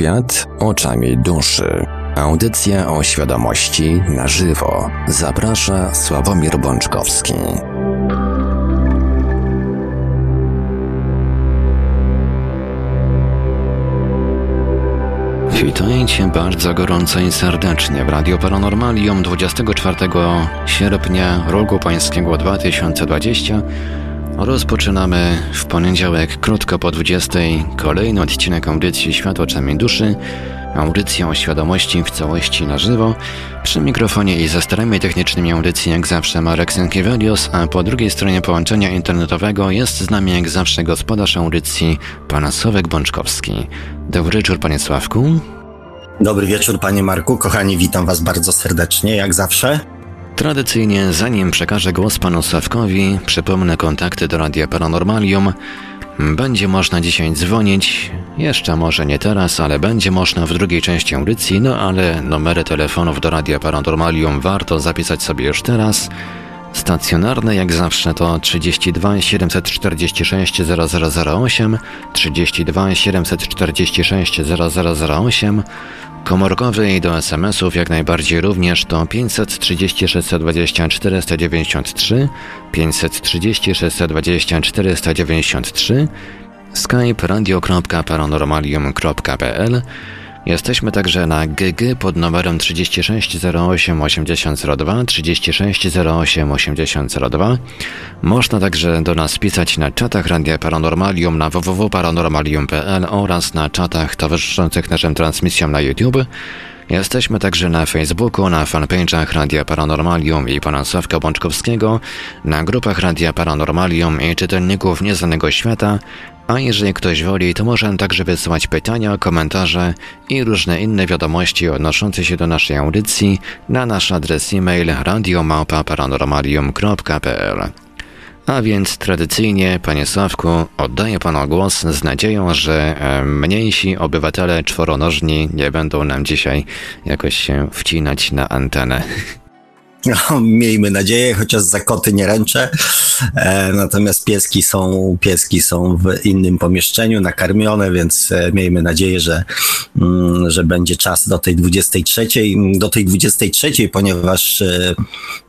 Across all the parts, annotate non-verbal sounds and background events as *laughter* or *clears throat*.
Świat oczami duszy. Audycja o świadomości na żywo. Zaprasza Sławomir Bączkowski. Witajcie bardzo gorąco i serdecznie w Radio Paranormalium 24 sierpnia roku pańskiego 2020 Rozpoczynamy w poniedziałek, krótko po 20, kolejny odcinek audycji Świat oczami duszy, audycja o świadomości w całości na żywo. Przy mikrofonie i za starami technicznymi audycji jak zawsze Marek Sękiewelios, a po drugiej stronie połączenia internetowego jest z nami jak zawsze gospodarz audycji, pan Sławek Bączkowski. Dobry wieczór, panie Sławku. Dobry wieczór, panie Marku. Kochani, witam was bardzo serdecznie, jak zawsze. Tradycyjnie, zanim przekażę głos panu Sławkowi, przypomnę kontakty do Radia Paranormalium. Będzie można dzisiaj dzwonić, jeszcze może nie teraz, ale będzie można w drugiej części audycji, no ale numery telefonów do Radia Paranormalium warto zapisać sobie już teraz. Stacjonarne jak zawsze to 32 746 0008, 32 746 0008, Komórkowy i do SMS-ów jak najbardziej również to 530 620 493, 530 620 493, skype radio.paranormalium.pl Jesteśmy także na GG pod numerem 3608 8002, 3608 8002. Można także do nas pisać na czatach Radia Paranormalium na www.paranormalium.pl oraz na czatach towarzyszących naszym transmisjom na YouTube. Jesteśmy także na Facebooku, na fanpage'ach Radia Paranormalium i pana Sławka Bączkowskiego, na grupach Radia Paranormalium i czytelników Nieznanego Świata, a jeżeli ktoś woli, to może także wysyłać pytania, komentarze i różne inne wiadomości odnoszące się do naszej audycji na nasz adres e-mail radiomałpa-paranormalium.pl a więc tradycyjnie, panie Sławku, oddaję panu głos z nadzieją, że e, mniejsi obywatele czworonożni nie będą nam dzisiaj jakoś się wcinać na antenę. *laughs* No, miejmy nadzieję, chociaż za koty nie ręczę. E, natomiast pieski są, pieski są w innym pomieszczeniu, nakarmione, więc e, miejmy nadzieję, że, mm, że będzie czas do tej 23. Do tej 23, ponieważ e,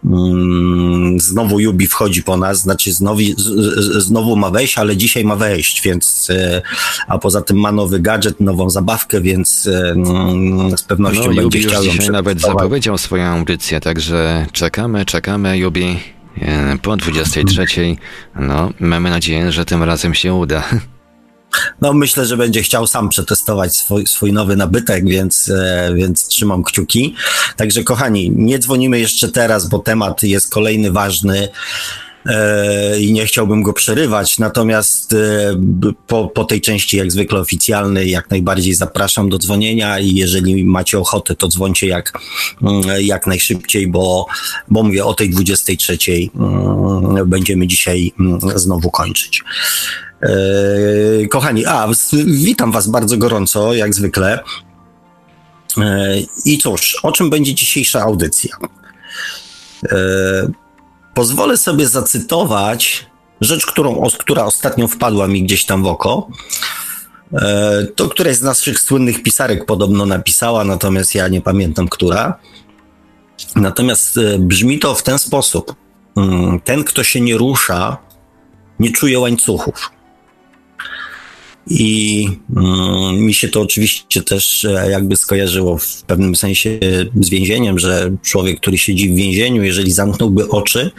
mm, znowu Jubi wchodzi po nas, znaczy znowu, znowu ma wejść, ale dzisiaj ma wejść, więc a poza tym ma nowy gadżet, nową zabawkę, więc mm, z pewnością no, będzie Jubi chciał ją nawet zapowiedział swoją audycję, także czekamy, czekamy, Jubi. E, po 23. No, mamy nadzieję, że tym razem się uda. No, myślę, że będzie chciał sam przetestować swój, swój nowy nabytek, więc, e, więc trzymam kciuki. Także, kochani, nie dzwonimy jeszcze teraz, bo temat jest kolejny ważny. E, i nie chciałbym go przerywać. Natomiast e, po, po tej części, jak zwykle oficjalnej, jak najbardziej zapraszam do dzwonienia i jeżeli macie ochotę, to dzwońcie jak, mm, jak najszybciej, bo, bo mówię o tej 23 mm, będziemy dzisiaj mm, znowu kończyć. E, kochani, a witam Was bardzo gorąco, jak zwykle. I cóż, o czym będzie dzisiejsza audycja? Pozwolę sobie zacytować rzecz, którą, która ostatnio wpadła mi gdzieś tam w oko. E, to któraś z naszych słynnych pisarek podobno napisała, natomiast ja nie pamiętam, która. Natomiast e, brzmi to w ten sposób. Mm, ten, kto się nie rusza, nie czuje łańcuchów. I mm, mi się to oczywiście też e, jakby skojarzyło w pewnym sensie z więzieniem, że człowiek, który siedzi w więzieniu, jeżeli zamknąłby oczy,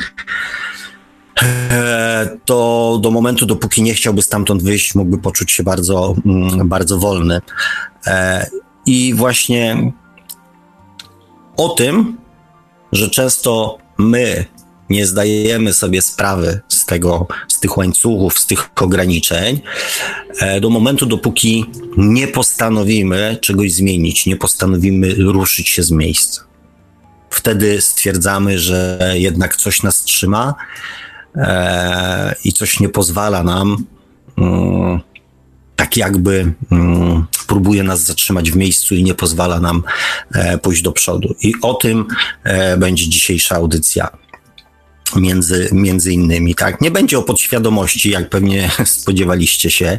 e, to do momentu, dopóki nie chciałby stamtąd wyjść, mógłby poczuć się bardzo, mm, bardzo wolny. E, I właśnie o tym, że często my nie zdajemy sobie sprawy z tego, z tych łańcuchów, z tych ograniczeń, e, do momentu, dopóki nie postanowimy czegoś zmienić, nie postanowimy ruszyć się z miejsca. Wtedy stwierdzamy, że jednak coś nas trzyma e, i coś nie pozwala nam, mm, tak jakby mm, próbuje nas zatrzymać w miejscu i nie pozwala nam e, pójść do przodu. I o tym będzie dzisiejsza audycja między, między innymi, tak? Nie będzie o podświadomości, jak pewnie *laughs* spodziewaliście się.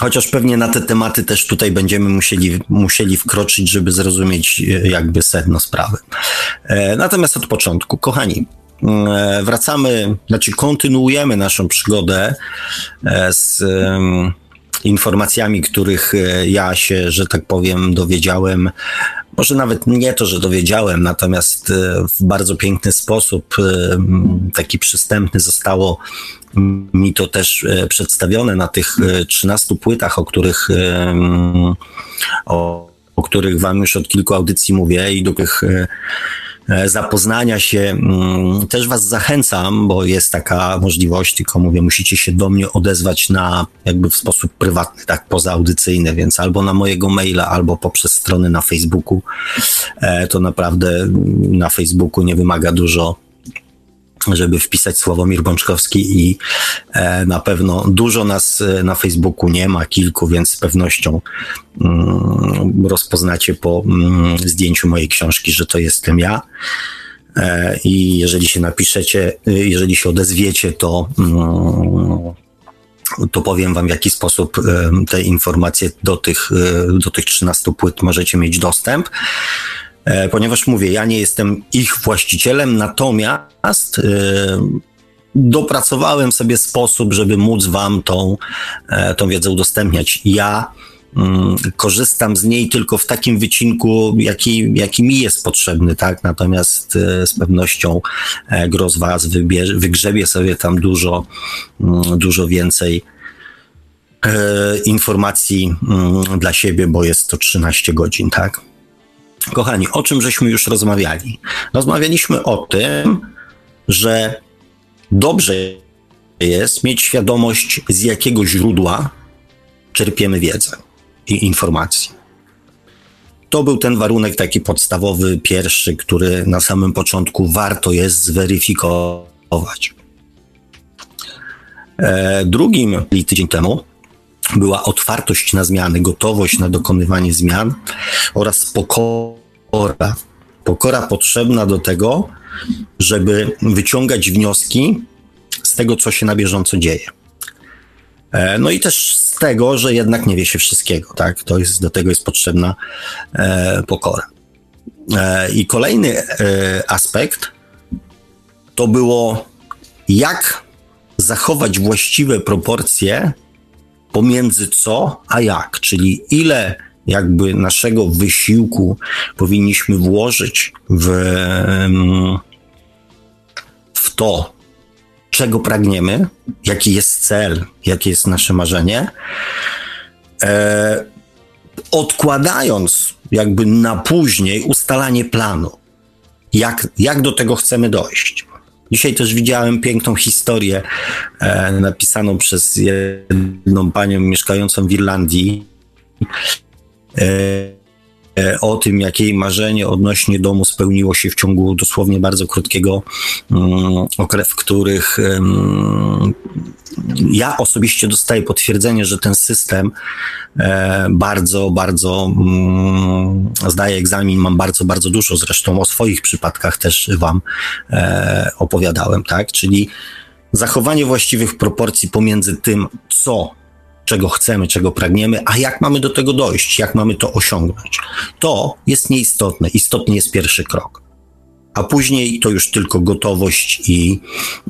Chociaż pewnie na te tematy też tutaj będziemy musieli, musieli wkroczyć, żeby zrozumieć e, jakby sedno sprawy. E, natomiast od początku, kochani, e, wracamy, znaczy kontynuujemy naszą przygodę z informacjami, których ja się, że tak powiem, dowiedziałem. Może nawet nie to, że dowiedziałem, natomiast w bardzo piękny sposób, taki przystępny zostało mi to też e, przedstawione na tych 13 e, płytach, o których, o, o których Wam już od kilku audycji mówię i do e, zapoznania się. Mm, też Was zachęcam, bo jest taka możliwość, tylko mówię, musicie się do mnie odezwać na jakby w sposób prywatny, tak pozaaudycyjny, więc albo na mojego maila, albo poprzez strony na Facebooku. To naprawdę na Facebooku nie wymaga dużo żeby wpisać Sławomir Bączkowski i e, na pewno dużo nas e, na Facebooku nie ma, kilku, więc z pewnością mm, rozpoznacie po mm, zdjęciu mojej książki, że to jestem ja. E, I jeżeli się napiszecie, jeżeli się odezwiecie, to mm, to powiem wam, w jaki sposób te informacje do tych, do tych 13 płyt możecie mieć dostęp. E, ponieważ mówię, ja nie jestem ich właścicielem, natomiast e, dopracowałem sobie sposób, żeby móc Wam tą, e, tą wiedzę udostępniać. Ja mm, korzystam z niej tylko w takim wycinku, jaki, jaki mi jest potrzebny, tak? Natomiast z pewnością gro z Was wybierze, wygrzebie sobie tam dużo, mm, dużo więcej informacji mm, dla siebie, bo jest to 13 godzin, tak? Kochani, o czym żeśmy już rozmawiali? Rozmawialiśmy o tym, że dobrze jest mieć świadomość, z jakiego źródła czerpiemy wiedzę i informacje. To był ten warunek taki podstawowy, pierwszy, który na samym początku warto jest zweryfikować. E, drugim tydzień temu była otwartość na zmiany, gotowość na dokonywanie zmian oraz pokora. Pokora potrzebna do tego, żeby wyciągać wnioski z tego, co się na bieżąco dzieje. E, no i też z tego, że jednak nie wie się wszystkiego, tak? To jest, do tego jest potrzebna e, pokora. E, I kolejny aspekt to było, jak zachować właściwe proporcje pomiędzy co a jak, czyli ile jakby naszego wysiłku powinniśmy włożyć w, w to, czego pragniemy, jaki jest cel, jakie jest nasze marzenie, e, odkładając jakby na później ustalanie planu, jak, jak do tego chcemy dojść. Dzisiaj też widziałem piękną historię e, napisaną przez jedną panią mieszkającą w Irlandii. E, o tym, jakie jej marzenie odnośnie domu spełniło się w ciągu dosłownie bardzo krótkiego um, okresu, w których ja osobiście dostaję potwierdzenie, że ten system e, bardzo, bardzo mm, zdaje egzamin, mam bardzo, bardzo dużo, zresztą o swoich przypadkach też wam e, opowiadałem, tak? Czyli zachowanie właściwych proporcji pomiędzy tym, co czego chcemy, czego pragniemy, a jak mamy do tego dojść, jak mamy to osiągnąć. To jest nieistotne. Istotny jest pierwszy krok. A później to już tylko gotowość i,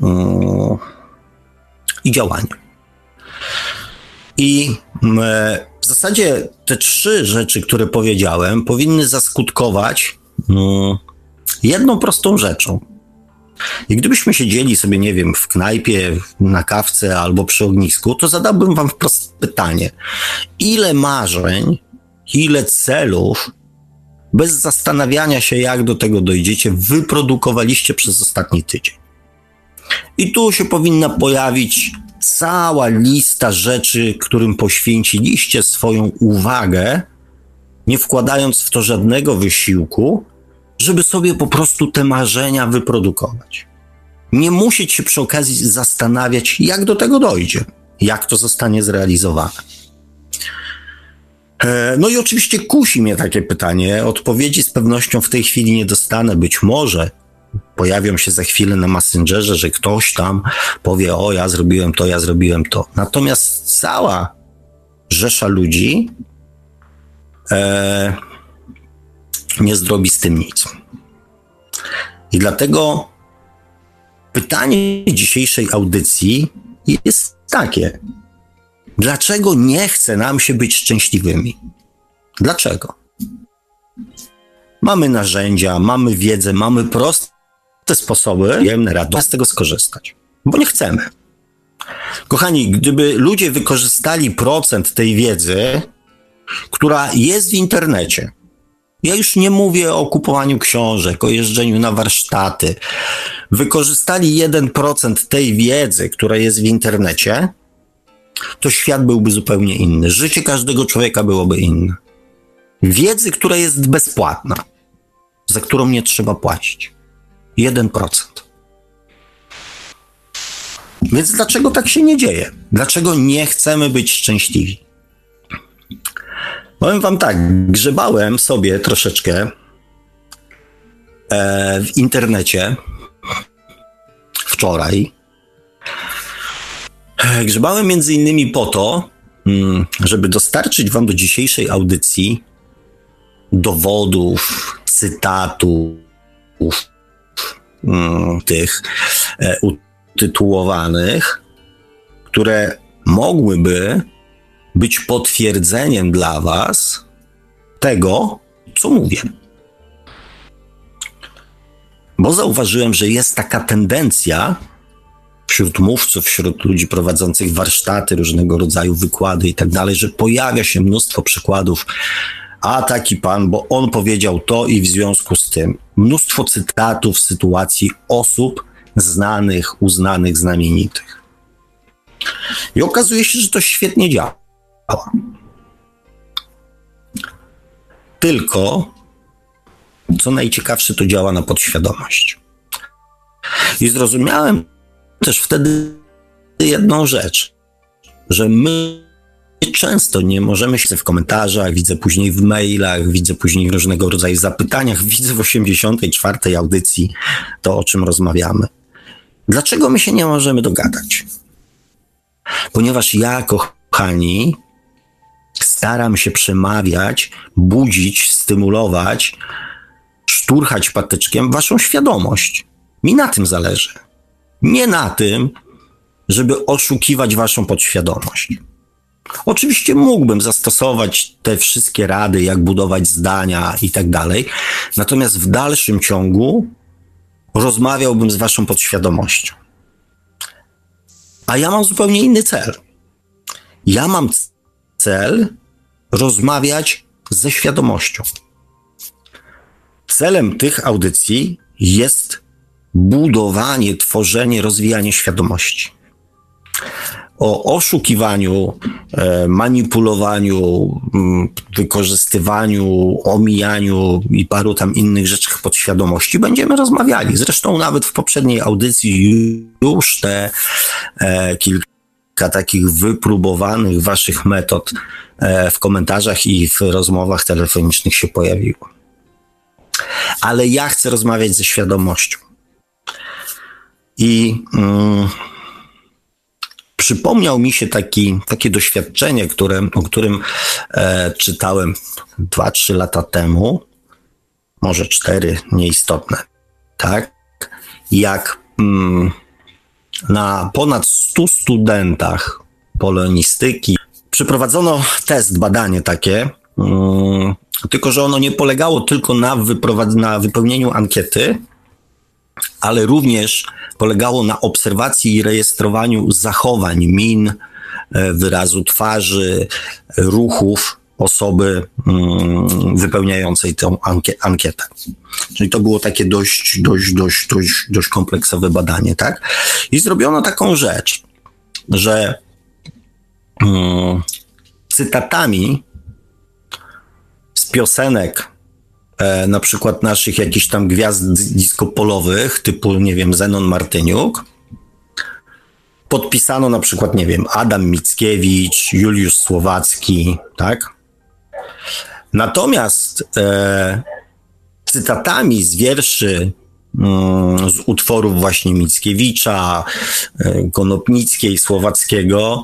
yy, i działanie. I e, w zasadzie te trzy rzeczy, które powiedziałem, powinny zaskutkować mm, jedną prostą rzeczą. I gdybyśmy siedzieli sobie, nie wiem, w knajpie, na kawce albo przy ognisku, to zadałbym wam wprost pytanie: ile marzeń, ile celów, bez zastanawiania się, jak do tego dojdziecie, wyprodukowaliście przez ostatni tydzień? I tu się powinna pojawić cała lista rzeczy, którym poświęciliście swoją uwagę, nie wkładając w to żadnego wysiłku, żeby sobie po prostu te marzenia wyprodukować. Nie musieć się przy okazji zastanawiać, jak do tego dojdzie, jak to zostanie zrealizowane. E, no i oczywiście kusi mnie takie pytanie. Odpowiedzi z pewnością w tej chwili nie dostanę. Być może pojawią się za chwilę na Messengerze, że ktoś tam powie: O, ja zrobiłem to, ja zrobiłem to. Natomiast cała rzesza ludzi e, nie zrobi z tym nic. I dlatego pytanie dzisiejszej audycji jest takie: dlaczego nie chce nam się być szczęśliwymi? Dlaczego? Mamy narzędzia, mamy wiedzę, mamy proste sposoby, jemne rady, z tego skorzystać, bo nie chcemy. Kochani, gdyby ludzie wykorzystali procent tej wiedzy, która jest w internecie, ja już nie mówię o kupowaniu książek, o jeżdżeniu na warsztaty. Wykorzystali 1% tej wiedzy, która jest w internecie, to świat byłby zupełnie inny. Życie każdego człowieka byłoby inne. Wiedzy, która jest bezpłatna, za którą nie trzeba płacić. 1%. Więc dlaczego tak się nie dzieje? Dlaczego nie chcemy być szczęśliwi? Powiem wam tak, grzebałem sobie troszeczkę e, w internecie wczoraj. E, grzebałem między innymi po to, mm, żeby dostarczyć wam do dzisiejszej audycji dowodów, cytatów, mm, tych e, utytułowanych, które mogłyby być potwierdzeniem dla Was tego, co mówię. Bo zauważyłem, że jest taka tendencja wśród mówców, wśród ludzi prowadzących warsztaty, różnego rodzaju wykłady i tak dalej, że pojawia się mnóstwo przykładów. A taki pan, bo on powiedział to i w związku z tym mnóstwo cytatów sytuacji osób znanych, uznanych, znamienitych. I okazuje się, że to świetnie działa. Tylko, co najciekawsze, to działa na podświadomość. I zrozumiałem też wtedy jedną rzecz, że my często nie możemy się w komentarzach, widzę później w mailach, widzę później w różnego rodzaju zapytaniach, widzę w 84. audycji to, o czym rozmawiamy. Dlaczego my się nie możemy dogadać? Ponieważ ja, kochani, staram się przemawiać, budzić, stymulować, szturchać patyczkiem waszą świadomość. Mi na tym zależy. Nie na tym, żeby oszukiwać waszą podświadomość. Oczywiście mógłbym zastosować te wszystkie rady, jak budować zdania i tak dalej, natomiast w dalszym ciągu rozmawiałbym z waszą podświadomością. A ja mam zupełnie inny cel. Ja mam cel rozmawiać ze świadomością. Celem tych audycji jest budowanie, tworzenie, rozwijanie świadomości. O oszukiwaniu, e, manipulowaniu, wykorzystywaniu, omijaniu i paru tam innych rzeczach podświadomości będziemy rozmawiali. Zresztą nawet w poprzedniej audycji już te e, kilka takich wypróbowanych waszych metod e, w komentarzach i w rozmowach telefonicznych się pojawiło. Ale ja chcę rozmawiać ze świadomością. I mm, przypomniał mi się taki, takie doświadczenie, które, o którym e, czytałem 2-3 lata temu, może 4, nieistotne, tak? Jak mm, na ponad 100 studentach polonistyki przeprowadzono test, badanie takie, um, tylko że ono nie polegało tylko na, na wypełnieniu ankiety, ale również polegało na obserwacji i rejestrowaniu zachowań, min, e, wyrazu twarzy, ruchów osoby mm, wypełniającej tę ankietę. Czyli to było takie dość, dość, dość, dość, dość kompleksowe badanie, tak? I zrobiono taką rzecz, że mm, cytatami z piosenek e, na przykład naszych jakichś tam gwiazd disco polowych, typu, nie wiem, Zenon Martyniuk, podpisano na przykład, nie wiem, Adam Mickiewicz, Juliusz Słowacki, tak? Natomiast e, cytatami z wierszy mm, z utworów właśnie Mickiewicza, e, Konopnickiej, Słowackiego.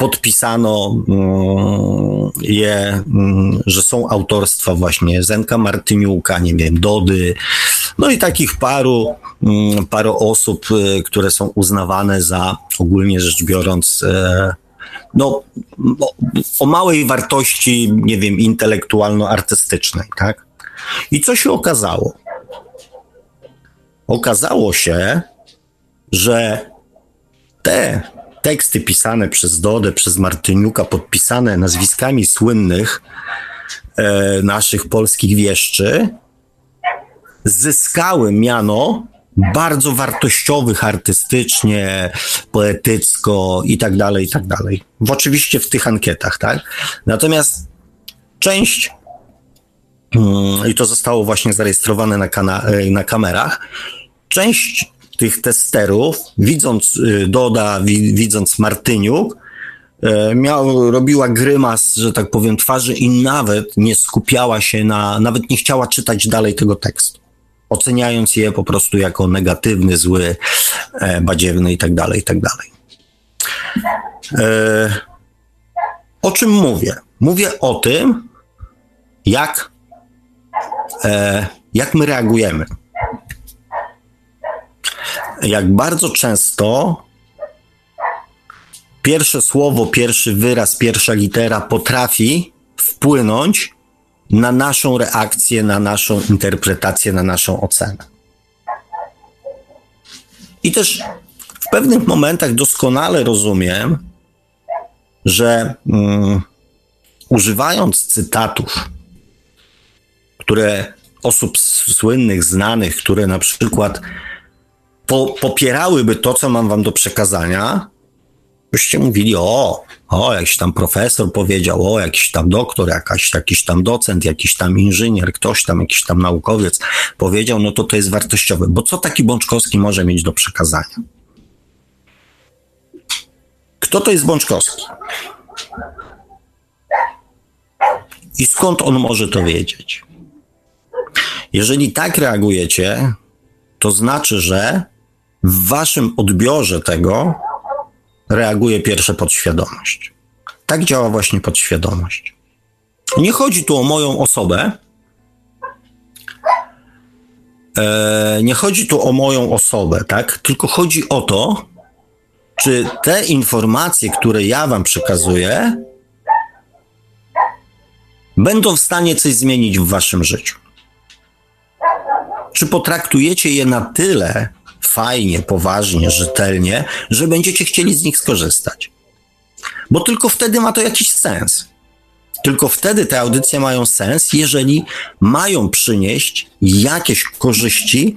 Podpisano mm, je, mm, że są autorstwa właśnie Zenka Martyniuka, nie wiem, Dody, no i takich paru, paru osób, e, które są uznawane za ogólnie rzecz biorąc e, no, o, małej wartości, nie wiem, intelektualno-artystycznej, tak? I co się okazało? Okazało się, że te teksty pisane przez Dodę, przez Martyniuka, podpisane nazwiskami słynnych e, naszych polskich wieszczy, zyskały miano bardzo wartościowych artystycznie, poetycko i tak dalej, i tak dalej. Oczywiście w tych ankietach, tak? Natomiast część mm, i to zostało właśnie zarejestrowane na, kana- na kamerach. Część tych testerów, widząc y, Doda, widząc Martyniuk, y, miał, robiła grymas, że tak powiem, twarzy i nawet nie skupiała się na, nawet nie chciała czytać dalej tego tekstu oceniając je po prostu jako negatywny, zły, e, badziewny i tak dalej, i tak. E, o czym mówię? Mówię o tym, jak, e, jak my reagujemy. Jak bardzo często pierwsze słowo, pierwszy wyraz, pierwsza litera potrafi wpłynąć na naszą reakcję, na naszą interpretację, na naszą ocenę. I też w pewnych momentach doskonale rozumiem, że um, używając cytatów, które osób słynnych, znanych, które na przykład po, popierałyby to, co mam wam do przekazania, byście mówili, o, o, jakiś tam profesor powiedział, o, jakiś tam doktor, jakaś, jakiś tam docent, jakiś tam inżynier, ktoś tam, jakiś tam naukowiec powiedział, no to to jest wartościowe. Bo co taki Bączkowski może mieć do przekazania? Kto to jest Bączkowski? I skąd on może to wiedzieć? Jeżeli tak reagujecie, to znaczy, że w waszym odbiorze tego reaguje pierwsza podświadomość. Tak działa właśnie podświadomość. Nie chodzi tu o moją osobę. E, nie chodzi tu o moją osobę, tak? Tylko chodzi o to, czy te informacje, które ja Wam przekazuję, będą w stanie coś zmienić w Waszym życiu. Czy potraktujecie je na tyle fajnie, poważnie, rzetelnie, że będziecie chcieli z nich skorzystać. Bo tylko wtedy ma to jakiś sens. Tylko wtedy te audycje mają sens, jeżeli mają przynieść jakieś korzyści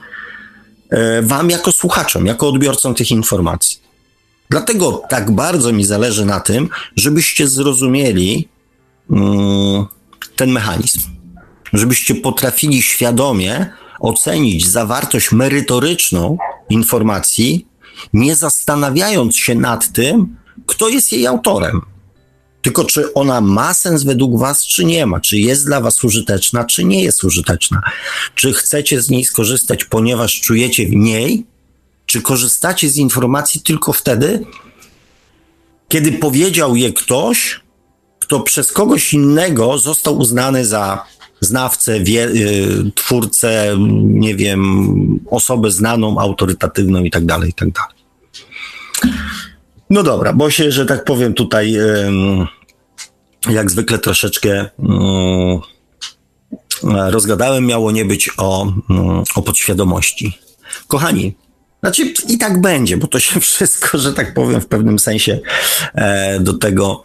e, Wam jako słuchaczom, jako odbiorcom tych informacji. Dlatego tak bardzo mi zależy na tym, żebyście zrozumieli mm, ten mechanizm, żebyście potrafili świadomie ocenić zawartość merytoryczną informacji, nie zastanawiając się nad tym, kto jest jej autorem. Tylko czy ona ma sens według Was, czy nie ma? Czy jest dla Was użyteczna, czy nie jest użyteczna? Czy chcecie z niej skorzystać, ponieważ czujecie w niej, czy korzystacie z informacji tylko wtedy, kiedy powiedział je ktoś, kto przez kogoś innego został uznany za znawcę, wie, y, twórcę, nie wiem, osobę znaną, autorytatywną i tak dalej, i tak dalej. No dobra, bo się, że tak powiem, tutaj jak zwykle troszeczkę rozgadałem, miało nie być o, o podświadomości. Kochani, znaczy i tak będzie, bo to się *laughs* wszystko, że tak powiem, w pewnym sensie e, do tego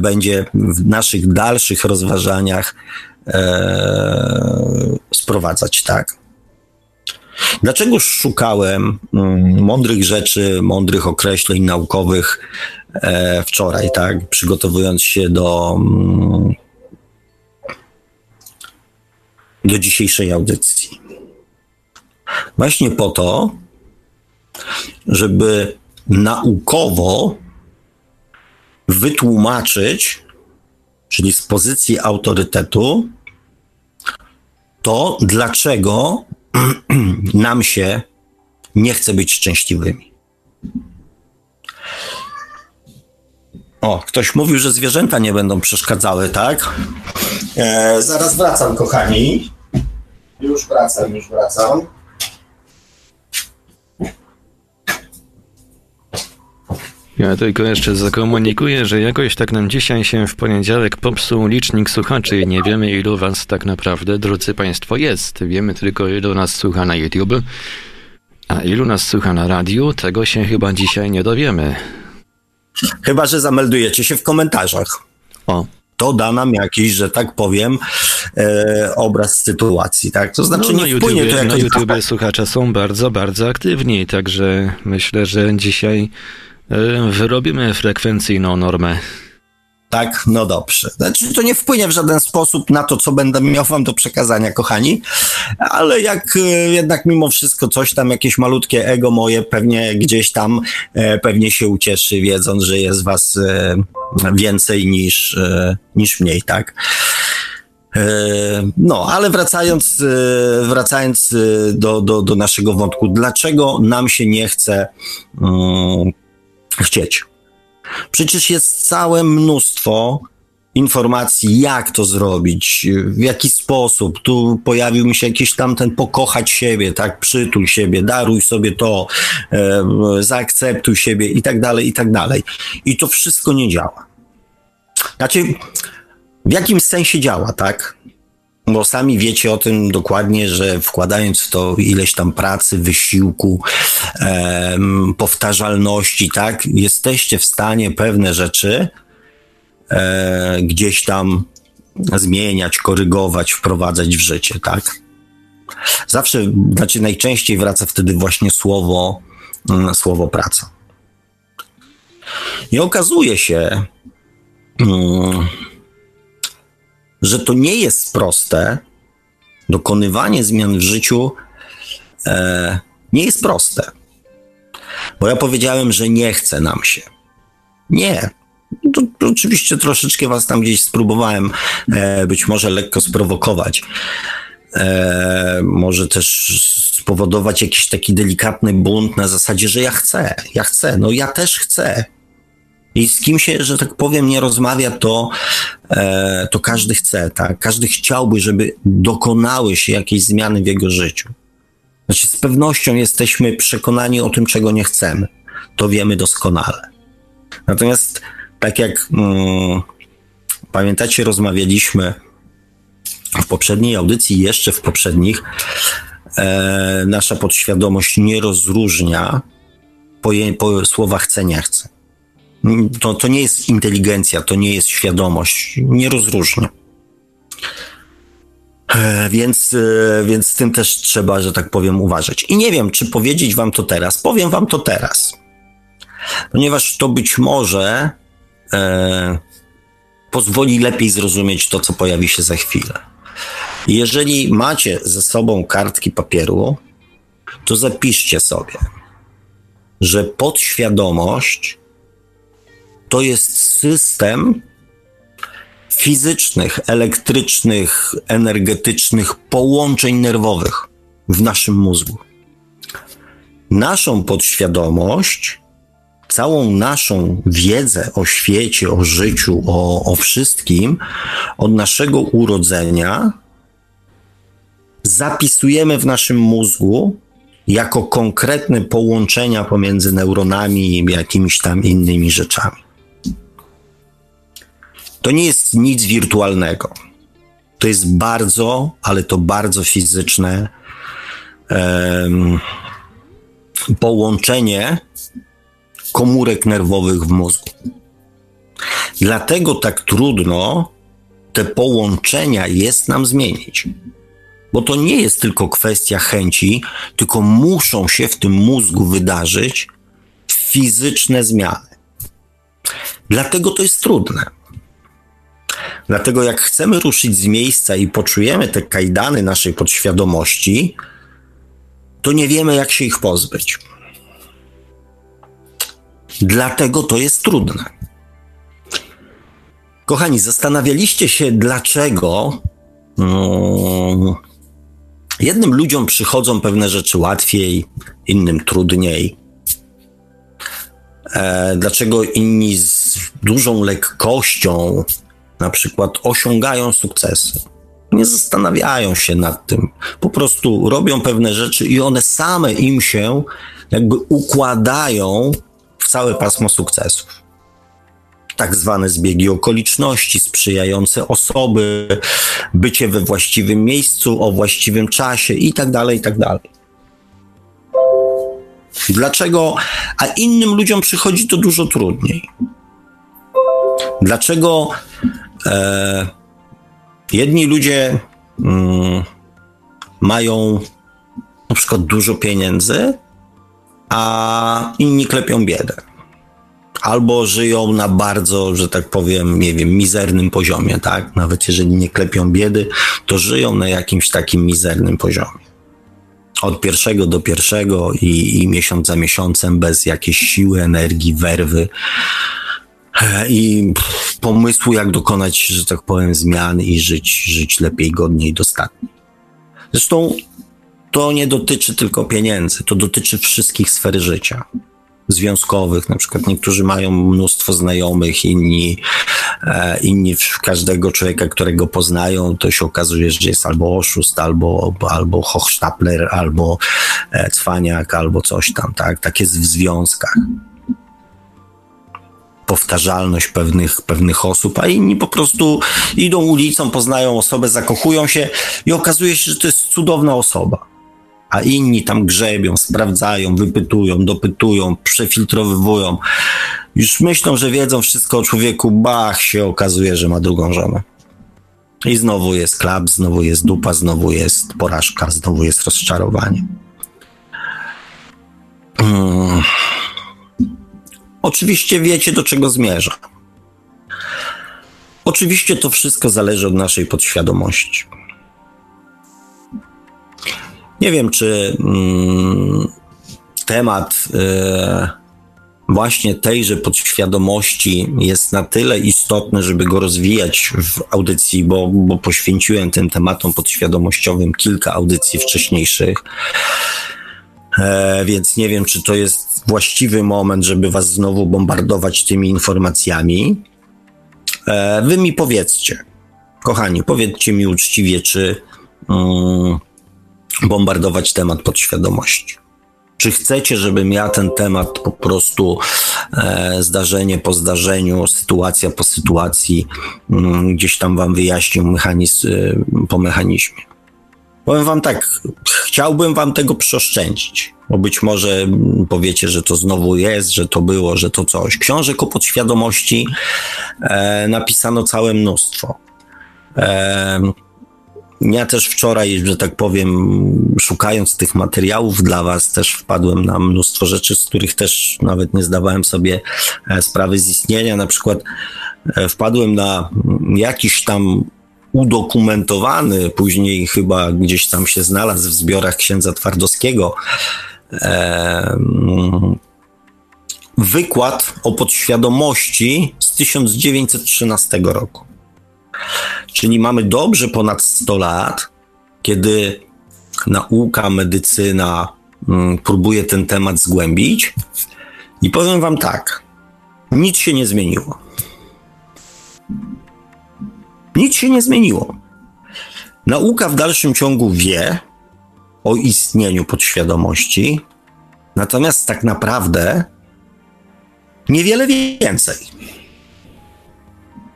będzie w naszych dalszych rozważaniach e, sprowadzać, tak? Dlaczego szukałem mm, mądrych rzeczy, mądrych określeń naukowych e, wczoraj, tak? Przygotowując się do, mm, do dzisiejszej audycji. Właśnie po to, żeby naukowo wytłumaczyć czyli z pozycji autorytetu, to dlaczego *clears throat* nam się nie chce być szczęśliwymi. O, ktoś mówił, że zwierzęta nie będą przeszkadzały, tak? E, zaraz wracam, kochani. Już wracam, już wracam. Ja tylko jeszcze zakomunikuję, że jakoś tak nam dzisiaj się w poniedziałek popsuł licznik słuchaczy i nie wiemy ilu was tak naprawdę, drodzy państwo, jest. Wiemy tylko ilu nas słucha na YouTube, a ilu nas słucha na radiu, tego się chyba dzisiaj nie dowiemy. Chyba, że zameldujecie się w komentarzach. O, To da nam jakiś, że tak powiem, e, obraz sytuacji, tak? To znaczy no, nie wpłynie to YouTubie, na jakoś... YouTubie słuchacze są bardzo, bardzo aktywni, także myślę, że dzisiaj wyrobimy frekwencyjną normę. Tak, no dobrze. Znaczy, to nie wpłynie w żaden sposób na to, co będę miał wam do przekazania, kochani, ale jak e, jednak mimo wszystko coś tam, jakieś malutkie ego moje pewnie gdzieś tam e, pewnie się ucieszy, wiedząc, że jest was e, więcej niż, niż mniej, tak? No, ale wracając, wracając do, do, do naszego wątku, dlaczego nam się nie chce mm, chcieć? Przecież jest całe mnóstwo informacji, jak to zrobić, w jaki sposób. Tu pojawił mi się jakiś tam ten pokochać siebie, tak, przytul siebie, daruj sobie to, e, zaakceptuj siebie i tak dalej, i tak dalej. I to wszystko nie działa. Znaczy, w jakim sensie działa, tak? Bo sami wiecie o tym dokładnie, że wkładając w to ileś tam pracy, wysiłku, powtarzalności, tak, jesteście w stanie pewne rzeczy e, gdzieś tam zmieniać, korygować, wprowadzać w życie, tak? Zawsze, znaczy najczęściej wraca wtedy właśnie słowo, mm, słowo praca. I okazuje się, mm, że to nie jest proste. Dokonywanie zmian w życiu e, nie jest proste. Bo ja powiedziałem, że nie chce nam się. Nie. To, to oczywiście troszeczkę was tam gdzieś spróbowałem e, być może lekko sprowokować. E, może też spowodować jakiś taki delikatny bunt na zasadzie, że ja chcę, ja chcę, no ja też chcę. I z kim się, że tak powiem, nie rozmawia, to, e, to każdy chce, tak? Każdy chciałby, żeby dokonały się jakieś zmiany w jego życiu. Znaczy, z pewnością jesteśmy przekonani o tym, czego nie chcemy. To wiemy doskonale. Natomiast, tak jak mm, pamiętacie, rozmawialiśmy w poprzedniej audycji, jeszcze w poprzednich, e, nasza podświadomość nie rozróżnia poje, po słowa chcę, nie chcę. To, to nie jest inteligencja, to nie jest świadomość, nie rozróżnia. E, Więc, e, więc z tym też trzeba, że tak powiem, uważać. I nie wiem, czy powiedzieć wam to teraz. Powiem wam to teraz. Ponieważ to być może e, pozwoli lepiej zrozumieć to, co pojawi się za chwilę. Jeżeli macie ze sobą kartki papieru, to zapiszcie sobie, że podświadomość to jest system fizycznych, elektrycznych, energetycznych połączeń nerwowych w naszym mózgu. Naszą podświadomość, całą naszą wiedzę o świecie, o życiu, o, o wszystkim od naszego urodzenia zapisujemy w naszym mózgu jako konkretne połączenia pomiędzy neuronami i jakimiś tam innymi rzeczami. To nie jest nic wirtualnego. To jest bardzo, ale to bardzo fizyczne em, połączenie komórek nerwowych w mózgu. Dlatego tak trudno te połączenia jest nam zmienić. Bo to nie jest tylko kwestia chęci, tylko muszą się w tym mózgu wydarzyć fizyczne zmiany. Dlatego to jest trudne. Dlatego jak chcemy ruszyć z miejsca i poczujemy te kajdany naszej podświadomości, to nie wiemy, jak się ich pozbyć. Dlatego to jest trudne. Kochani, zastanawialiście się, dlaczego mm, Jednym ludziom przychodzą pewne rzeczy łatwiej, innym trudniej. E, dlaczego inni z dużą lekkością na przykład osiągają sukcesy? Nie zastanawiają się nad tym. Po prostu robią pewne rzeczy i one same im się jakby układają w całe pasmo sukcesów tak zwane zbiegi okoliczności, sprzyjające osoby, bycie we właściwym miejscu, o właściwym czasie i tak dalej, i tak dalej. Dlaczego, a innym ludziom przychodzi to dużo trudniej? Dlaczego e, jedni ludzie mm, mają na przykład dużo pieniędzy, a inni klepią biedę? albo żyją na bardzo, że tak powiem, nie wiem, mizernym poziomie, tak? Nawet jeżeli nie klepią biedy, to żyją na jakimś takim mizernym poziomie. Od pierwszego do pierwszego i, i miesiąc za miesiącem bez jakiejś siły, energii, werwy i pomysłu, jak dokonać, że tak powiem, zmian i żyć, żyć lepiej, godniej, dostatniej. Zresztą to nie dotyczy tylko pieniędzy, to dotyczy wszystkich sfer życia związkowych. Na przykład niektórzy mają mnóstwo znajomych, inni, e, inni każdego człowieka, którego poznają, to się okazuje, że jest albo oszust, albo, albo hochsztapler, albo e, cwaniak, albo coś tam, tak? Tak jest w związkach. Powtarzalność pewnych, pewnych osób, a inni po prostu idą ulicą, poznają osobę, zakochują się i okazuje się, że to jest cudowna osoba a inni tam grzebią, sprawdzają, wypytują, dopytują, przefiltrowywują. Już myślą, że wiedzą wszystko o człowieku, bach, się okazuje, że ma drugą żonę. I znowu jest klap, znowu jest dupa, znowu jest porażka, znowu jest rozczarowanie. Hmm. Oczywiście wiecie, do czego zmierza. Oczywiście to wszystko zależy od naszej podświadomości. Nie wiem, czy mm, temat y, właśnie tejże podświadomości jest na tyle istotny, żeby go rozwijać w audycji, bo, bo poświęciłem tym tematom podświadomościowym kilka audycji wcześniejszych. E, więc nie wiem, czy to jest właściwy moment, żeby was znowu bombardować tymi informacjami. E, wy mi powiedzcie, kochani, powiedzcie mi uczciwie, czy. Mm, bombardować temat podświadomości. Czy chcecie, żebym ja ten temat po prostu e, zdarzenie po zdarzeniu, sytuacja po sytuacji, mm, gdzieś tam wam wyjaśnił mechanizm, y, po mechanizmie? Powiem wam tak, chciałbym wam tego przeoszczędzić, bo być może powiecie, że to znowu jest, że to było, że to coś. Książek o podświadomości e, napisano całe mnóstwo. E, ja też wczoraj, że tak powiem, szukając tych materiałów dla Was, też wpadłem na mnóstwo rzeczy, z których też nawet nie zdawałem sobie e, sprawy z istnienia. Na przykład e, wpadłem na jakiś tam udokumentowany, później chyba gdzieś tam się znalazł w zbiorach księdza Twardowskiego, wykład o podświadomości z 1913 roku. Czyli mamy dobrze ponad 100 lat, kiedy nauka, medycyna mm, próbuje ten temat zgłębić. I powiem Wam tak: nic się nie zmieniło. Nic się nie zmieniło. Nauka w dalszym ciągu wie o istnieniu podświadomości, natomiast tak naprawdę niewiele więcej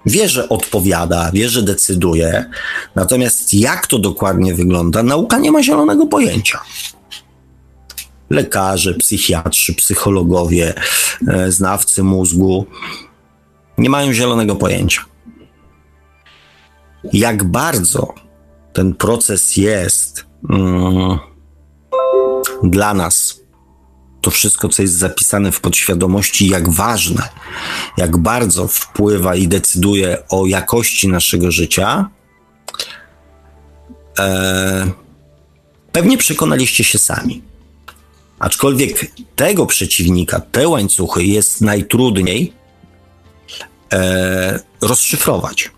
wie, że odpowiada, wie, że decyduje. Natomiast jak to dokładnie wygląda, nauka nie ma zielonego pojęcia. Lekarze, psychiatrzy, psychologowie, e, znawcy mózgu nie mają zielonego pojęcia. Jak bardzo ten proces jest mm, dla nas to wszystko, co jest zapisane w podświadomości, jak ważne, jak bardzo wpływa i decyduje o jakości naszego życia, e, pewnie przekonaliście się sami. Aczkolwiek tego przeciwnika, te łańcuchy jest najtrudniej e, rozszyfrować.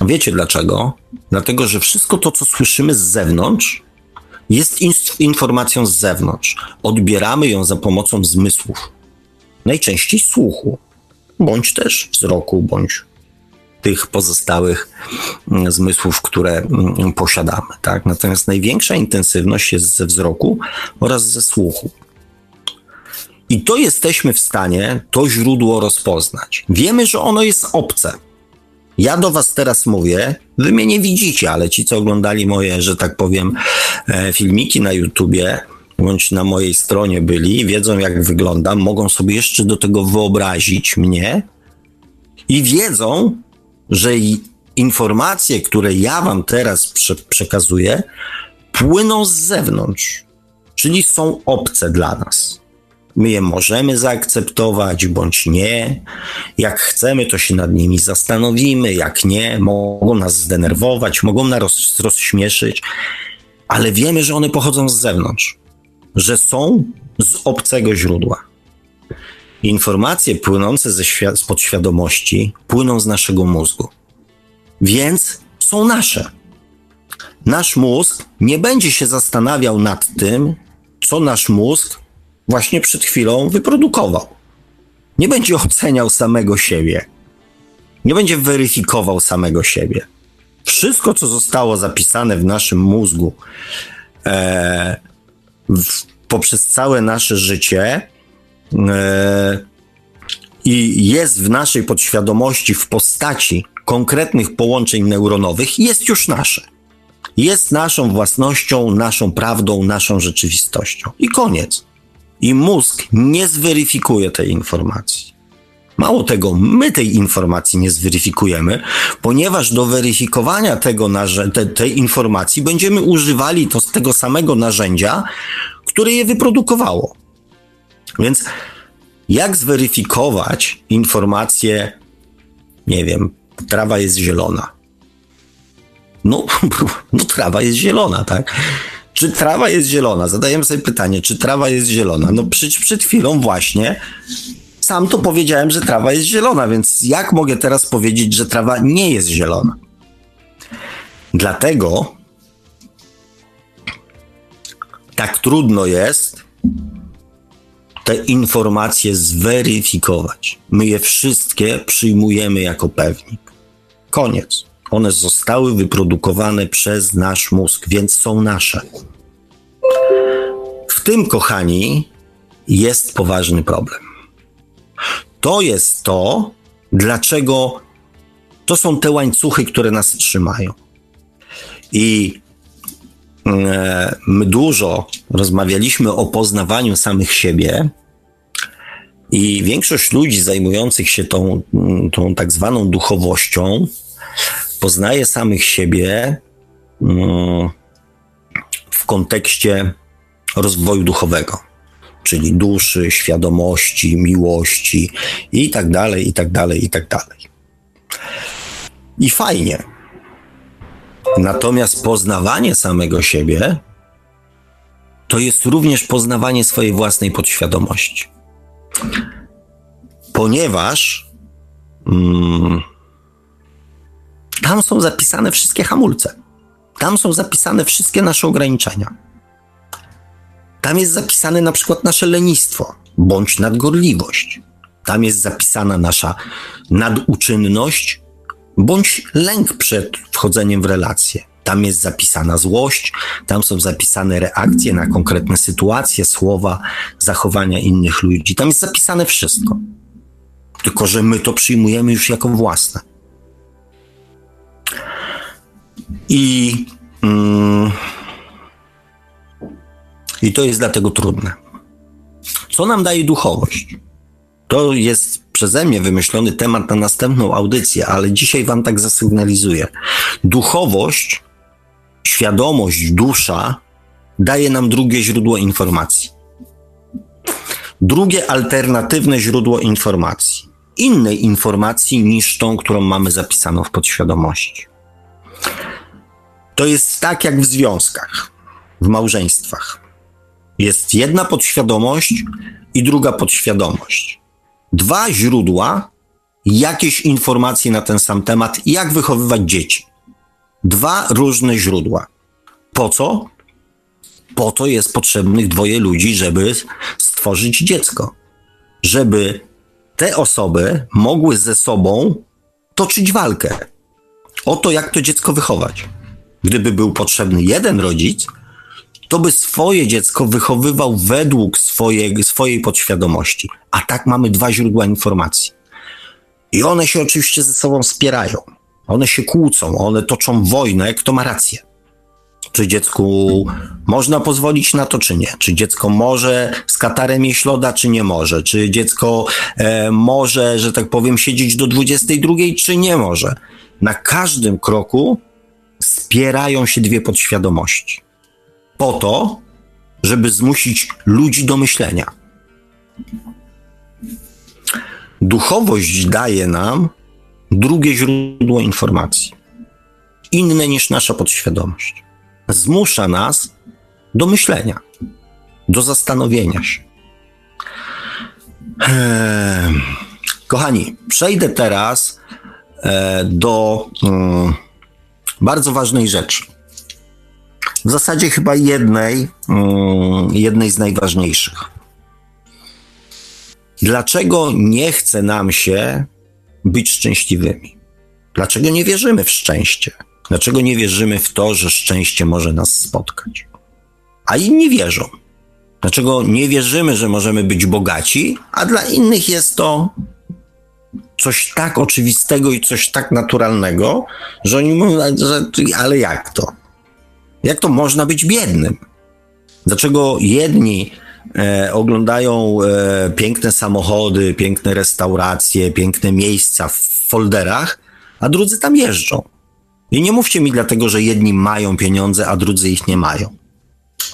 Wiecie dlaczego? Dlatego, że wszystko to, co słyszymy z zewnątrz, jest in informacją z zewnątrz. Odbieramy ją za pomocą zmysłów. Najczęściej słuchu, bądź też wzroku, bądź tych pozostałych mm, zmysłów, które mm, posiadamy. Tak? Natomiast największa intensywność jest ze wzroku oraz ze słuchu. I to jesteśmy w stanie to źródło rozpoznać. Wiemy, że ono jest obce. Ja do Was teraz mówię, Wy mnie nie widzicie, ale ci, co oglądali moje, że tak powiem, e, filmiki na YouTubie, bądź na mojej stronie byli, wiedzą jak wyglądam, mogą sobie jeszcze do tego wyobrazić mnie i wiedzą, że informacje, które ja Wam teraz prze przekazuję, płyną z zewnątrz, czyli są obce dla nas. My je możemy zaakceptować bądź nie. Jak chcemy, to się nad nimi zastanowimy. Jak nie, mogą nas zdenerwować, mogą nas rozśmieszyć, ale wiemy, że one pochodzą z zewnątrz, że są z obcego źródła. Informacje płynące ze świat- z podświadomości płyną z naszego mózgu, więc są nasze. Nasz mózg nie będzie się zastanawiał nad tym, co nasz mózg właśnie przed chwilą wyprodukował. Nie będzie oceniał samego siebie. Nie będzie weryfikował samego siebie. Wszystko, co zostało zapisane w naszym mózgu e, w, poprzez całe nasze życie e, i jest w naszej podświadomości w postaci konkretnych połączeń neuronowych, jest już nasze. Jest naszą własnością, naszą prawdą, naszą rzeczywistością. I koniec i mózg nie zweryfikuje tej informacji. Mało tego, my tej informacji nie zweryfikujemy, ponieważ do weryfikowania tego te, tej informacji będziemy używali to, tego samego narzędzia, które je wyprodukowało. Więc jak zweryfikować informację, nie wiem, trawa jest zielona? No, *laughs* no trawa jest zielona, tak? Czy trawa jest zielona? Zadajemy sobie pytanie, czy trawa jest zielona? No przed, przed chwilą właśnie sam to powiedziałem, że trawa jest zielona, więc jak mogę teraz powiedzieć, że trawa nie jest zielona? Dlatego tak trudno jest te informacje zweryfikować. My je wszystkie przyjmujemy jako pewnik. Koniec. One zostały wyprodukowane przez nasz mózg, więc są nasze. W tym, kochani, jest poważny problem. To jest to, dlaczego to są te łańcuchy, które nas trzymają. I e, my dużo rozmawialiśmy o poznawaniu samych siebie, i większość ludzi zajmujących się tą, tą tak zwaną duchowością poznaje samych siebie mm, w kontekście rozwoju duchowego, czyli duszy, świadomości, miłości i tak dalej, i tak dalej, i tak dalej. I fajnie. Natomiast poznawanie samego siebie to jest również poznawanie swojej własnej podświadomości. Ponieważ mm, tam są zapisane wszystkie hamulce. Tam są zapisane wszystkie nasze ograniczenia. Tam jest zapisane na przykład nasze lenistwo bądź nadgorliwość. Tam jest zapisana nasza naduczynność bądź lęk przed wchodzeniem w relacje. Tam jest zapisana złość, tam są zapisane reakcje na konkretne sytuacje, słowa, zachowania innych ludzi. Tam jest zapisane wszystko. Tylko, że my to przyjmujemy już jako własne. I, mm, I to jest dlatego trudne. Co nam daje duchowość? To jest przeze mnie wymyślony temat na następną audycję, ale dzisiaj Wam tak zasygnalizuję. Duchowość, świadomość, dusza daje nam drugie źródło informacji. Drugie alternatywne źródło informacji. Innej informacji niż tą, którą mamy zapisaną w podświadomości. To jest tak jak w związkach, w małżeństwach. Jest jedna podświadomość i druga podświadomość. Dwa źródła, jakieś informacje na ten sam temat, jak wychowywać dzieci. Dwa różne źródła. Po co? Po to jest potrzebnych dwoje ludzi, żeby stworzyć dziecko. Żeby te osoby mogły ze sobą toczyć walkę o to, jak to dziecko wychować. Gdyby był potrzebny jeden rodzic, to by swoje dziecko wychowywał według swojej, swojej podświadomości. A tak mamy dwa źródła informacji. I one się oczywiście ze sobą wspierają. One się kłócą, one toczą wojnę, kto ma rację. Czy dziecku można pozwolić na to, czy nie? Czy dziecko może z katarem jeść loda, czy nie może? Czy dziecko e, może, że tak powiem, siedzieć do 22, czy nie może? Na każdym kroku spierają się dwie podświadomości. Po to, żeby zmusić ludzi do myślenia. Duchowość daje nam drugie źródło informacji, inne niż nasza podświadomość. Zmusza nas do myślenia, do zastanowienia się. Eee, kochani, przejdę teraz e, do mm, bardzo ważnej rzeczy. W zasadzie chyba jednej, mm, jednej z najważniejszych. Dlaczego nie chce nam się być szczęśliwymi? Dlaczego nie wierzymy w szczęście? Dlaczego nie wierzymy w to, że szczęście może nas spotkać? A inni wierzą. Dlaczego nie wierzymy, że możemy być bogaci, a dla innych jest to coś tak oczywistego i coś tak naturalnego, że oni mówią, że, ale jak to? Jak to można być biednym? Dlaczego jedni e, oglądają e, piękne samochody, piękne restauracje, piękne miejsca w folderach, a drudzy tam jeżdżą? I nie mówcie mi dlatego, że jedni mają pieniądze, a drudzy ich nie mają.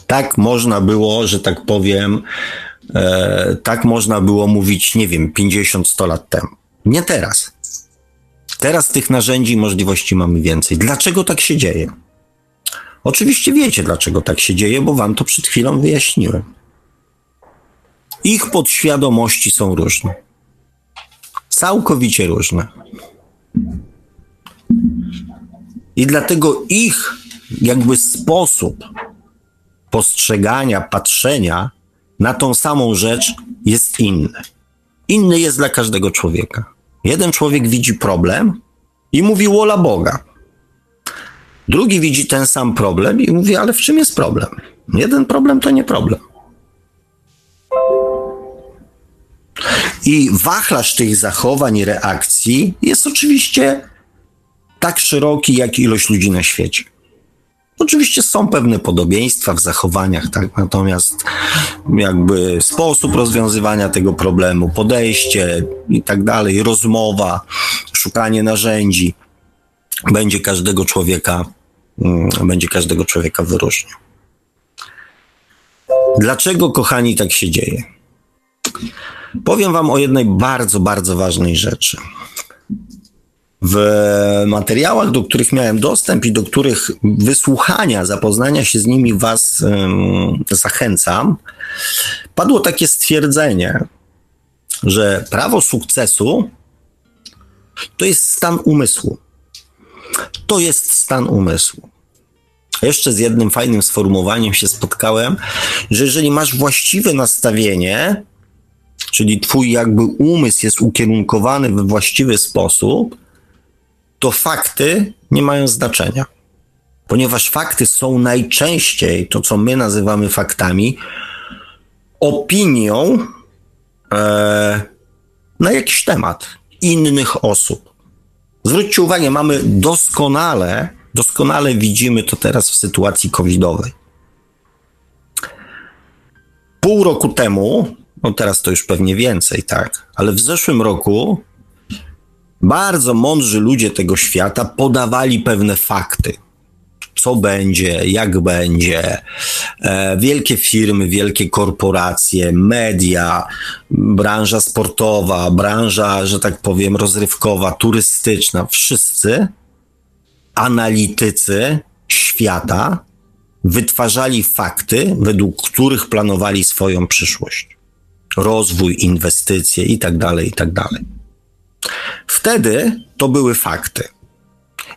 Tak można było, że tak powiem, e, tak można było mówić, nie wiem, 50-100 lat temu. Nie teraz. Teraz tych narzędzi i możliwości mamy więcej. Dlaczego tak się dzieje? Oczywiście wiecie, dlaczego tak się dzieje, bo wam to przed chwilą wyjaśniłem. Ich podświadomości są różne. Całkowicie różne. I dlatego ich jakby sposób postrzegania, patrzenia na tą samą rzecz jest inny. Inny jest dla każdego człowieka. Jeden człowiek widzi problem i mówi wola Boga. Drugi widzi ten sam problem i mówi, ale w czym jest problem? Jeden problem to nie problem. I wachlarz tych zachowań i reakcji jest oczywiście tak szeroki, jak ilość ludzi na świecie. Oczywiście są pewne podobieństwa w zachowaniach, tak? natomiast jakby sposób rozwiązywania tego problemu, podejście i tak dalej, rozmowa, szukanie narzędzi będzie każdego człowieka, mm, będzie każdego człowieka wyróżniał. Dlaczego, kochani, tak się dzieje? Powiem Wam o jednej bardzo, bardzo ważnej rzeczy. W materiałach, do których miałem dostęp i do których wysłuchania, zapoznania się z nimi Was zachęcam, padło takie stwierdzenie, że prawo sukcesu to jest stan umysłu. To jest stan umysłu. Jeszcze z jednym fajnym sformułowaniem się spotkałem, że jeżeli masz właściwe nastawienie, czyli twój jakby umysł jest ukierunkowany we właściwy sposób, to fakty nie mają znaczenia. Ponieważ fakty są najczęściej to, co my nazywamy faktami, opinią e, na jakiś temat innych osób. Zwróćcie uwagę, mamy doskonale, doskonale widzimy to teraz w sytuacji covidowej. Pół roku temu, no teraz to już pewnie więcej, tak, ale w zeszłym roku bardzo mądrzy ludzie tego świata podawali pewne fakty. Co będzie, jak będzie. E, wielkie firmy, wielkie korporacje, media, branża sportowa, branża, że tak powiem, rozrywkowa, turystyczna, wszyscy analitycy świata wytwarzali fakty, według których planowali swoją przyszłość. Rozwój, inwestycje i tak dalej, i tak dalej. Wtedy to były fakty.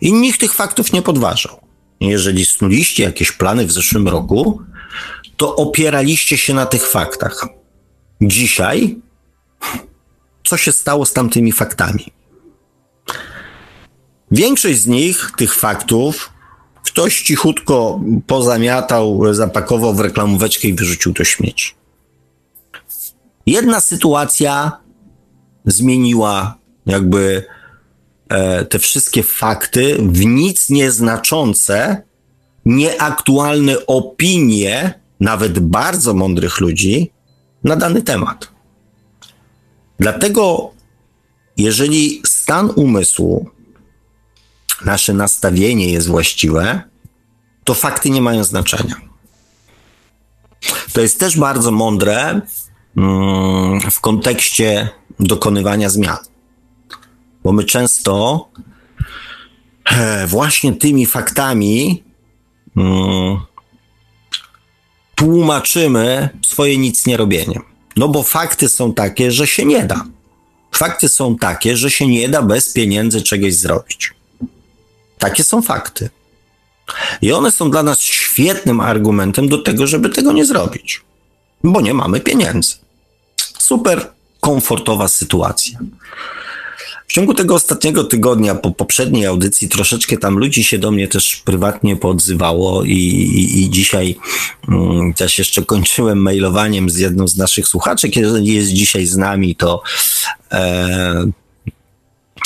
I nikt tych faktów nie podważał. Jeżeli snuliście jakieś plany w zeszłym roku, to opieraliście się na tych faktach. Dzisiaj, co się stało z tamtymi faktami? Większość z nich, tych faktów, ktoś cichutko pozamiatał, zapakował w reklamóweczkę i wyrzucił do śmieci. Jedna sytuacja zmieniła jakby e, te wszystkie fakty w nic nieznaczące, nieaktualne opinie, nawet bardzo mądrych ludzi na dany temat. Dlatego, jeżeli stan umysłu, nasze nastawienie jest właściwe, to fakty nie mają znaczenia. To jest też bardzo mądre mm, w kontekście dokonywania zmian. Bo my często e, właśnie tymi faktami mm, tłumaczymy swoje nic nie robienie. No bo fakty są takie, że się nie da. Fakty są takie, że się nie da bez pieniędzy czegoś zrobić. Takie są fakty. I one są dla nas świetnym argumentem do tego, żeby tego nie zrobić, bo nie mamy pieniędzy. Super komfortowa sytuacja. W ciągu tego ostatniego tygodnia, po poprzedniej audycji, troszeczkę tam ludzi się do mnie też prywatnie podzywało i, i, i dzisiaj mm, też jeszcze kończyłem mailowaniem z jedną z naszych słuchaczek, jeżeli jest dzisiaj z nami, to e,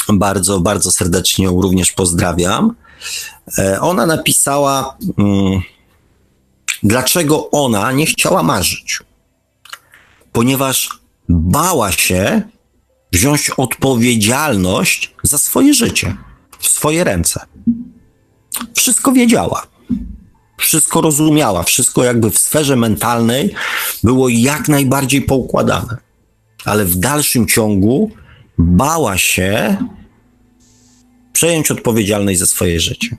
bardzo, bardzo serdecznie ją również pozdrawiam. E, ona napisała, mm, dlaczego ona nie chciała marzyć. Ponieważ bała się wziąć odpowiedzialność za swoje życie w swoje ręce. Wszystko wiedziała. Wszystko rozumiała, wszystko jakby w sferze mentalnej było jak najbardziej poukładane. Ale w dalszym ciągu bała się przejąć odpowiedzialność za swoje życie.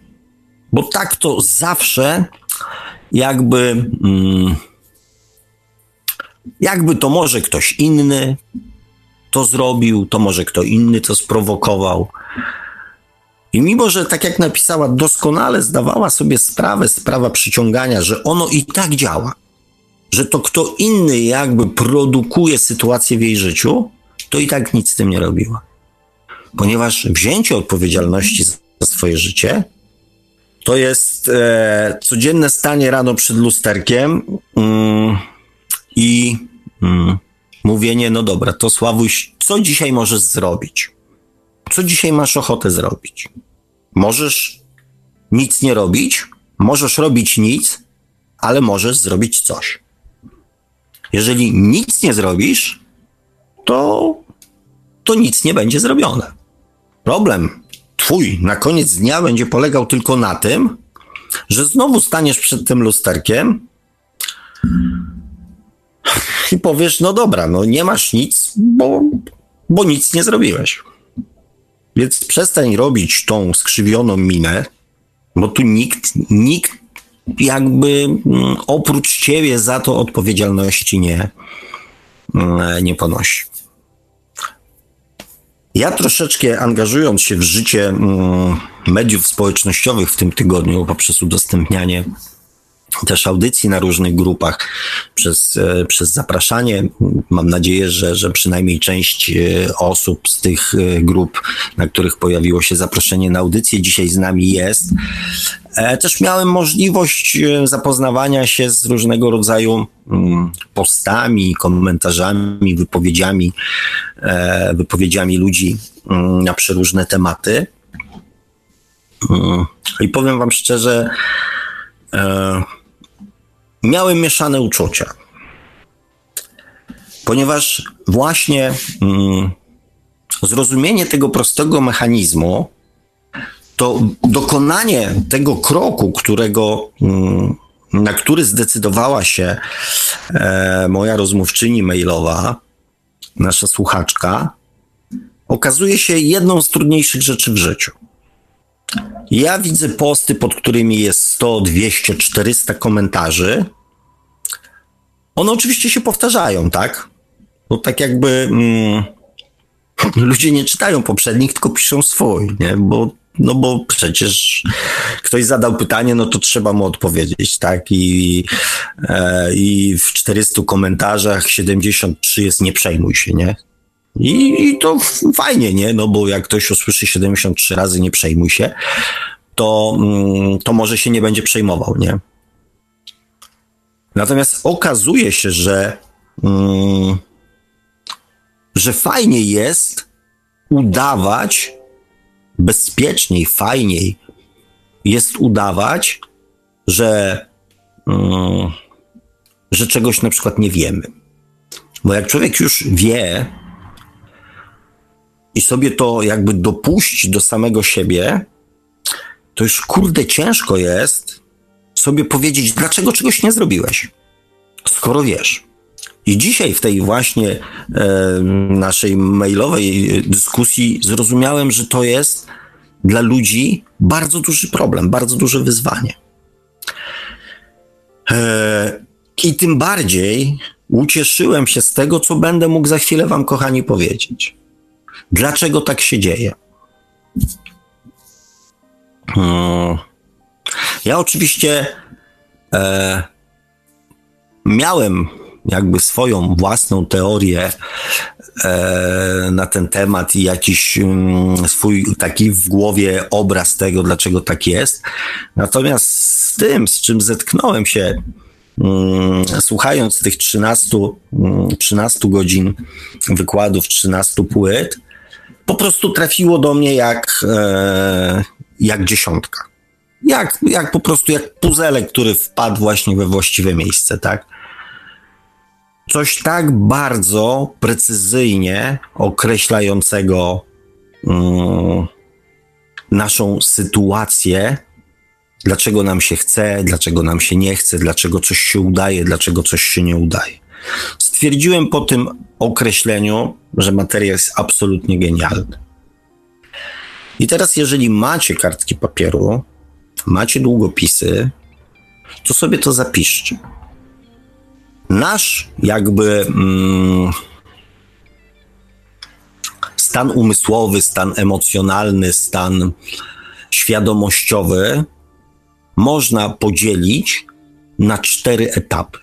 Bo tak to zawsze jakby. Mm, jakby to może ktoś inny to zrobił, to może kto inny to sprowokował. I mimo, że tak jak napisała, doskonale zdawała sobie sprawę z prawa przyciągania, że ono i tak działa, że to kto inny jakby produkuje sytuację w jej życiu, to i tak nic z tym nie robiła. Ponieważ wzięcie odpowiedzialności za swoje życie to jest e, codzienne stanie rano przed lusterkiem mm, i mm, mówienie, no dobra, to Sławuś, co dzisiaj możesz zrobić? Co dzisiaj masz ochotę zrobić? Możesz nic nie robić, możesz robić nic, ale możesz zrobić coś. Jeżeli nic nie zrobisz, to, to nic nie będzie zrobione. Problem twój na koniec dnia będzie polegał tylko na tym, że znowu staniesz przed tym lusterkiem i powiesz, no dobra, no nie masz nic, bo, bo nic nie zrobiłeś. Więc przestań robić tą skrzywioną minę, bo tu nikt, nikt jakby mm, oprócz ciebie za to odpowiedzialności nie, mm, nie ponosi. Ja troszeczkę angażując się w życie mm, mediów społecznościowych w tym tygodniu poprzez udostępnianie też audycji na różnych grupach, przez, e, przez zapraszanie. Mam nadzieję, że, że przynajmniej część e, osób z tych e, grup, na których pojawiło się zaproszenie na audycję, dzisiaj z nami jest. Też miałem możliwość zapoznawania się z różnego rodzaju mm, postami, komentarzami, wypowiedziami, wypowiedziami ludzi mm, na przeróżne tematy. Mm, I powiem Wam szczerze, miałem mieszane uczucia. Ponieważ właśnie mm, zrozumienie tego prostego mechanizmu, to dokonanie tego kroku, którego, mm, na który zdecydowała się e, moja rozmówczyni mailowa, nasza słuchaczka, okazuje się jedną z trudniejszych rzeczy w życiu. Ja widzę posty, pod którymi jest 100, 200, 400 komentarzy. One oczywiście się powtarzają, tak? Bo tak jakby mm, *laughs* ludzie nie czytają poprzednich, tylko piszą swój, nie? Bo no bo przecież ktoś zadał pytanie, no to trzeba mu odpowiedzieć, tak? I, e, i w 400 komentarzach 73 jest nie przejmuj się, nie? I, I to fajnie, nie? No bo jak ktoś usłyszy 73 razy nie przejmuj się, to, mm, to może się nie będzie przejmował, nie? Natomiast okazuje się, że, mm, że fajnie jest udawać, bezpieczniej, fajniej jest udawać, że, mm, że czegoś na przykład nie wiemy. Bo jak człowiek już wie i sobie to jakby dopuści do samego siebie, to już kurde ciężko jest sobie powiedzieć, dlaczego czegoś nie zrobiłeś, skoro wiesz. I dzisiaj w tej właśnie e, naszej mailowej dyskusji zrozumiałem, że to jest dla ludzi bardzo duży problem, bardzo duże wyzwanie. E, I tym bardziej ucieszyłem się z tego, co będę mógł za chwilę Wam, kochani, powiedzieć. Dlaczego tak się dzieje? Ja oczywiście e, miałem jakby swoją własną teorię e, na ten temat i jakiś mm, swój taki w głowie obraz tego, dlaczego tak jest. Natomiast z tym, z czym zetknąłem się, mm, słuchając tych 13, 13 mm, godzin wykładów, 13 płyt, po prostu trafiło do mnie jak, e, jak dziesiątka. Jak, jak po prostu jak puzelek, który wpadł właśnie we właściwe miejsce, tak? Coś tak bardzo precyzyjnie określającego mm, naszą sytuację, dlaczego nam się chce, dlaczego nam się nie chce, dlaczego coś się udaje, dlaczego coś się nie udaje. Stwierdziłem po tym określeniu, że materia jest absolutnie genialna. I teraz, jeżeli macie kartki papieru, macie długopisy, to sobie to zapiszcie. Nasz jakby mm, stan umysłowy, stan emocjonalny, stan świadomościowy można podzielić na cztery etapy.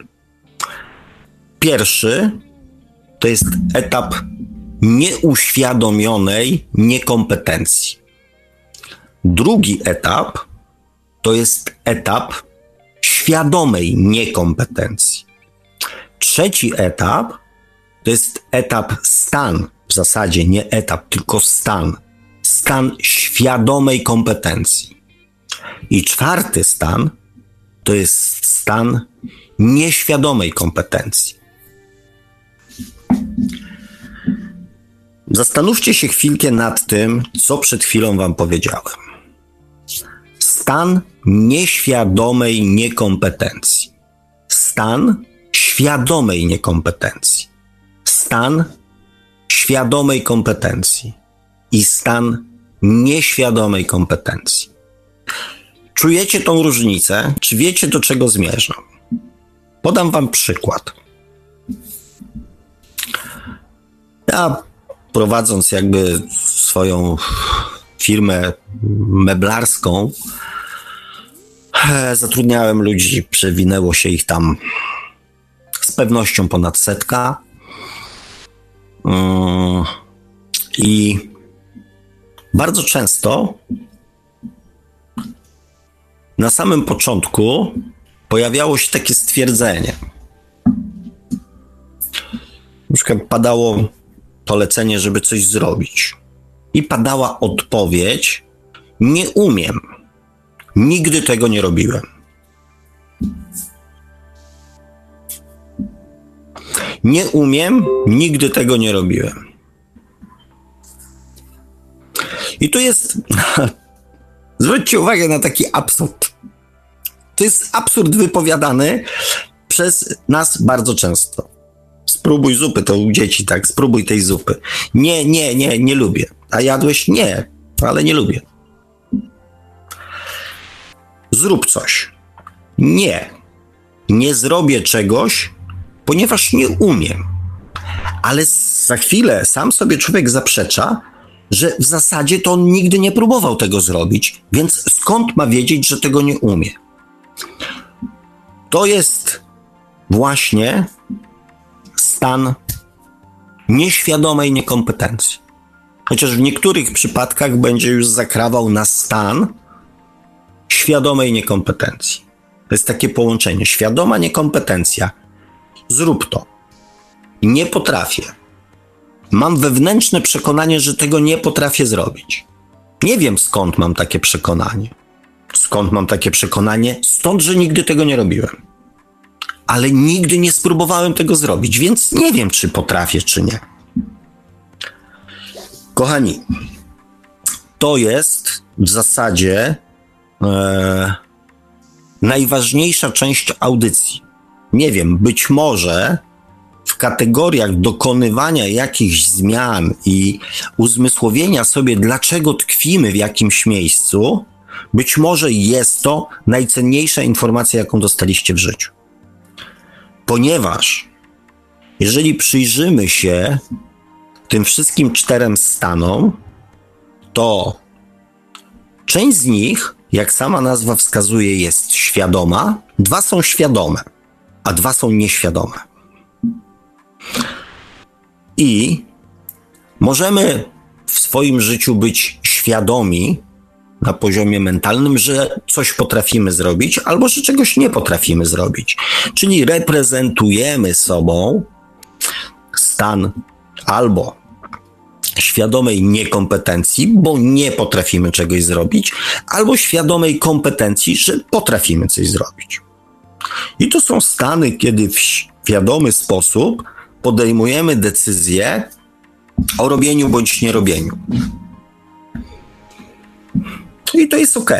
Pierwszy to jest etap nieuświadomionej niekompetencji. Drugi etap to jest etap świadomej niekompetencji. Trzeci etap to jest etap stan, w zasadzie nie etap, tylko stan. Stan świadomej kompetencji. I czwarty stan to jest stan nieświadomej kompetencji. Zastanówcie się chwilkę nad tym, co przed chwilą Wam powiedziałem. Stan nieświadomej niekompetencji. Stan świadomej niekompetencji. Stan świadomej kompetencji i stan nieświadomej kompetencji. Czujecie tą różnicę? Czy wiecie, do czego zmierzam? Podam Wam przykład. Ja prowadząc jakby swoją firmę meblarską, e, zatrudniałem ludzi, przewinęło się ich tam z pewnością ponad setka. Mm, I bardzo często na samym początku pojawiało się takie stwierdzenie. Na przykład padało polecenie, żeby coś zrobić. I padała odpowiedź: Nie umiem. Nigdy tego nie robiłem. Nie umiem, nigdy tego nie robiłem. I tu jest. *laughs* Zwróćcie uwagę na taki absurd. To jest absurd wypowiadany przez nas bardzo często. Spróbuj zupy, to u dzieci, tak? Spróbuj tej zupy. Nie, nie, nie, nie lubię. A jadłeś? Nie, ale nie lubię. Zrób coś. Nie. Nie zrobię czegoś, ponieważ nie umiem. Ale za chwilę sam sobie człowiek zaprzecza, że w zasadzie to on nigdy nie próbował tego zrobić, więc skąd ma wiedzieć, że tego nie umie? To jest właśnie stan nieświadomej niekompetencji. Chociaż w niektórych przypadkach będzie już zakrawał na stan świadomej niekompetencji. To jest takie połączenie. Świadoma niekompetencja. Zrób to. Nie potrafię. Mam wewnętrzne przekonanie, że tego nie potrafię zrobić. Nie wiem skąd mam takie przekonanie. Skąd mam takie przekonanie? Stąd, że nigdy tego nie robiłem. Ale nigdy nie spróbowałem tego zrobić, więc nie wiem, czy potrafię, czy nie. Kochani, to jest w zasadzie e, najważniejsza część audycji. Nie wiem, być może w kategoriach dokonywania jakichś zmian i uzmysłowienia sobie, dlaczego tkwimy w jakimś miejscu, być może jest to najcenniejsza informacja, jaką dostaliście w życiu. Ponieważ jeżeli przyjrzymy się tym wszystkim czterem stanom, to część z nich, jak sama nazwa wskazuje, jest świadoma, dwa są świadome, a dwa są nieświadome. I możemy w swoim życiu być świadomi na poziomie mentalnym, że coś potrafimy zrobić, albo że czegoś nie potrafimy zrobić. Czyli reprezentujemy sobą stan albo świadomej niekompetencji, bo nie potrafimy czegoś zrobić, albo świadomej kompetencji, że potrafimy coś zrobić. I to są stany, kiedy w świadomy sposób podejmujemy decyzję o robieniu bądź nierobieniu. I to jest ok.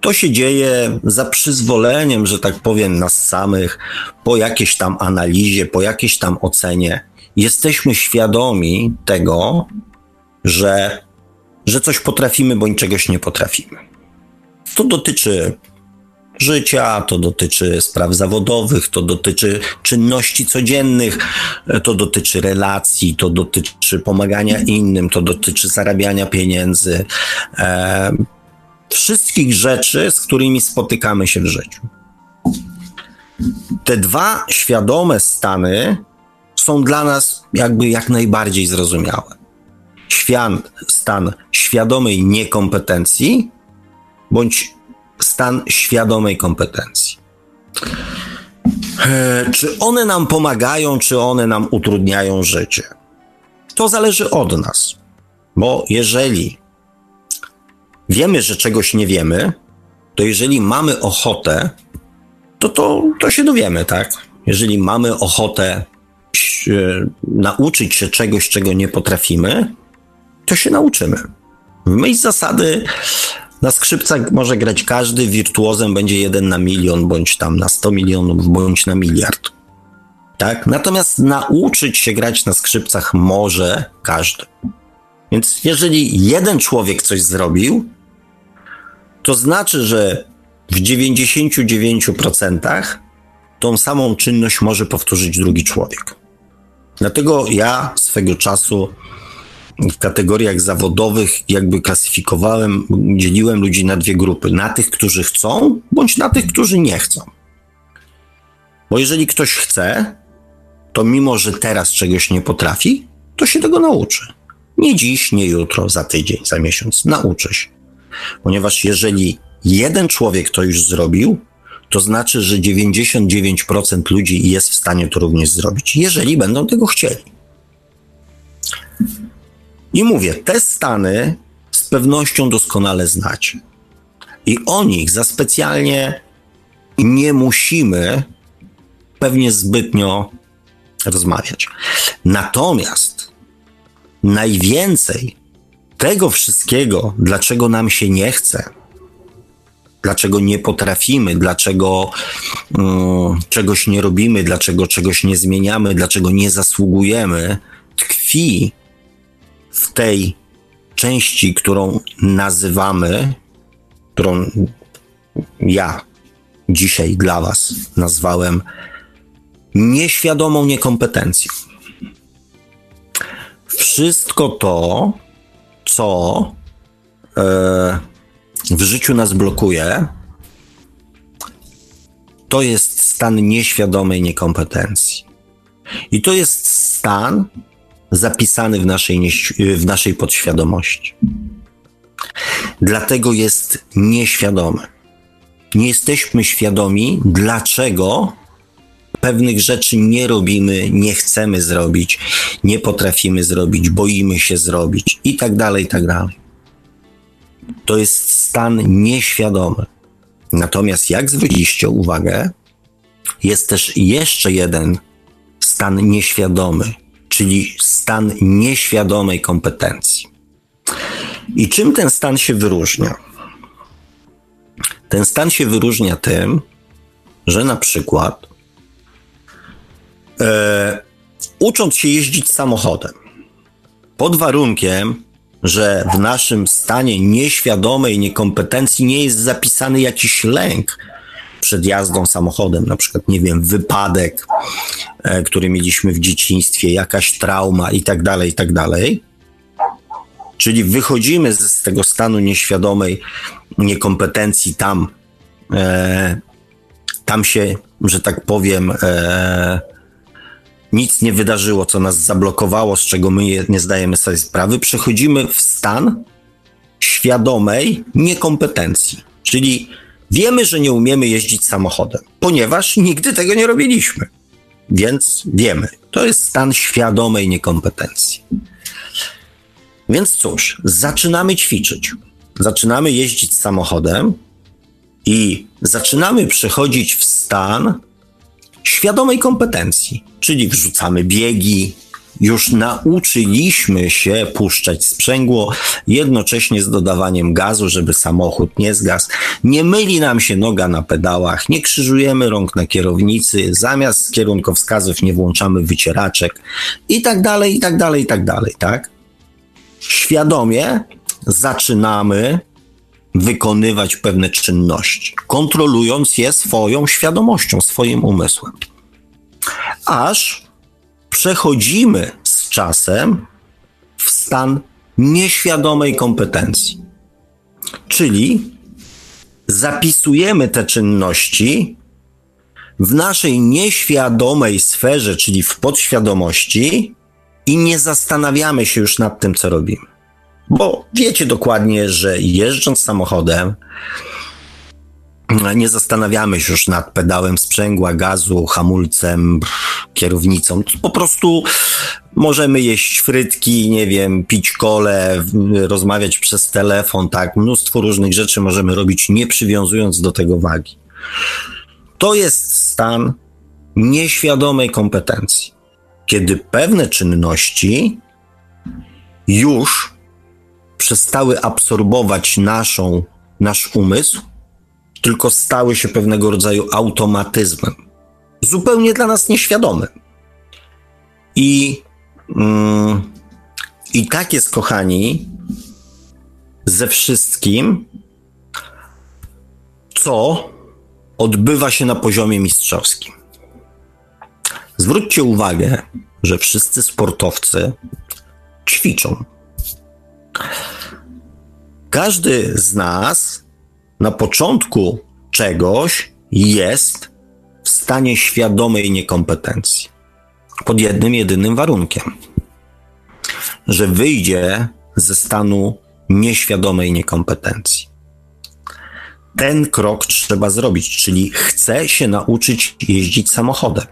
To się dzieje za przyzwoleniem, że tak powiem, nas samych, po jakiejś tam analizie, po jakiejś tam ocenie jesteśmy świadomi tego, że, że coś potrafimy bądź czegoś nie potrafimy. To dotyczy życia, to dotyczy spraw zawodowych, to dotyczy czynności codziennych, to dotyczy relacji, to dotyczy pomagania innym, to dotyczy zarabiania pieniędzy. E, wszystkich rzeczy, z którymi spotykamy się w życiu. Te dwa świadome stany są dla nas jakby jak najbardziej zrozumiałe. Świat, stan świadomej niekompetencji bądź stan świadomej kompetencji. E, czy one nam pomagają, czy one nam utrudniają życie? To zależy od nas, bo jeżeli wiemy, że czegoś nie wiemy, to jeżeli mamy ochotę, to, to, to się dowiemy, tak? Jeżeli mamy ochotę E, nauczyć się czegoś, czego nie potrafimy, to się nauczymy. W myśl zasady na skrzypcach może grać każdy, wirtuozem będzie jeden na milion, bądź tam na 100 milionów, bądź na miliard. Tak? Natomiast nauczyć się grać na skrzypcach może każdy. Więc jeżeli jeden człowiek coś zrobił, to znaczy, że w 99% tą samą czynność może powtórzyć drugi człowiek. Dlatego ja swego czasu w kategoriach zawodowych jakby klasyfikowałem, dzieliłem ludzi na dwie grupy. Na tych, którzy chcą, bądź na tych, którzy nie chcą. Bo jeżeli ktoś chce, to mimo, że teraz czegoś nie potrafi, to się tego nauczy. Nie dziś, nie jutro, za tydzień, za miesiąc. Nauczy się. Ponieważ jeżeli jeden człowiek to już zrobił, to znaczy, że 99% ludzi jest w stanie to również zrobić, jeżeli będą tego chcieli. I mówię, te stany z pewnością doskonale znacie. I o nich za specjalnie nie musimy pewnie zbytnio rozmawiać. Natomiast najwięcej tego wszystkiego, dlaczego nam się nie chce, dlaczego nie potrafimy, dlaczego um, czegoś nie robimy, dlaczego czegoś nie zmieniamy, dlaczego nie zasługujemy, tkwi w tej części, którą nazywamy, którą ja dzisiaj dla Was nazwałem nieświadomą niekompetencją. Wszystko to co e, w życiu nas blokuje, to jest stan nieświadomej niekompetencji. I to jest stan zapisany w naszej, w naszej podświadomości. Dlatego jest nieświadomy. Nie jesteśmy świadomi, dlaczego pewnych rzeczy nie robimy, nie chcemy zrobić, nie potrafimy zrobić, boimy się zrobić i tak dalej, i tak dalej. To jest stan nieświadomy. Natomiast, jak zwróciliście uwagę, jest też jeszcze jeden stan nieświadomy, czyli stan nieświadomej kompetencji. I czym ten stan się wyróżnia? Ten stan się wyróżnia tym, że na przykład e, ucząc się jeździć samochodem, pod warunkiem, że w naszym stanie nieświadomej niekompetencji nie jest zapisany jakiś lęk przed jazdą samochodem, na przykład, nie wiem, wypadek, e, który mieliśmy w dzieciństwie, jakaś trauma i tak dalej, i tak dalej. Czyli wychodzimy z, z tego stanu nieświadomej niekompetencji tam, e, tam się, że tak powiem, e, nic nie wydarzyło, co nas zablokowało, z czego my nie zdajemy sobie sprawy, przechodzimy w stan świadomej niekompetencji. Czyli wiemy, że nie umiemy jeździć samochodem, ponieważ nigdy tego nie robiliśmy. Więc wiemy. To jest stan świadomej niekompetencji. Więc cóż, zaczynamy ćwiczyć. Zaczynamy jeździć samochodem i zaczynamy przechodzić w stan świadomej kompetencji, czyli wrzucamy biegi, już nauczyliśmy się puszczać sprzęgło, jednocześnie z dodawaniem gazu, żeby samochód nie zgasł. Nie myli nam się noga na pedałach, nie krzyżujemy rąk na kierownicy, zamiast kierunkowskazów nie włączamy wycieraczek i tak dalej, i tak dalej, i tak dalej, tak? Świadomie zaczynamy wykonywać pewne czynności, kontrolując je swoją świadomością, swoim umysłem. Aż przechodzimy z czasem w stan nieświadomej kompetencji. Czyli zapisujemy te czynności w naszej nieświadomej sferze, czyli w podświadomości, i nie zastanawiamy się już nad tym, co robimy. Bo wiecie dokładnie, że jeżdżąc samochodem, nie zastanawiamy się już nad pedałem sprzęgła, gazu, hamulcem, kierownicą. Po prostu możemy jeść frytki, nie wiem, pić kole, rozmawiać przez telefon, tak. Mnóstwo różnych rzeczy możemy robić, nie przywiązując do tego wagi. To jest stan nieświadomej kompetencji, kiedy pewne czynności już przestały absorbować naszą, nasz umysł, tylko stały się pewnego rodzaju automatyzmem, zupełnie dla nas nieświadomym. I, mm, i tak jest, kochani, ze wszystkim, co odbywa się na poziomie mistrzowskim. Zwróćcie uwagę, że wszyscy sportowcy ćwiczą. Każdy z nas na początku czegoś jest w stanie świadomej niekompetencji. Pod jednym, jedynym warunkiem, że wyjdzie ze stanu nieświadomej niekompetencji. Ten krok trzeba zrobić, czyli chce się nauczyć jeździć samochodem.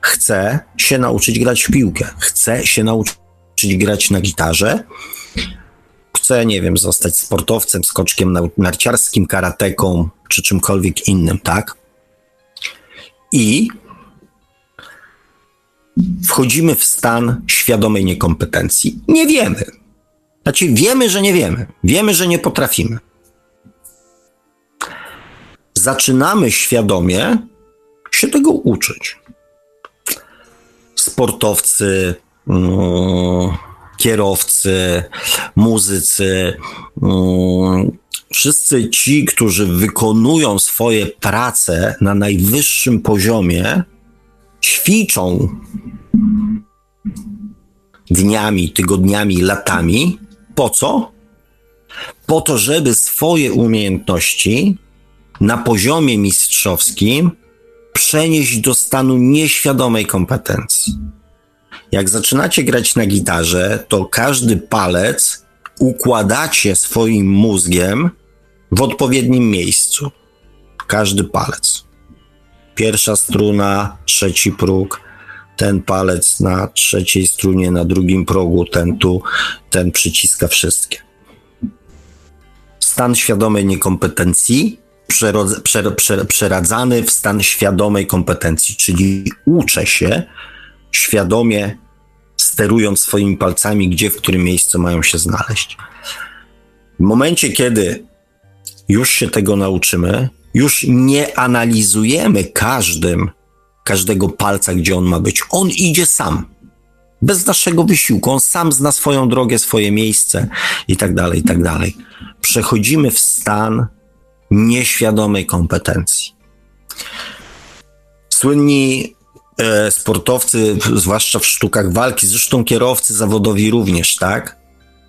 Chce się nauczyć grać w piłkę. Chce się nauczyć grać na gitarze chce, nie wiem, zostać sportowcem, skoczkiem narciarskim, karateką czy czymkolwiek innym, tak? I wchodzimy w stan świadomej niekompetencji. Nie wiemy. Znaczy, wiemy, że nie wiemy. Wiemy, że nie potrafimy. Zaczynamy świadomie się tego uczyć. Sportowcy, kierowcy, muzycy, mm, wszyscy ci, którzy wykonują swoje prace na najwyższym poziomie, ćwiczą dniami, tygodniami, latami, Po co? Po to, żeby swoje umiejętności na poziomie mistrzowskim przenieść do stanu nieświadomej kompetencji. Jak zaczynacie grać na gitarze, to każdy palec układacie swoim mózgiem w odpowiednim miejscu. Każdy palec. Pierwsza struna, trzeci próg, ten palec na trzeciej strunie, na drugim progu, ten tu, ten przyciska wszystkie. Stan świadomej niekompetencji przerodz, przer, przer, przeradzany w stan świadomej kompetencji, czyli uczę się świadomie sterując swoimi palcami, gdzie, w którym miejscu mają się znaleźć. W momencie, kiedy już się tego nauczymy, już nie analizujemy każdym, każdego palca, gdzie on ma być. On idzie sam. Bez naszego wysiłku. On sam zna swoją drogę, swoje miejsce i tak dalej, i tak dalej. Przechodzimy w stan nieświadomej kompetencji. Słynni sportowcy, zwłaszcza w sztukach walki, zresztą kierowcy zawodowi również, tak?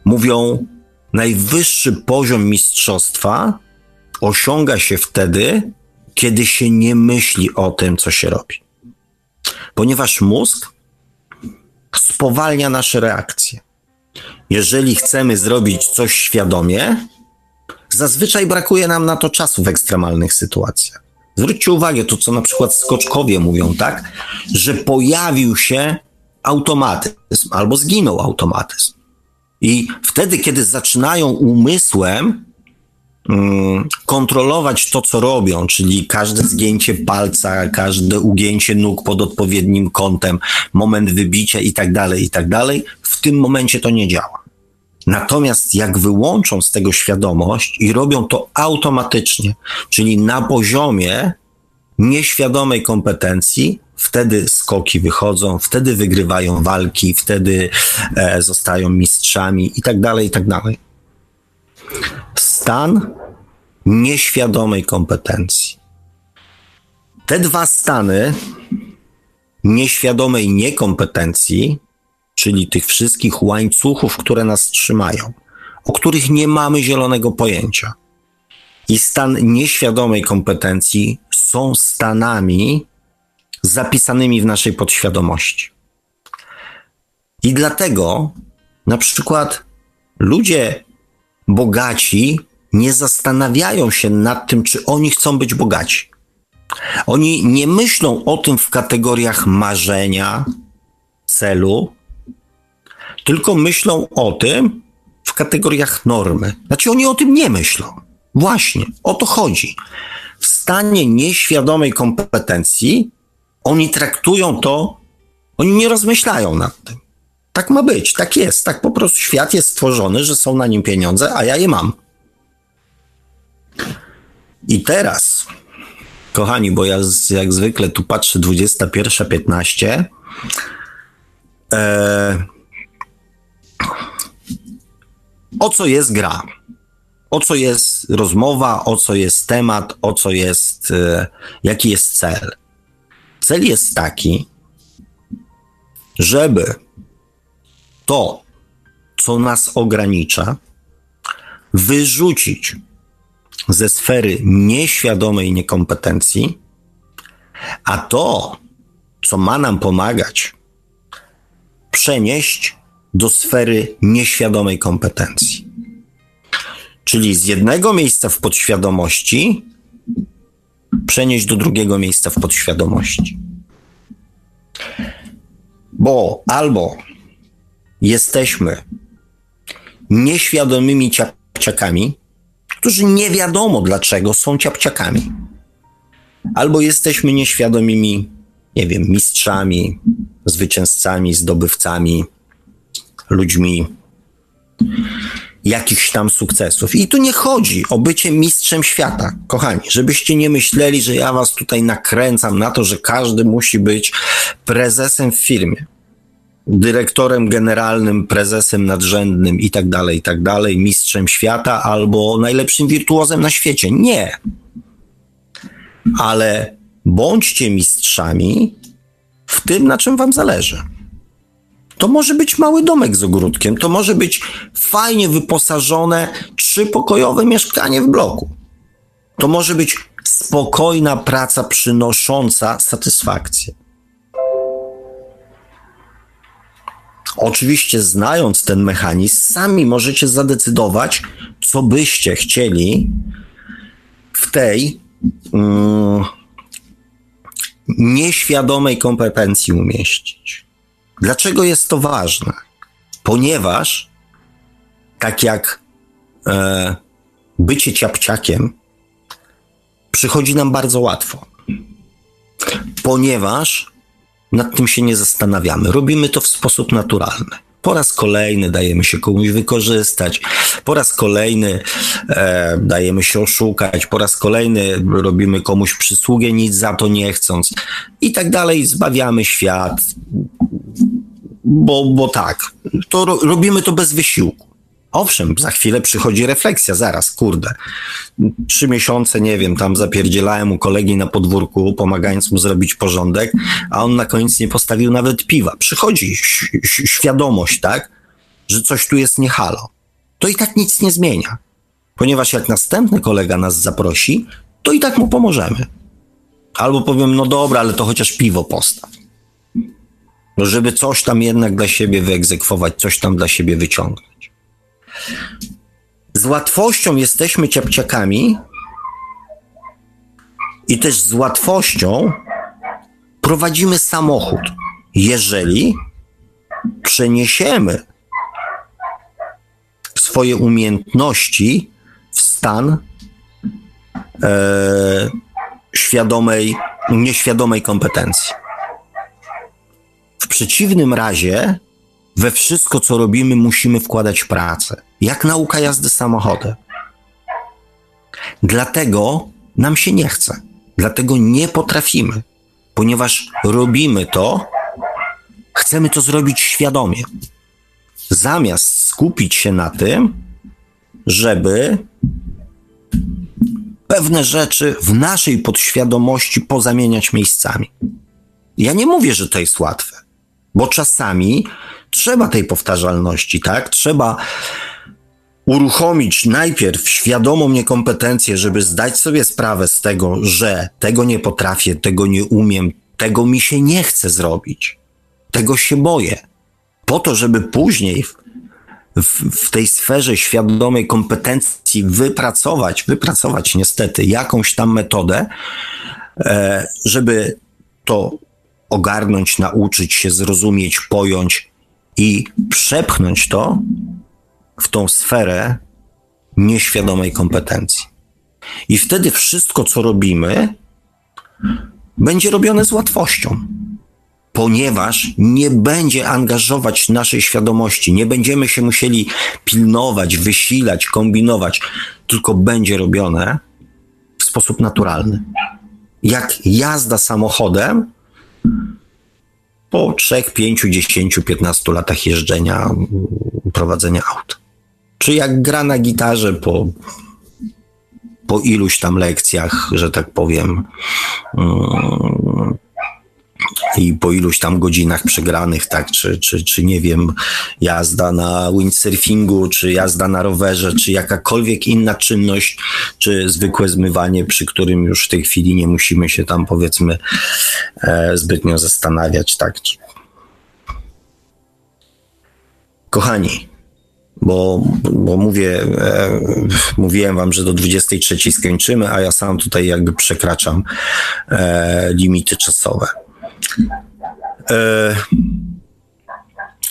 Mówią, najwyższy poziom mistrzostwa osiąga się wtedy, kiedy się nie myśli o tym, co się robi. Ponieważ mózg spowalnia nasze reakcje. Jeżeli chcemy zrobić coś świadomie, zazwyczaj brakuje nam na to czasu w ekstremalnych sytuacjach. Zwróćcie uwagę, to co na przykład skoczkowie mówią, tak, że pojawił się automatyzm albo zginął automatyzm. I wtedy, kiedy zaczynają umysłem mm, kontrolować to, co robią, czyli każde zgięcie palca, każde ugięcie nóg pod odpowiednim kątem, moment wybicia i tak dalej, i tak dalej, w tym momencie to nie działa. Natomiast jak wyłączą z tego świadomość i robią to automatycznie, czyli na poziomie nieświadomej kompetencji, wtedy skoki wychodzą, wtedy wygrywają walki, wtedy e, zostają mistrzami i tak dalej, i tak dalej. Stan nieświadomej kompetencji. Te dwa stany nieświadomej niekompetencji czyli tych wszystkich łańcuchów, które nas trzymają, o których nie mamy zielonego pojęcia. I stan nieświadomej kompetencji są stanami zapisanymi w naszej podświadomości. I dlatego na przykład ludzie bogaci nie zastanawiają się nad tym, czy oni chcą być bogaci. Oni nie myślą o tym w kategoriach marzenia, celu, tylko myślą o tym w kategoriach normy. Znaczy oni o tym nie myślą. Właśnie, o to chodzi. W stanie nieświadomej kompetencji oni traktują to, oni nie rozmyślają nad tym. Tak ma być, tak jest, tak po prostu świat jest stworzony, że są na nim pieniądze, a ja je mam. I teraz, kochani, bo ja jak zwykle tu patrzę 21.15, e, o co jest gra, o co jest rozmowa, o co jest temat, o co jest, e, jaki jest cel. Cel jest taki, żeby to, co nas ogranicza, wyrzucić ze sfery nieświadomej niekompetencji, a to, co ma nam pomagać, przenieść do sfery nieświadomej kompetencji. Czyli z jednego miejsca w podświadomości przenieść do drugiego miejsca w podświadomości. Bo albo jesteśmy nieświadomymi ciapciakami, którzy nie wiadomo dlaczego są ciapciakami, albo jesteśmy nieświadomymi, nie wiem, mistrzami, zwycięzcami, zdobywcami, ludźmi jakichś tam sukcesów. I tu nie chodzi o bycie mistrzem świata, kochani, żebyście nie myśleli, że ja was tutaj nakręcam na to, że każdy musi być prezesem w firmie, dyrektorem generalnym, prezesem nadrzędnym i tak dalej, i tak dalej, mistrzem świata albo najlepszym wirtuozem na świecie. Nie. Ale bądźcie mistrzami w tym, na czym wam zależy. To może być mały domek z ogródkiem, to może być fajnie wyposażone trzypokojowe mieszkanie w bloku. To może być spokojna praca przynosząca satysfakcję. Oczywiście, znając ten mechanizm, sami możecie zadecydować, co byście chcieli w tej mm, nieświadomej kompetencji umieścić. Dlaczego jest to ważne? Ponieważ, tak jak e, bycie ciapciakiem przychodzi nam bardzo łatwo. Ponieważ nad tym się nie zastanawiamy. Robimy to w sposób naturalny. Po raz kolejny dajemy się komuś wykorzystać, po raz kolejny e, dajemy się oszukać, po raz kolejny robimy komuś przysługę, nic za to nie chcąc i tak dalej. Zbawiamy świat, bo, bo tak. To ro, robimy to bez wysiłku. Owszem, za chwilę przychodzi refleksja, zaraz, kurde. Trzy miesiące, nie wiem, tam zapierdzielałem u kolegi na podwórku, pomagając mu zrobić porządek, a on na koniec nie postawił nawet piwa. Przychodzi świadomość, tak, że coś tu jest nie halo. To i tak nic nie zmienia. Ponieważ jak następny kolega nas zaprosi, to i tak mu pomożemy. Albo powiem, no dobra, ale to chociaż piwo postaw. No żeby coś tam jednak dla siebie wyegzekwować, coś tam dla siebie wyciągnąć. Z łatwością jesteśmy ciapciakami i też z łatwością prowadzimy samochód, jeżeli przeniesiemy swoje umiejętności w stan e, świadomej, nieświadomej kompetencji. W przeciwnym razie we wszystko, co robimy, musimy wkładać pracę. Jak nauka jazdy samochodem. Dlatego nam się nie chce. Dlatego nie potrafimy, ponieważ robimy to, chcemy to zrobić świadomie. Zamiast skupić się na tym, żeby pewne rzeczy w naszej podświadomości pozamieniać miejscami. Ja nie mówię, że to jest łatwe, bo czasami trzeba tej powtarzalności, tak? Trzeba uruchomić najpierw świadomą niekompetencję, żeby zdać sobie sprawę z tego, że tego nie potrafię, tego nie umiem, tego mi się nie chce zrobić, tego się boję. Po to, żeby później w, w, w tej sferze świadomej kompetencji wypracować, wypracować niestety jakąś tam metodę, e, żeby to ogarnąć, nauczyć się, zrozumieć, pojąć i przepchnąć to w tą sferę nieświadomej kompetencji. I wtedy wszystko, co robimy, będzie robione z łatwością, ponieważ nie będzie angażować naszej świadomości, nie będziemy się musieli pilnować, wysilać, kombinować, tylko będzie robione w sposób naturalny. Jak jazda samochodem po 3, 5, 10, 15 latach jeżdżenia, prowadzenia aut. Czy jak gra na gitarze po, po iluś tam lekcjach, że tak powiem, mm, i po iluś tam godzinach przegranych, tak, czy, czy, czy nie wiem, jazda na windsurfingu, czy jazda na rowerze, czy jakakolwiek inna czynność, czy zwykłe zmywanie, przy którym już w tej chwili nie musimy się tam powiedzmy e, zbytnio zastanawiać, tak. Kochani, bo, bo mówię, e, mówiłem wam, że do 23 skończymy, a ja sam tutaj jakby przekraczam e, limity czasowe. E,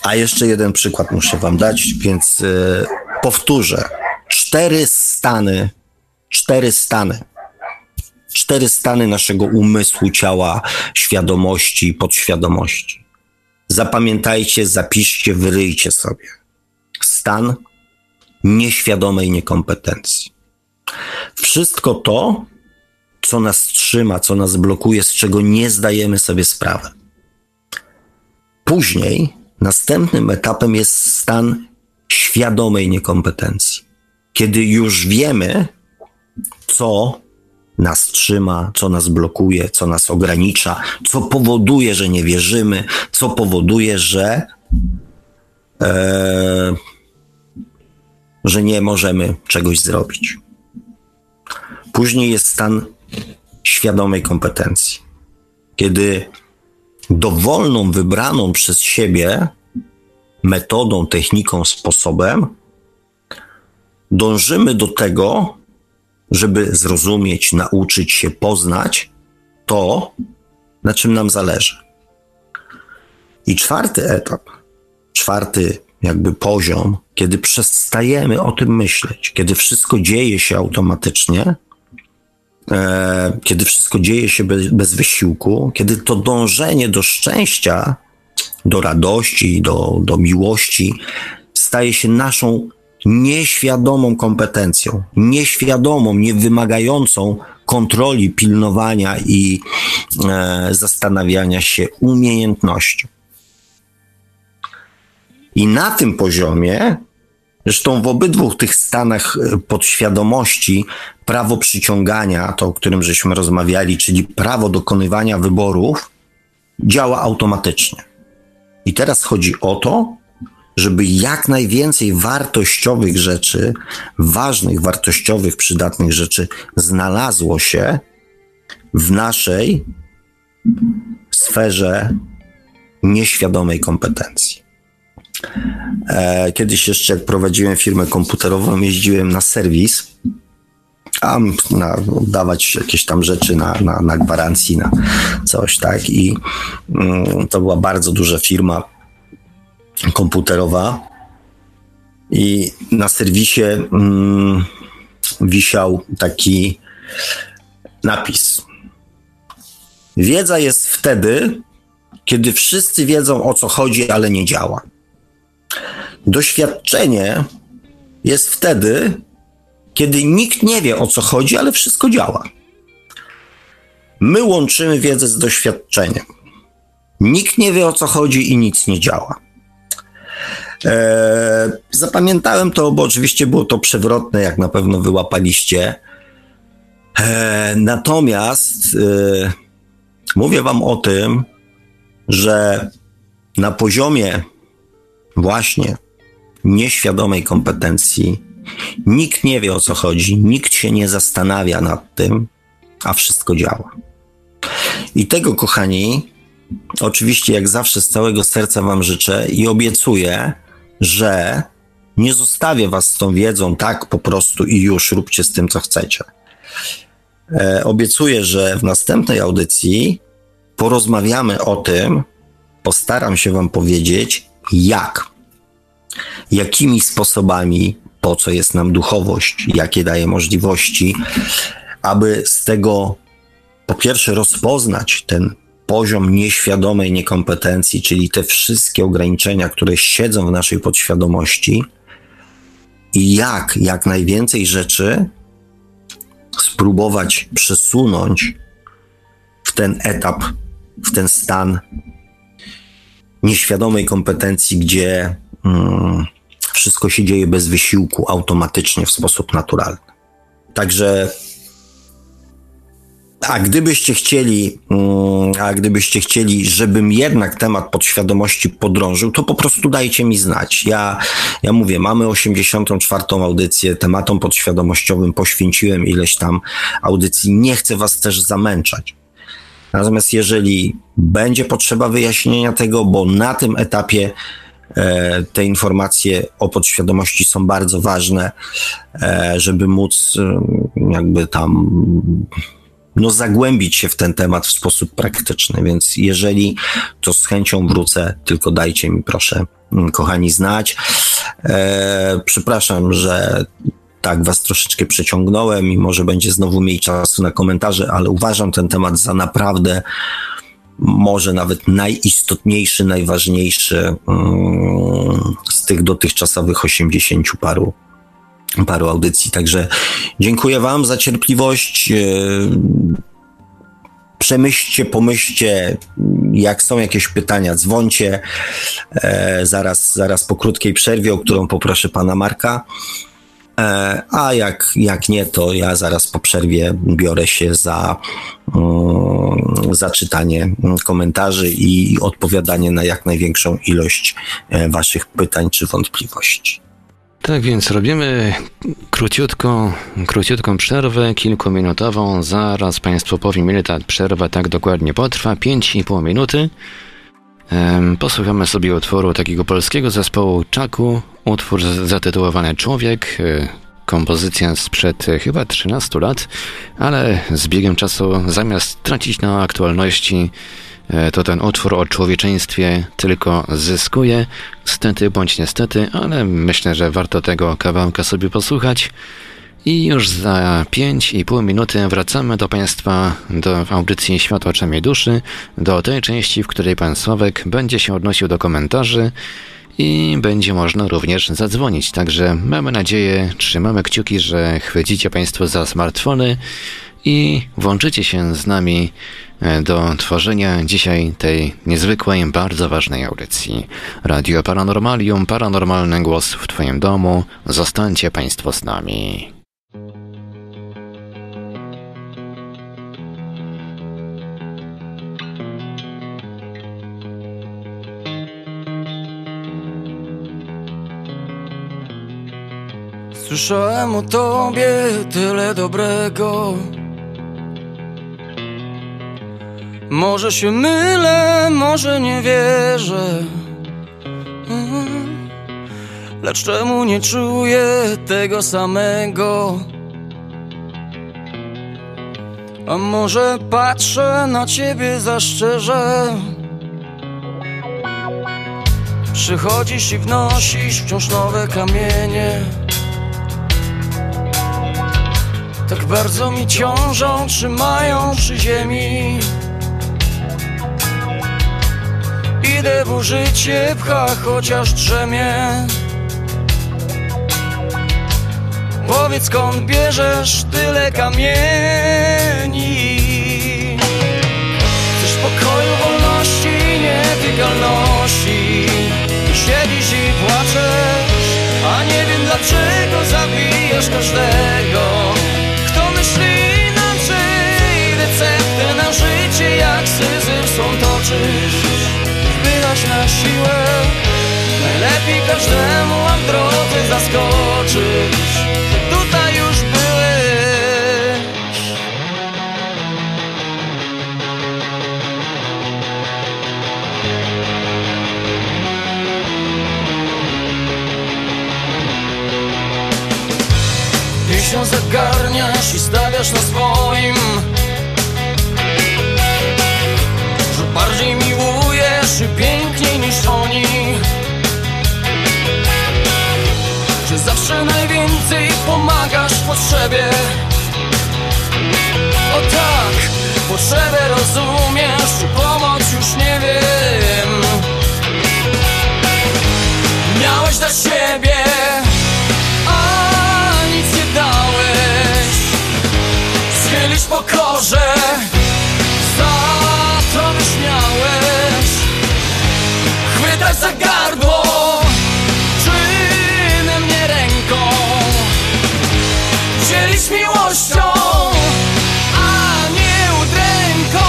a jeszcze jeden przykład muszę Wam dać, więc e, powtórzę. Cztery stany, cztery stany, cztery stany naszego umysłu, ciała, świadomości, podświadomości. Zapamiętajcie, zapiszcie, wyryjcie sobie. Stan nieświadomej niekompetencji. Wszystko to co nas trzyma, co nas blokuje, z czego nie zdajemy sobie sprawy. Później, następnym etapem jest stan świadomej niekompetencji. Kiedy już wiemy, co nas trzyma, co nas blokuje, co nas ogranicza, co powoduje, że nie wierzymy, co powoduje, że e, że nie możemy czegoś zrobić. Później jest stan świadomej kompetencji, kiedy dowolną, wybraną przez siebie metodą, techniką, sposobem dążymy do tego, żeby zrozumieć, nauczyć się, poznać to, na czym nam zależy. I czwarty etap, czwarty jakby poziom, kiedy przestajemy o tym myśleć, kiedy wszystko dzieje się automatycznie, e, kiedy wszystko dzieje się bez, bez wysiłku, kiedy to dążenie do szczęścia, do radości, do, do miłości staje się naszą nieświadomą kompetencją, nieświadomą, niewymagającą kontroli, pilnowania i e, zastanawiania się umiejętnością. I na tym poziomie, zresztą w obydwu tych stanach e, podświadomości, prawo przyciągania, to o którym żeśmy rozmawiali, czyli prawo dokonywania wyborów, działa automatycznie. I teraz chodzi o to, żeby jak najwięcej wartościowych rzeczy, ważnych, wartościowych, przydatnych rzeczy znalazło się w naszej sferze nieświadomej kompetencji. E, kiedyś jeszcze, jak prowadziłem firmę komputerową, jeździłem na serwis, a na, dawać jakieś tam rzeczy na, na, na gwarancji, na coś, tak. I mm, to była bardzo duża firma komputerowa. I na serwisie mm, wisiał taki napis. Wiedza jest wtedy, kiedy wszyscy wiedzą o co chodzi, ale nie działa. Doświadczenie jest wtedy, kiedy nikt nie wie o co chodzi, ale wszystko działa. My łączymy wiedzę z doświadczeniem. Nikt nie wie o co chodzi i nic nie działa. Eee, zapamiętałem to, bo oczywiście było to przewrotne, jak na pewno wyłapaliście. Eee, natomiast e, mówię Wam o tym, że na poziomie właśnie nieświadomej kompetencji nikt nie wie o co chodzi, nikt się nie zastanawia nad tym, a wszystko działa. I tego, kochani, oczywiście jak zawsze z całego serca Wam życzę i obiecuję, że nie zostawię Was z tą wiedzą tak po prostu i już róbcie z tym, co chcecie. E, obiecuję, że w następnej audycji porozmawiamy o tym, postaram się Wam powiedzieć, jak, jakimi sposobami, po co jest nam duchowość, jakie daje możliwości, aby z tego po pierwsze rozpoznać ten poziom nieświadomej niekompetencji, czyli te wszystkie ograniczenia, które siedzą w naszej podświadomości, i jak jak najwięcej rzeczy spróbować przesunąć w ten etap, w ten stan nieświadomej kompetencji, gdzie mm, wszystko się dzieje bez wysiłku, automatycznie, w sposób naturalny. Także a gdybyście chcieli, mm, a gdybyście chcieli, żebym jednak temat podświadomości podrążył, to po prostu dajcie mi znać. Ja, ja mówię, mamy 84. audycję, tematom podświadomościowym poświęciłem ileś tam audycji. Nie chcę was też zamęczać. Natomiast jeżeli będzie potrzeba wyjaśnienia tego, bo na tym etapie e, te informacje o podświadomości są bardzo ważne, e, żeby móc e, jakby tam no, zagłębić się w ten temat w sposób praktyczny. Więc jeżeli to z chęcią wrócę, tylko dajcie mi proszę, mm, kochani, znać. Przepraszam, że tak was troszeczkę przeciągnąłem i może będzie znowu mniej czasu na komentarze, ale uważam ten temat za naprawdę może nawet najistotniejszy, najważniejszy mm, z tych dotychczasowych 80 paru paru audycji. Także dziękuję Wam za cierpliwość. E, przemyślcie, pomyślcie, jak są jakieś pytania, dzwońcie. E, zaraz, zaraz po krótkiej przerwie, o którą poproszę pana Marka. E, a jak, jak nie, to ja zaraz po przerwie biorę się za, mm, za czytanie komentarzy i odpowiadanie na jak największą ilość e, Waszych pytań czy wątpliwości. Tak więc robimy króciutką, króciutką przerwę, kilkuminutową. Zaraz Państwu powiem, ile ta przerwa tak dokładnie potrwa. 5,5 minuty. Posłuchamy sobie utworu takiego polskiego zespołu Czaku, utwór zatytułowany Człowiek, e, kompozycja sprzed e, chyba 13 lat, ale z biegiem czasu zamiast tracić na aktualności, e, to ten utwór o człowieczeństwie tylko zyskuje, stety bądź niestety, ale myślę, że warto tego kawałka sobie posłuchać. I już za 5,5 minuty wracamy do Państwa do audycji Świat oczami duszy, do tej części, w której Pan Sławek będzie się odnosił do komentarzy i będzie można również zadzwonić. Także mamy nadzieję, trzymamy kciuki, że chwycicie Państwo za smartfony i włączycie się z nami e, do tworzenia dzisiaj tej niezwykłej, bardzo ważnej audycji. Radio Paranormalium, paranormalny głos w Twoim domu. Zostańcie Państwo z nami. Słyszałem o tobie tyle dobrego Może się mylę, może nie wierzę. Lecz czemu nie czuję tego samego? A może patrzę na ciebie za szczerze? Przychodzisz i wnosisz wciąż nowe kamienie. Tak bardzo mi ciążą, trzymają przy ziemi. Idę, bo życie pcha, chociaż drzemie Powiedz skąd bierzesz tyle kamieni? Chcesz pokoju, wolności, nietykalności. Siedzisz i płaczesz, a nie wiem dlaczego zabijasz każdego. Receptę na życie jak syzyf są toczysz? Wpychasz na siłę Najlepiej każdemu, a w drodze zaskoczysz się zagarniasz i stawiasz na swoim. Bardziej miłujesz piękniej niż oni. Że zawsze najwięcej pomagasz w potrzebie. O tak, potrzebę rozumiesz Czy pomoc już nie wiem Schylić pokorze. Chwytać za gardło. Czynem, nie ręką. Dzielić miłością A nie udręką.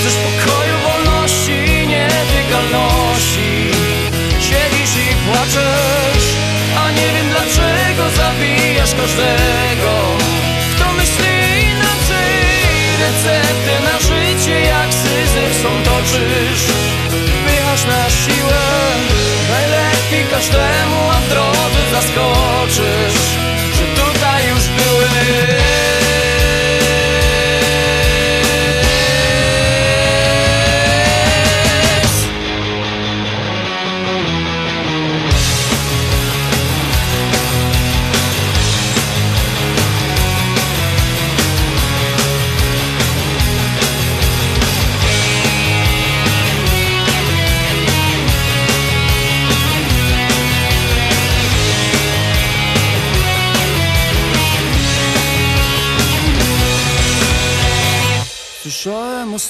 Chcesz pokoju, wolności, nietykalności Siedzisz i płaczesz A nie wiem dlaczego zabijasz każdego toczysz masz na siłę Najlepiej każdemu, a w drodze zaskoczysz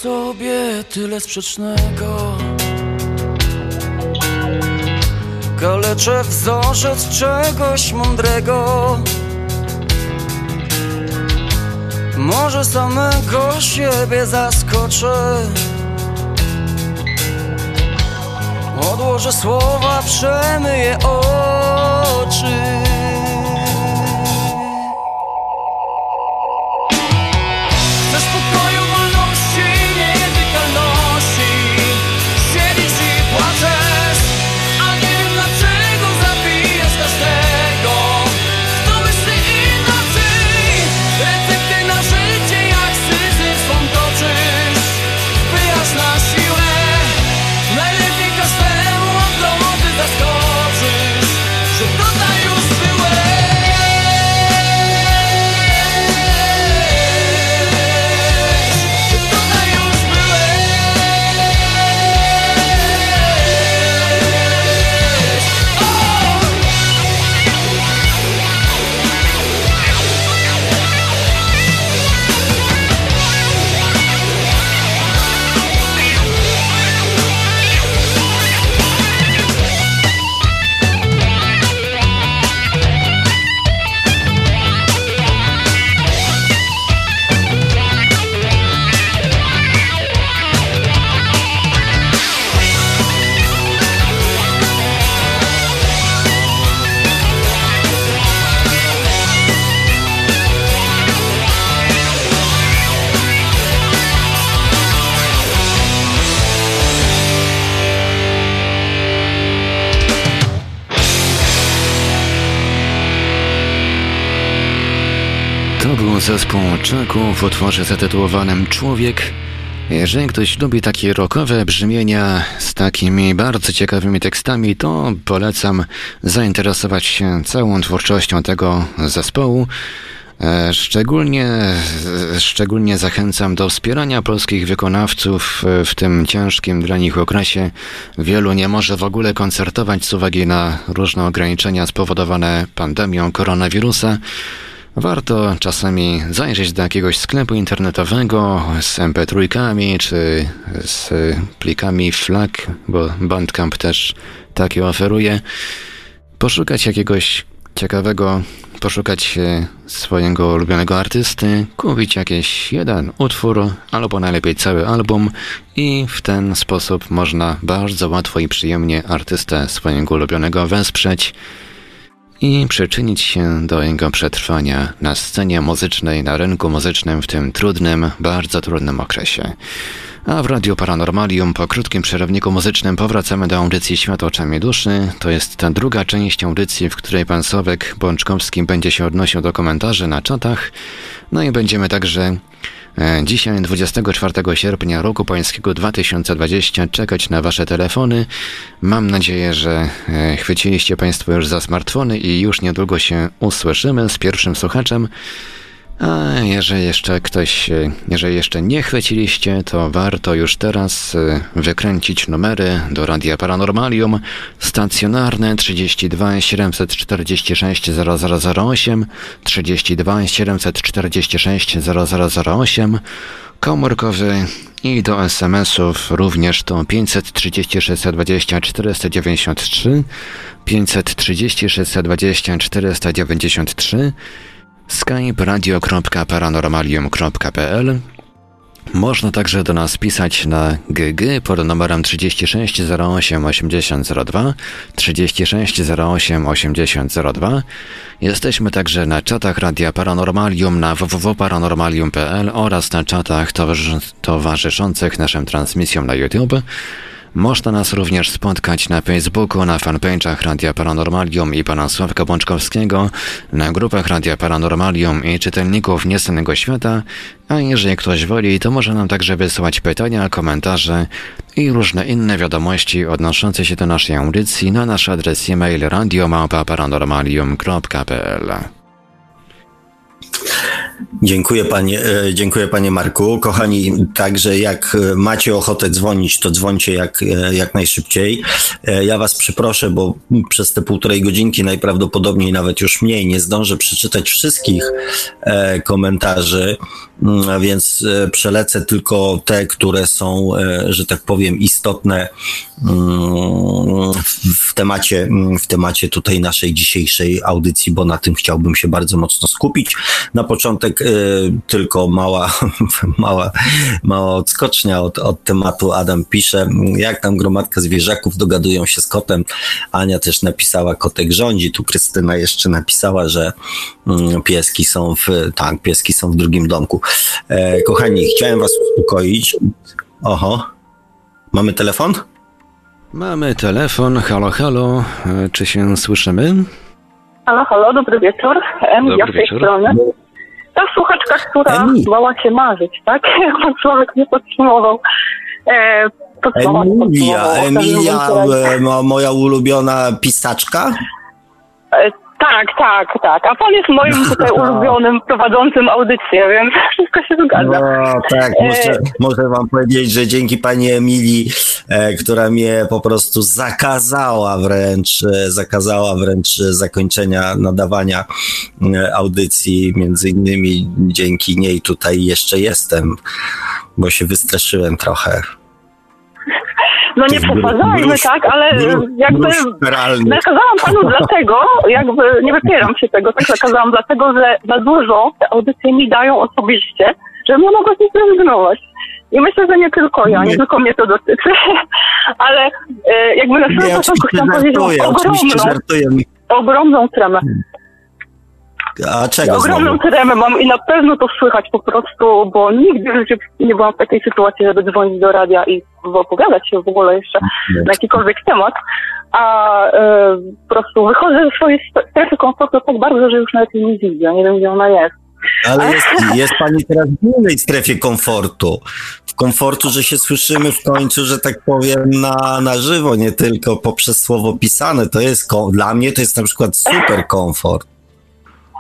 sobie tyle sprzecznego. Kaleczę wzorzec czegoś mądrego. Może samego siebie zaskoczę. Odłożę słowa, przemyję oczy W utworze zatytułowanym Człowiek. Jeżeli ktoś lubi takie rockowe brzmienia z takimi bardzo ciekawymi tekstami, to polecam zainteresować się całą twórczością tego zespołu. E, szczególnie, szczególnie zachęcam do wspierania polskich wykonawców w tym ciężkim dla nich okresie. Wielu nie może w ogóle koncertować z uwagi na różne ograniczenia spowodowane pandemią koronawirusa. Warto czasami zajrzeć do jakiegoś sklepu internetowego z MP3 czy z plikami FLAC, bo Bandcamp też takie oferuje. Poszukać jakiegoś ciekawego, poszukać swojego ulubionego artysty, kupić jakiś jeden utwór albo najlepiej cały album i w ten sposób można bardzo łatwo i przyjemnie artystę swojego ulubionego wesprzeć i przyczynić się do jego przetrwania na scenie muzycznej, na rynku muzycznym w tym trudnym, bardzo trudnym okresie. A w Radiu Paranormalium po krótkim przerywniku muzycznym powracamy do audycji Świat oczami duszy. To jest ta druga część audycji, w której pan Sławek Bączkowski będzie się odnosił do komentarzy na czatach. No i będziemy także dzisiaj, 24 sierpnia roku pańskiego 2020, czekać na Wasze telefony. Mam nadzieję, że e, chwyciliście Państwo już za smartfony i już niedługo się usłyszymy z pierwszym słuchaczem. A jeżeli jeszcze ktoś, e, jeżeli jeszcze nie chwyciliście, to warto już teraz e, wykręcić numery do Radia Paranormalium. Stacjonarne 32 746 0008, 32 746 0008, komórkowy i do SMS-ów również to 536 20 493, 536 20 493, skype radio.paranormalium.pl można także do nas pisać na GG pod numerem 36 08 8002 36 08 8002. Jesteśmy także na czatach Radia Paranormalium na www.paranormalium.pl oraz na czatach towarzyszących naszym transmisjom na YouTube. Można nas również spotkać na Facebooku, na fanpage'ach Radia Paranormalium i pana Sławka Bączkowskiego, na grupach Radia Paranormalium i czytelników Niesanego Świata, a jeżeli ktoś woli, to może nam także wysłać pytania, komentarze i różne inne wiadomości odnoszące się do naszej audycji na nasz adres e-mail radiomałpa-paranormalium.pl Dziękuję panie, e, dziękuję panie Marku. Kochani, także jak macie ochotę dzwonić, to dzwońcie jak, e, jak najszybciej. E, ja was przeproszę, bo przez te półtorej godzinki najprawdopodobniej nawet już mniej nie zdążę przeczytać wszystkich komentarzy, mm, więc przelecę tylko te, które są, że tak powiem, istotne mm, w temacie, w temacie tutaj naszej dzisiejszej audycji, bo na tym chciałbym się bardzo mocno skupić. Na początek tylko mała, *laughs* mała, mała odskocznia od, od tematu. Adam pisze, jak tam gromadka zwierzaków dogadują się z kotem. Ania też napisała, kotek rządzi. Tu Krystyna jeszcze napisała, że mm, pieski są w, tak, pieski są w drugim domku. E, kochani, chciałem was uspokoić. Oho, mamy telefon? Mamy telefon, halo, halo, e, czy się słyszymy? Halo, halo, dobry wieczór. Dobry ja wieczór. strony ta słuchaczka, która Emi. bała się marzyć, tak? *laughs* Jak pan Sławek nie podsumował. E, Emilia, Emilia, e, moja ulubiona pisaczka? E, tak, tak, tak. A pan jest moim *laughs* tutaj ulubionym prowadzącym audycję, więc *laughs* wszystko się zgadza. No tak, muszę, e... muszę wam powiedzieć, że dzięki pani Emilii, e, która mnie po prostu zakazała wręcz, e, zakazała wręcz zakończenia nadawania e, audycji, między innymi dzięki niej tutaj jeszcze jestem, bo się wystraszyłem trochę. No nie przesadzajmy, tak, ale jakby nakazałam panu *laughs* dlatego, jakby nie wypieram się tego, tak nakazałam dlatego, że za dużo te audycje mi dają osobiście, żebym ja mogła z nich zrezygnować. I myślę, że nie tylko ja, nie, nie tylko mnie to dotyczy, *laughs* ale e, jakby na samym początku chciałam powiedzieć ogromną, ogromną tremę. A czego Ogromną znowu? tremę mam i na pewno to słychać po prostu, bo nigdy w życiu nie byłam w takiej sytuacji, żeby dzwonić do radia i opowiadać się w ogóle jeszcze nie. na jakikolwiek temat, a e, po prostu wychodzę ze swojej strefy komfortu tak bardzo, że już nawet jej nie widzę, nie wiem gdzie ona jest. Ale jest, jest pani teraz w innej strefie komfortu. W komfortu, że się słyszymy w końcu, że tak powiem, na, na żywo, nie tylko poprzez słowo pisane. To jest, dla mnie to jest na przykład super komfort.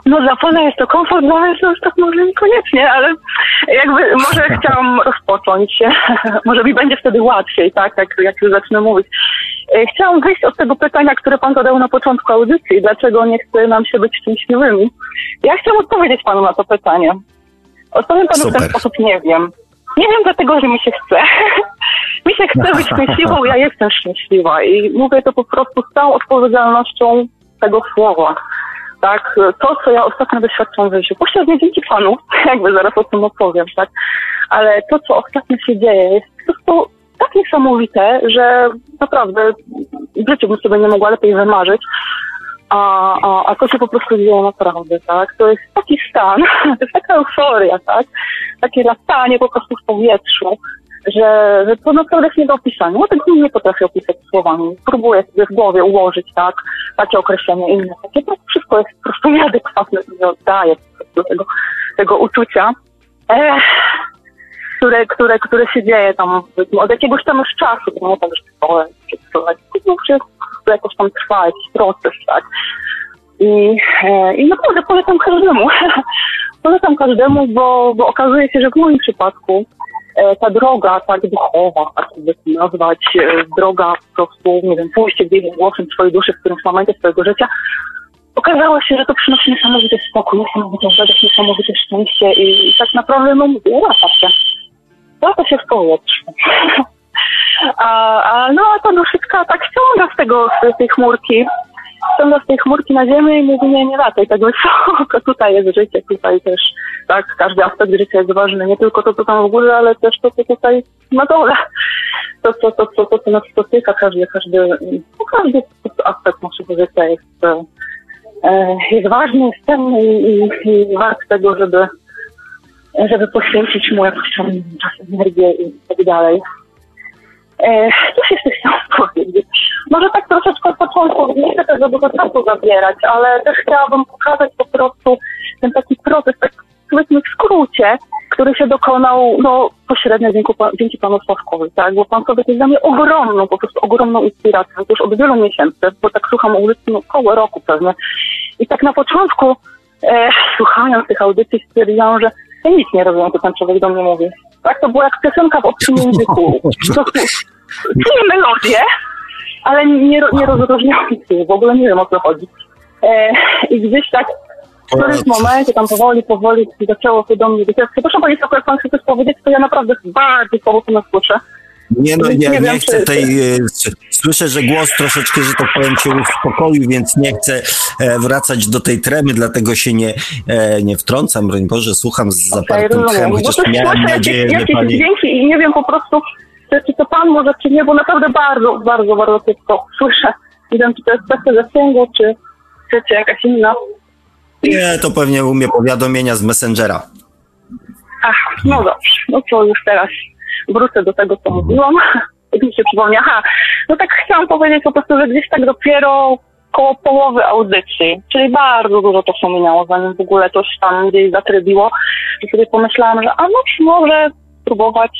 No dla pana jest to komfort, dla mnie to już tak może niekoniecznie, ale jakby może *laughs* chciałam rozpocząć, *laughs* może mi będzie wtedy łatwiej, tak, jak, jak już zacznę mówić. E, chciałam wyjść od tego pytania, które pan zadał na początku audycji, dlaczego nie chce nam się być szczęśliwymi. Ja chciałam odpowiedzieć panu na to pytanie. Odpowiem panu Super. w ten sposób, nie wiem. Nie wiem dlatego, że mi się chce. *laughs* mi się chce być szczęśliwą, ja jestem szczęśliwa i mówię to po prostu z całą odpowiedzialnością tego słowa tak? To, co ja ostatnio doświadczam w życiu, posiadnie dzięki panu, *laughs* jakby zaraz o tym opowiem, tak? Ale to, co ostatnio się dzieje, jest po prostu tak niesamowite, że naprawdę w życiu bym sobie nie mogła lepiej wymarzyć. A, a, a to się po prostu dzieje naprawdę, tak? To jest taki stan, *laughs* to jest taka euforia, tak? Takie latanie po prostu w powietrzu, że, że to naprawdę jest nie do opisania. Ja tego nie potrafię opisać słowami. Próbuję sobie w głowie ułożyć, tak, takie określenie inne. Takie to wszystko jest po prostu *laughs* nieadekwatne, nie oddaje do tego, tego uczucia. Ech, które, które, które się dzieje tam od jakiegoś tam już czasu, to nie tak, że to już jakoś tam trwa jakiś proces, tak. I, e, i naprawdę polecam każdemu. *laughs* polecam każdemu, bo, bo okazuje się, że w moim przypadku ta droga tak duchowa, tak by to nazwać, e, droga po prostu, nie wiem, pójście gdzieś głosem swojej duszy w którymś momencie swojego życia, okazało się, że to przynosi niesamowity spokój, niesamowitą radość, niesamowite szczęście i tak naprawdę, no mówię, się. Lata się w powietrzu. *laughs* a, a, no, a ta duszyczka tak ściąga z tego, z tej chmurki, ściąga z tej chmurki na ziemię i mówi, nie, nie lataj tak wysoko, tutaj jest życie, tutaj też, tak, każdy aspekt życia jest ważny, nie tylko to, co tam w górze, ale też to, co tutaj na dole, to, to, to, to, to co nas spotyka, każdy, każdy, każdy aspekt naszego życia jest, e, jest ważny, jest cenny i, i, i wart tego, żeby żeby poświęcić mu jakoś tam czas, energię i tak dalej. E, cóż jeszcze chciałam *laughs* powiedzieć? Może tak troszeczkę od początku, nie chcę za dużo czasu zabierać, ale też chciałabym pokazać po prostu ten taki proces, tak powiedzmy w skrócie, który się dokonał no, pośrednio dzięki, dzięki panu Sławkowi, tak? Bo pan sobie jest dla mnie ogromną, po prostu ogromną inspiracją, już od wielu miesięcy, bo tak słucham audycji no, około roku pewnie. I tak na początku e, słuchając tych audycji stwierdziłam, że ja nic nie rozumiem, co ten człowiek do mnie mówi. Tak, to było jak piosenka w obcym języku. Prostu czuję melodię, ale nie, nie rozróżniam się, w ogóle nie wiem o co chodzi. E, I gdzieś tak w którymś momencie tam powoli, powoli zaczęło się do mnie. Przepraszam Pani, jak Pan chce coś powiedzieć, to ja naprawdę bardzo słabo to słyszę. Nie no, Nie nie, nie chcę tej. e, Słyszę, że głos troszeczkę, że tak powiem, cię uspokoił, więc nie chcę e, wracać do tej tremy, dlatego się nie, e, nie wtrącam. Broń Boże, słucham z zapartym rozumiem. tchem, Bo chociaż miałem nadzieję, jakieś, pani. dźwięki i nie wiem po prostu, czy, czy to Pan może, czy nie, bo naprawdę bardzo, bardzo, bardzo kiepsko słyszę. Nie wiem, czy to jest kwestia zasięgu, czy, czy, czy jakaś inna. Nie, to pewnie umie powiadomienia z Messengera. Ach, no dobrze, no to już teraz wrócę do tego, co mówiłam. *laughs* Jak mi się przypomnie, aha, no tak chciałam powiedzieć po prostu, że gdzieś tak dopiero koło połowy audycji, czyli bardzo dużo czasu minęło, zanim w ogóle coś tam gdzieś zatrybiło, że sobie pomyślałam, że a no spróbować spróbować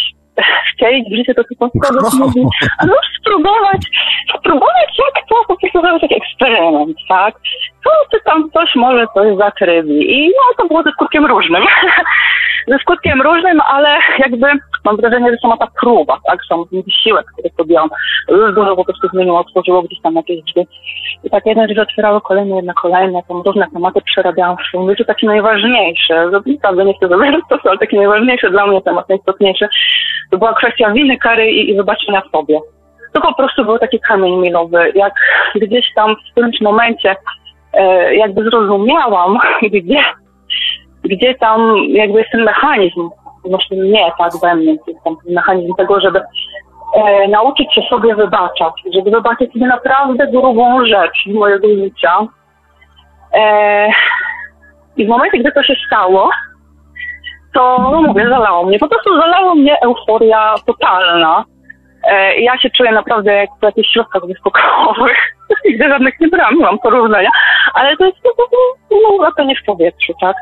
wcielić w życie to, co pan Skłodek mówi, a no spróbować, spróbować jak to po prostu zrobić taki eksperyment, tak? Co, czy tam coś może coś zatrybi i no to było ze skutkiem różnym. *laughs* ze skutkiem różnym, ale jakby mam wrażenie, że sama ta próba, tak, sam wysiłek, który podjęłam, już dużo po prostu zmieniło, otworzyło gdzieś tam jakieś drzwi. I tak jedne rzeczy otwierały kolejne, jedne kolejne, tam różne tematy przerabiałam w swoim życiu, takie najważniejsze, naprawdę nie chcę zabierać czasu, ale taki najważniejszy dla mnie temat, najistotniejszy, to była kwestia winy, kary i, i wybaczenia sobie. To po prostu był taki kamień milowy, jak gdzieś tam w którymś momencie e, jakby zrozumiałam, *laughs* gdzie gdzie tam jakby jest ten mechanizm, właśnie nie tak we mnie, jest ten mechanizm tego, żeby e, nauczyć się sobie wybaczać, żeby wybaczyć sobie naprawdę grubą rzecz mojego życia. E, I w momencie, gdy to się stało, to no mówię, zalało mnie. Po prostu zalało mnie euforia totalna. E, ja się czuję naprawdę jak w jakichś środkach wyskokowych. *laughs* Nigdy żadnych nie brałam, nie mam porównania, ale to jest po prostu no, latanie w powietrzu, tak?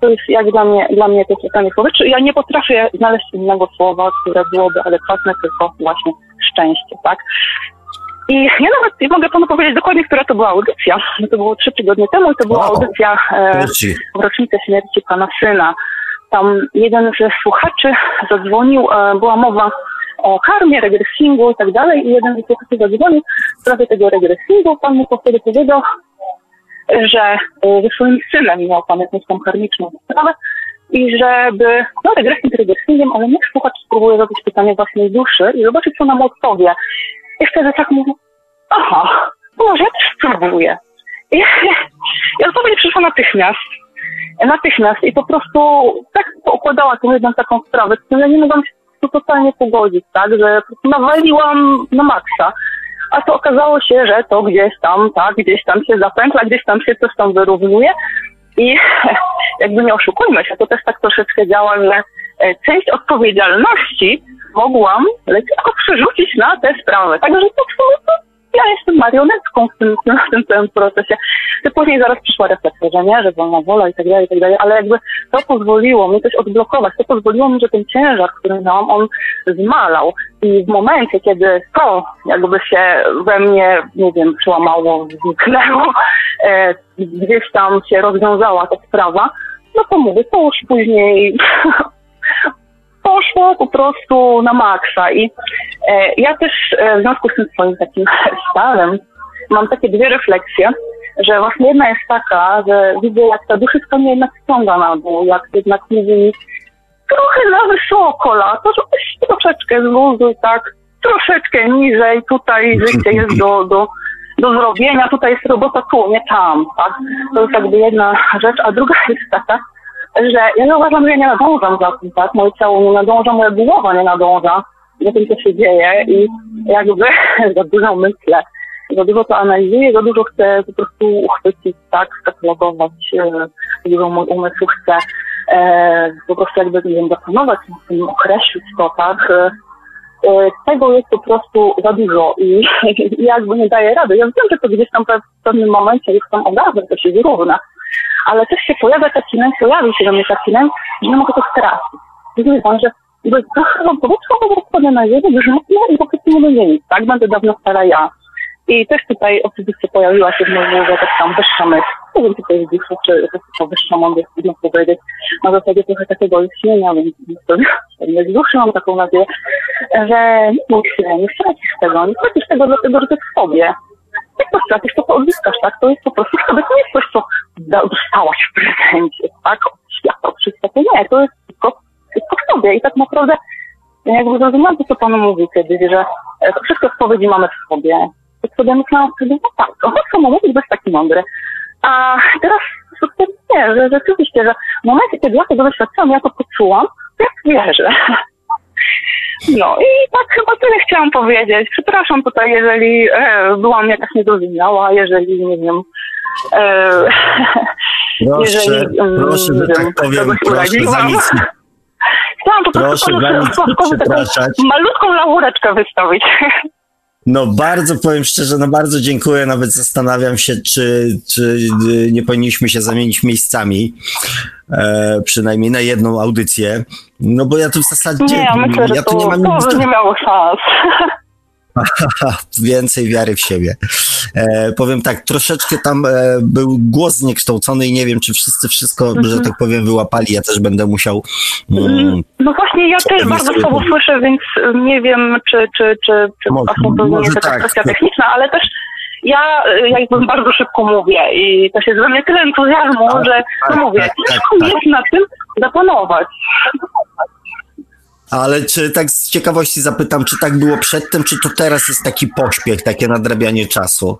To jest jak dla mnie, dla mnie to jest latanie w powietrzu. Ja nie potrafię znaleźć innego słowa, które byłoby adekwatne, tylko właśnie szczęście, tak? I ja nawet nie mogę panu powiedzieć dokładnie, która to była audycja. To było trzy tygodnie temu i to była Wow. audycja e, w rocznicę śmierci pana syna. Tam jeden ze słuchaczy zadzwonił, e, była mowa o karmie, regresingu i tak dalej i jeden ze słuchaczy zadzwonił w sprawie tego regresingu. Pan mu wtedy powiedział, że e, ze swoim synem miał pan jakąś tam karmiczną sprawę i żeby, no regresing regresingiem, ale niech słuchacz spróbuje zadać pytanie własnej duszy i zobaczyć, co nam odpowie. I wtedy tak mówię, aha, może ja też spróbuję. I, *laughs* i odpowiedź przyszła natychmiast natychmiast i po prostu tak układała tą jedną taką sprawę, z którą ja nie mogłam się tu totalnie pogodzić, tak, że prostu nawaliłam na maksa, a to okazało się, że to gdzieś tam, tak, gdzieś tam się zapętla, gdzieś tam się coś tam wyrównuje. I *laughs* jakby nie oszukujmy się, to też tak troszeczkę działa, że e, część odpowiedzialności mogłam lekko przerzucić na tę sprawę, także to w ja jestem marionetką w tym, *laughs* w tym całym procesie. To później zaraz przyszła refleksja, że nie, że wolna wola i tak dalej, i tak dalej, ale jakby to pozwoliło mi coś odblokować, to pozwoliło mi, że ten ciężar, który miałam, on zmalał. I w momencie, kiedy to jakby się we mnie, nie wiem, przełamało, zniknęło, e, gdzieś tam się rozwiązała ta sprawa, no to mówię, to już później *laughs* poszło po prostu na maksa. I e, ja też e, w związku z tym swoim takim *laughs* stanem mam takie dwie refleksje, że właśnie jedna jest taka, że widzę jak ta duszyczka mnie jednak ściąga na dół, jak jednak mówi trochę za wysoko lato, żebyś troszeczkę zluzuj, tak, troszeczkę niżej, tutaj życie jest do, do, do zrobienia, tutaj jest robota tu, nie tam, tak. To jest jakby jedna rzecz, a druga *laughs* jest taka, że ja uważam, że ja nie nadążam za tym, tak? Moje ciało nie nadąża, moja głowa nie nadąża za tym, co się dzieje i jakby *laughs* za dużo myślę, za dużo to analizuję, za dużo chcę po prostu uchwycić, tak, skatalogować, e, za dużo mój umysł chce e, po prostu jakby, nie wiem, zapanować nad tym, określić to, tak, e, e, tego jest po prostu za dużo i, *laughs* i jakby nie daje rady. Ja wiem, że to gdzieś tam w pewnym momencie już tam ogarnę, to się wyrówna, ale też się pojawia taki lęk, pojawił się do mnie taki lęk, że nie mogę to stracić. Wie pan, że jakby trochę wam powietrze po prostu na ziemię, grzmotne i po prostu nie będzie nic, tak? Będę dawno stara ja. I też tutaj oczywiście pojawiła się w mojej głowie tak tam wyższa myśl. Nie wiem, czy to jest dusza, czy to wyższa mądrość, trudno powiedzieć. Na zasadzie trochę takiego istnienia, więc pewnie *laughs* z duszy mam taką nadzieję, że nie bój się, nie stracisz tego, nie stracisz tego dlatego, że to jest w sobie. Jak to stracisz, to odzyskasz, tak? To jest po prostu to nie jest coś, co dostałaś w prezencie, tak? Od świata, od wszystkiego. Nie, to jest tylko, tylko w sobie i tak naprawdę jakby zrozumiałam to, co Pan mówił kiedyś, że e, wszystkie odpowiedzi mamy w sobie. To sobie myślałam wtedy, no tak, on co ma mówić, bo jest taki mądry. A teraz nie, że rzeczywiście, że w momencie, kiedy ja tego doświadczyłam, ja to poczułam, to ja wierzę. No i tak chyba tyle chciałam powiedzieć. Przepraszam tutaj, jeżeli e, byłam jakaś niedrozumiała, jeżeli, nie wiem, e, Proszę, *laughs* jeżeli, mm, proszę, że nie tak wiem, powiem, proszę za nic, Chciałam po prostu proszę panu nic Sławkowi taką malutką laureczkę wystawić. *laughs* No bardzo powiem szczerze, no bardzo dziękuję. Nawet zastanawiam się, czy, czy y, nie powinniśmy się zamienić miejscami, e, przynajmniej na jedną audycję. No bo ja tu w zasadzie Nie, ja myślę, że ja tu nie mam to nie miało szans. *laughs* więcej wiary w siebie. E, powiem tak, troszeczkę tam e, był głos zniekształcony i nie wiem, czy wszyscy wszystko, że tak powiem, wyłapali. Ja też będę musiał. Mm, No właśnie, ja też bardzo słabo to- słyszę, więc y, nie wiem, czy, czy, czy, czy Może- to tak. kwestia techniczna, ale też ja y, jakby bardzo szybko mówię i też jest we mnie tyle entuzjazmu, Tak, że tak, no mówię, tak, tak, *laughs* tak. jest na tym zapanować. Ale czy tak z ciekawości zapytam, czy tak było przedtem, czy to teraz jest taki pośpiech, takie nadrabianie czasu?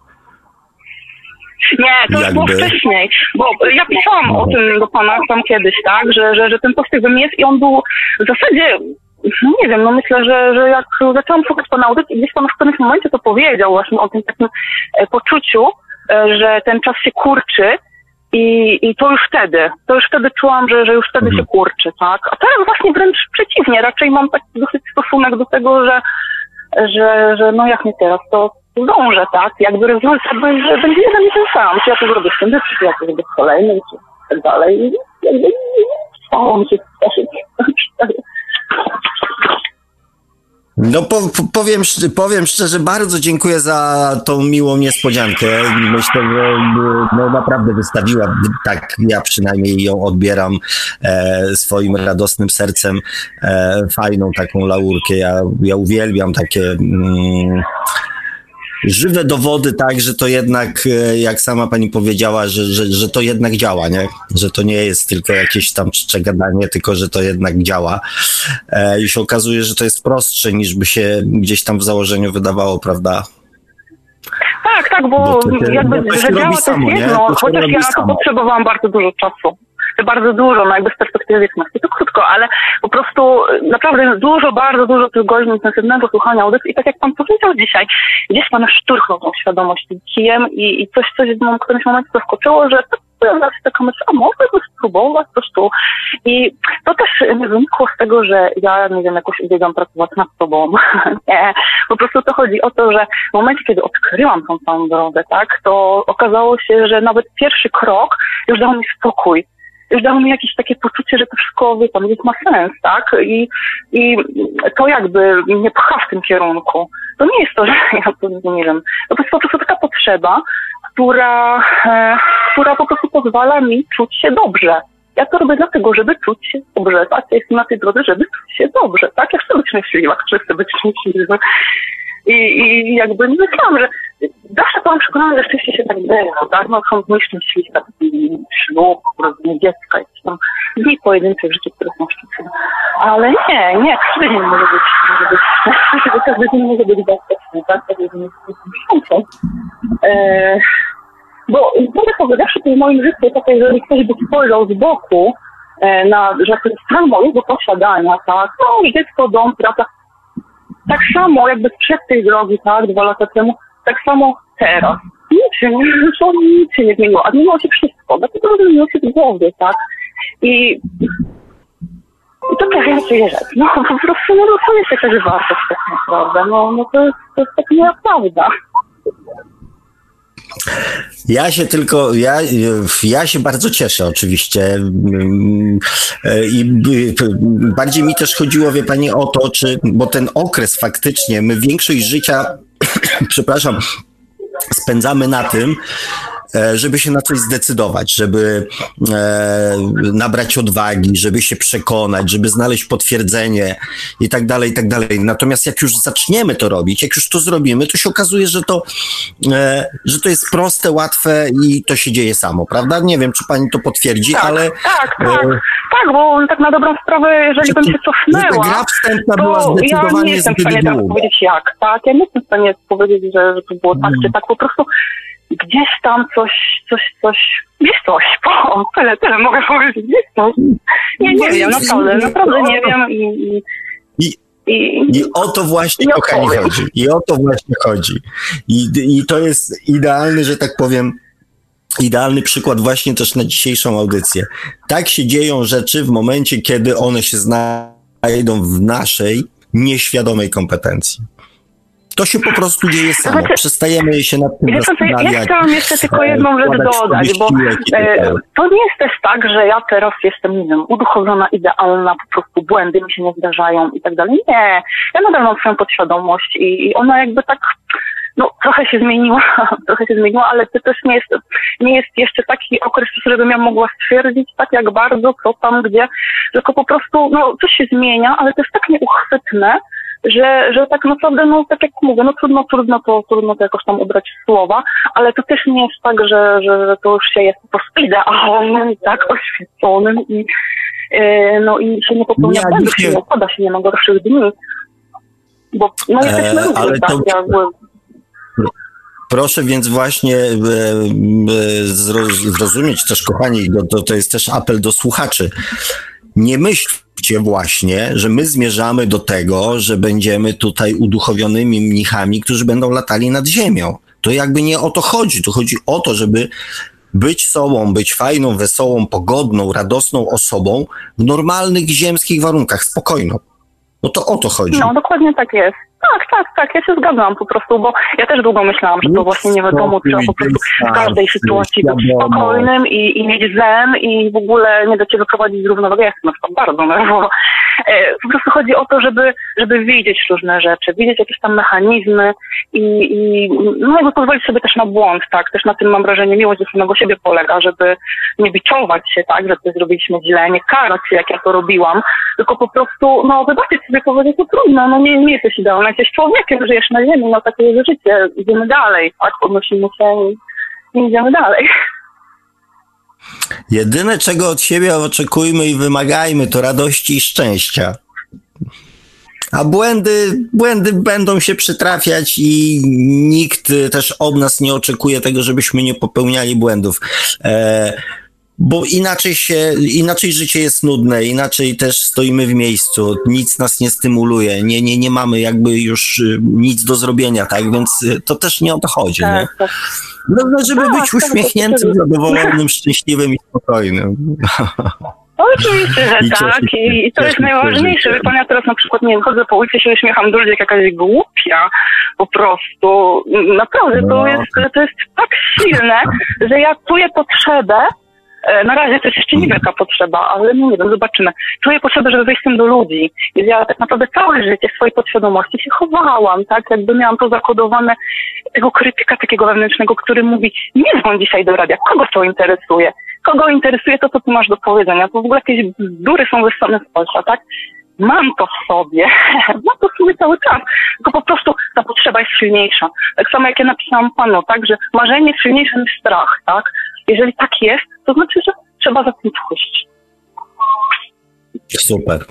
Nie, to już było Jakby. wcześniej, bo ja pisałam o tym do pana tam kiedyś, tak, że, że, że ten postyg we mnie jest i on był w zasadzie, no nie wiem, no myślę, że, że jak zaczęłam szukać pana audycji, gdzieś pan w którymś momencie to powiedział właśnie o tym takim e, poczuciu, e, że ten czas się kurczy i, i to już wtedy, to już wtedy czułam, że, że już wtedy Mhm. się kurczy, tak, a teraz właśnie wręcz przeciwnie, raczej mam taki dosyć stosunek do tego, że że, że no jak nie teraz, to zdążę, tak? Jakby rezultat będzie, będzie jeden i ten sam. Czy ja to zrobię w tym, czy ja to zrobię w kolejnym, czy tak dalej. I Jakby stało mi się cieszyć. No po, po, powiem, powiem szczerze, bardzo dziękuję za tą miłą niespodziankę. Myślę, że no, naprawdę wystawiła, tak ja przynajmniej ją odbieram e, swoim radosnym sercem, e, fajną taką laurkę. Ja, ja uwielbiam takie mm, żywe dowody, tak, że to jednak, e, jak sama pani powiedziała, że, że, że to jednak działa, nie? Że to nie jest tylko jakieś tam gadanie, tylko że to jednak działa. E, I się okazuje, że to jest prostsze niż by się gdzieś tam w założeniu wydawało, prawda? Tak, tak, bo, Bo to jakby, bo to że działa to samo, jest jedno, chociaż ja na to samo. potrzebowałam bardzo dużo czasu. Bardzo dużo, no jakby z perspektywy wieczności to krótko, ale po prostu naprawdę dużo, bardzo dużo tych godzin intensywnego słuchania audycji i tak jak pan powiedział dzisiaj, gdzieś pan szturchnął tą świadomość kijem i, i coś, coś w którymś momencie zaskoczyło, że pojawia się taka myśl, a mogę to spróbować, coś tu. I to też nie wynikło z tego, że ja, nie wiem, jakoś uwielbiam pracować nad sobą. *laughs* nie, po prostu to chodzi o to, że w momencie, kiedy odkryłam tą całą drogę, tak, to okazało się, że nawet pierwszy krok już dał mi spokój. Już dało mi jakieś takie poczucie, że to wszystko, wie pan, ma sens, tak? I, I to jakby mnie pcha w tym kierunku. To nie jest to, *laughs* że ja to nie wiem. To jest po prostu taka potrzeba, która, e, która po prostu pozwala mi czuć się dobrze. Ja to robię dlatego, żeby czuć się dobrze, tak? Ja jestem na tej drodze, żeby czuć się dobrze, tak? Ja chcę być szczęśliwa, chcę być szczęśliwa. I, I jakby myślałam, że zawsze byłam przekonana, że rzeczywiście się tak dzieje, tak? No są dni szczęśliwe, taki ślub, urodzenie dziecka, jakieś tam dni pojedyncze w życiu, które są szczęśliwe. Ale nie, nie, każdy dzień może być, może być, każdy dzień może być bezpieczny, tak? Każdy dzień jest. E, bo prawdę powiedziawszy, to w moim życiu, tak jeżeli ktoś by spojrzał z boku, e, na, że jest stan mojego posiadania, tak? No dziecko, dom, praca, tak samo jakby sprzed tej drogi, tak, dwa lata temu, tak samo teraz. Nic się nie, to nic się nie zmieniło, a zmieniło się wszystko, dlatego że zmieniło się w głowie, tak. I, i to też jest rzecz. No po prostu, no to jest jakaś wartość tak naprawdę, no, no to jest, to jest tak nieprawda. Ja się tylko, ja, ja się bardzo cieszę oczywiście i bardziej mi też chodziło, wie pani, o to, czy, bo ten okres faktycznie, my większość życia, przepraszam, spędzamy na tym, żeby się na coś zdecydować, żeby e, nabrać odwagi, żeby się przekonać, żeby znaleźć potwierdzenie i tak dalej, i tak dalej. Natomiast jak już zaczniemy to robić, jak już to zrobimy, to się okazuje, że to, e, że to jest proste, łatwe i to się dzieje samo, prawda? Nie wiem, czy pani to potwierdzi, Tak, ale tak, tak, e, tak, bo tak na dobrą sprawę, jeżeli bym się cofnęła, gra wstępna była to ja nie zdecydowanie jestem w stanie teraz powiedzieć jak, tak? Ja nie jestem w stanie powiedzieć, że, że to było tak Mm. czy tak, po prostu gdzieś tam coś, coś, coś, gdzieś coś, o, tyle, tyle mogę powiedzieć, gdzieś coś. Nie, nie wiem, naprawdę, naprawdę nie wiem i... i, I- i, o to właśnie, Nie kochani, chodzi. I o to właśnie chodzi. I, I to jest idealny, że tak powiem, idealny przykład właśnie też na dzisiejszą audycję. Tak się dzieją rzeczy w momencie, kiedy one się znajdą w naszej nieświadomej kompetencji. To się po prostu dzieje samo. Znaczy- Przestajemy się nad tym co, ja zastanawiać. chciałam jeszcze tylko e, jedną rzecz dodać, bo e, to nie jest też tak, że ja teraz jestem, nie wiem, uduchowiona, idealna, po prostu błędy mi się nie zdarzają i tak dalej. Nie, ja nadal mam swoją podświadomość i, i ona jakby tak, no trochę się zmieniła, *laughs* trochę się zmieniła, ale to też nie jest, nie jest jeszcze taki okres, żebym ja mogła stwierdzić tak jak bardzo, co tam, gdzie, tylko po prostu, no coś się zmienia, ale to jest tak nieuchwytne, że, że tak naprawdę, no tak jak mówię, no trudno, trudno to, trudno to jakoś tam ubrać w słowa, ale to też nie jest tak, że, że, że to już się jest po prostu idealnym, tak oświeconym i yy, no i się nie popełnia Nie, błędów, nie- się nie układa się nie ma gorszych dni. Bo no jesteśmy E, ludźmi, ale tak, to- jakby, Proszę więc właśnie e, zro- zrozumieć też, kochani, to, to, jest też apel do słuchaczy. Nie myślcie właśnie, że my zmierzamy do tego, że będziemy tutaj uduchowionymi mnichami, którzy będą latali nad ziemią. To jakby nie o to chodzi. To chodzi o to, żeby być sobą, być fajną, wesołą, pogodną, radosną osobą w normalnych ziemskich warunkach, spokojną. No to o to chodzi. no dokładnie tak jest. Tak, tak, tak, ja się zgadzam po prostu, bo ja też długo myślałam, że to właśnie nie wiadomo, trzeba po prostu w każdej sytuacji być spokojnym i, i mieć zen i w ogóle nie do ciebie prowadzić z równowagi. Ja jestem na przykład bardzo nerwowa. E, Po prostu chodzi o to, żeby, żeby widzieć różne rzeczy, widzieć jakieś tam mechanizmy i, i no jakby pozwolić sobie też na błąd, tak? Też na tym mam wrażenie miłość do samego siebie polega, żeby nie biczować się, tak? Że coś zrobiliśmy źle, nie karać się, jak ja to robiłam, tylko po prostu, no wybaczyć sobie powiedzieć, no trudno, no nie, nie jesteś idealna, jesteś człowiekiem, żyjesz na ziemi, no takie jest życie, idziemy dalej, tak? Podnosimy się i, idziemy dalej. Jedyne, czego od siebie oczekujmy i wymagajmy, to radości i szczęścia. A błędy, błędy będą się przytrafiać i nikt też od nas nie oczekuje tego, żebyśmy nie popełniali błędów. E, bo inaczej się, inaczej życie jest nudne, inaczej też stoimy w miejscu, nic nas nie stymuluje, nie, nie, nie mamy jakby już y, nic do zrobienia, tak? Więc y, to też nie o to chodzi, nie? Tak, tak. No, żeby Tak, być tak, uśmiechniętym, tak, tak. zadowolonym, szczęśliwym i spokojnym. *laughs* Oczywiście, że I tak. I, I to jest najważniejsze. Wie pan, ja teraz na przykład nie wiem, chodzę po ulicy, się uśmiecham do ludzi jak jakaś głupia. Po prostu. Naprawdę, to No. jest, to jest tak silne, że ja czuję potrzebę, na razie to jest jeszcze niewielka potrzeba, ale no nie wiem, zobaczymy. Czuję potrzebę, żeby wejść z tym do ludzi. Ja tak naprawdę całe życie w swojej podświadomości się chowałam, tak? Jakby miałam to zakodowane tego krytyka takiego wewnętrznego, który mówi, nie dzwoń dzisiaj do radia, kogo to interesuje? Kogo interesuje to, co ty masz do powiedzenia? To w ogóle jakieś bzdury są wyssane z Polska, tak? Mam to w sobie, *laughs* mam to w sobie cały czas, tylko po prostu ta potrzeba jest silniejsza. Tak samo jak ja napisałam panu, tak, że marzenie jest silniejsze niż strach, tak? Jeżeli tak jest, to znaczy, że trzeba za tym pójść. Super.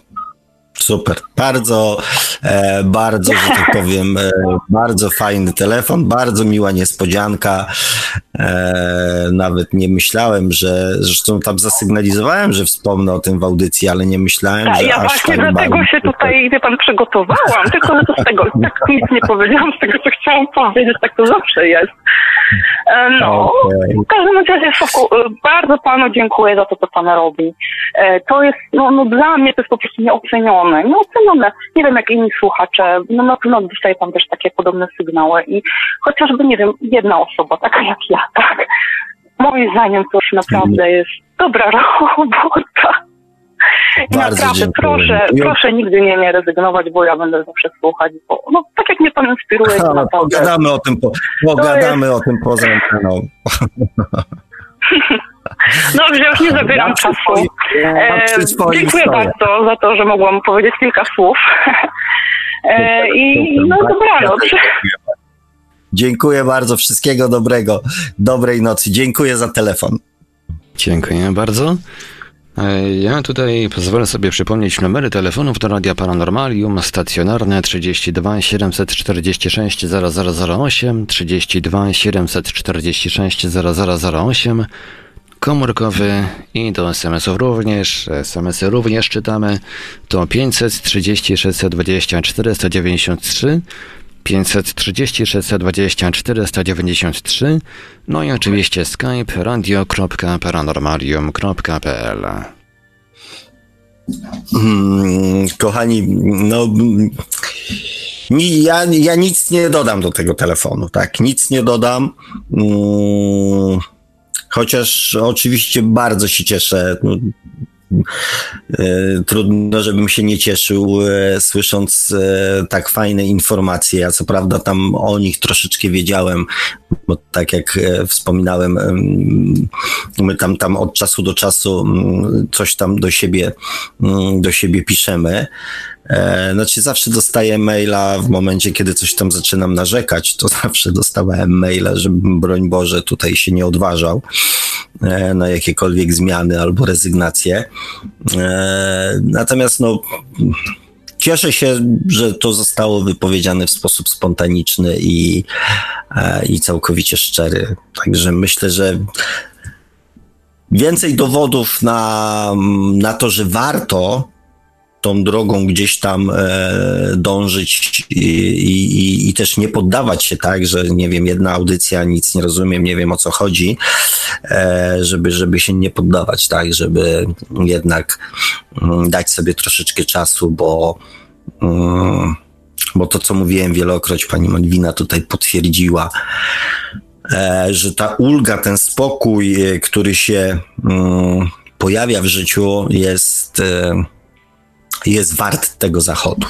Super. Bardzo, e, bardzo, że tak powiem, e, bardzo fajny telefon, bardzo miła niespodzianka. E, nawet nie myślałem, że, zresztą tam zasygnalizowałem, że wspomnę o tym w audycji, ale nie myślałem, Tak, że ja aż właśnie tak dlatego bardzo się tutaj, wie pan, przygotowałam, tylko że to z tego *laughs* tak nic nie powiedziałam, z tego co chciałam powiedzieć, tak to zawsze jest. E, No, Okej. w każdym razie, Sławku, e, bardzo panu dziękuję za to, co pan robi. E, To jest, no, no dla mnie to jest po prostu nieocenione, nieocenione. Nie wiem, jak inni słuchacze, no na pewno dostaje pan też takie podobne sygnały i chociażby, nie wiem, jedna osoba, taka jak ja, *laughs* tak, moim zdaniem to już naprawdę jest dobra *laughs* robota. Bardzo Naprawdę, dziękuję. proszę, I- proszę nigdy nie, nie rezygnować, bo ja będę zawsze słuchać, bo no, tak jak mnie pan inspiruje, to naprawdę. pogadamy o tym, po, pogadamy o tym poza anteną. *laughs* Dobrze, już nie zabieram Ja czasu. E, dziękuję stoję. bardzo za to, że mogłam powiedzieć kilka słów. E, I no dobranoc. Dziękuję bardzo, wszystkiego dobrego, dobrej nocy. Dziękuję za telefon. Dziękuję bardzo. E, Ja tutaj pozwolę sobie przypomnieć numery telefonów do Radia Paranormalium. Stacjonarne 32 746 0008, 32 746 0008, komórkowy i do SMS-ów również. SMS-y również czytamy. To 530 620 493, 530 620 493, no i oczywiście skype radio.paranormalium.pl Hmm, kochani, no. Ja, ja nic nie dodam do tego telefonu, tak? Nic nie dodam. Mm, Chociaż oczywiście bardzo się cieszę. E, Trudno, żebym się nie cieszył, e, słysząc e, tak fajne informacje. Ja co prawda tam o nich troszeczkę wiedziałem, bo tak jak wspominałem, em, my tam, tam od czasu do czasu coś tam do siebie, do siebie piszemy. Znaczy zawsze dostaję maila w momencie, kiedy coś tam zaczynam narzekać, to *laughs* zawsze dostawałem maila, żebym broń Boże tutaj się nie odważał na jakiekolwiek zmiany albo rezygnacje. E, Natomiast no cieszę się, że to zostało wypowiedziane w sposób spontaniczny i, e, i całkowicie szczery. Także myślę, że więcej dowodów na, na to, że warto tą drogą gdzieś tam e, dążyć i, i, i też nie poddawać się tak, że nie wiem, jedna audycja, nic nie rozumiem, nie wiem o co chodzi, e, żeby, żeby się nie poddawać, tak, żeby jednak mm, dać sobie troszeczkę czasu, bo mm, bo to, co mówiłem wielokroć, pani Malwina tutaj potwierdziła, e, że ta ulga, ten spokój, który się mm, pojawia w życiu, jest, jest wart tego zachodu.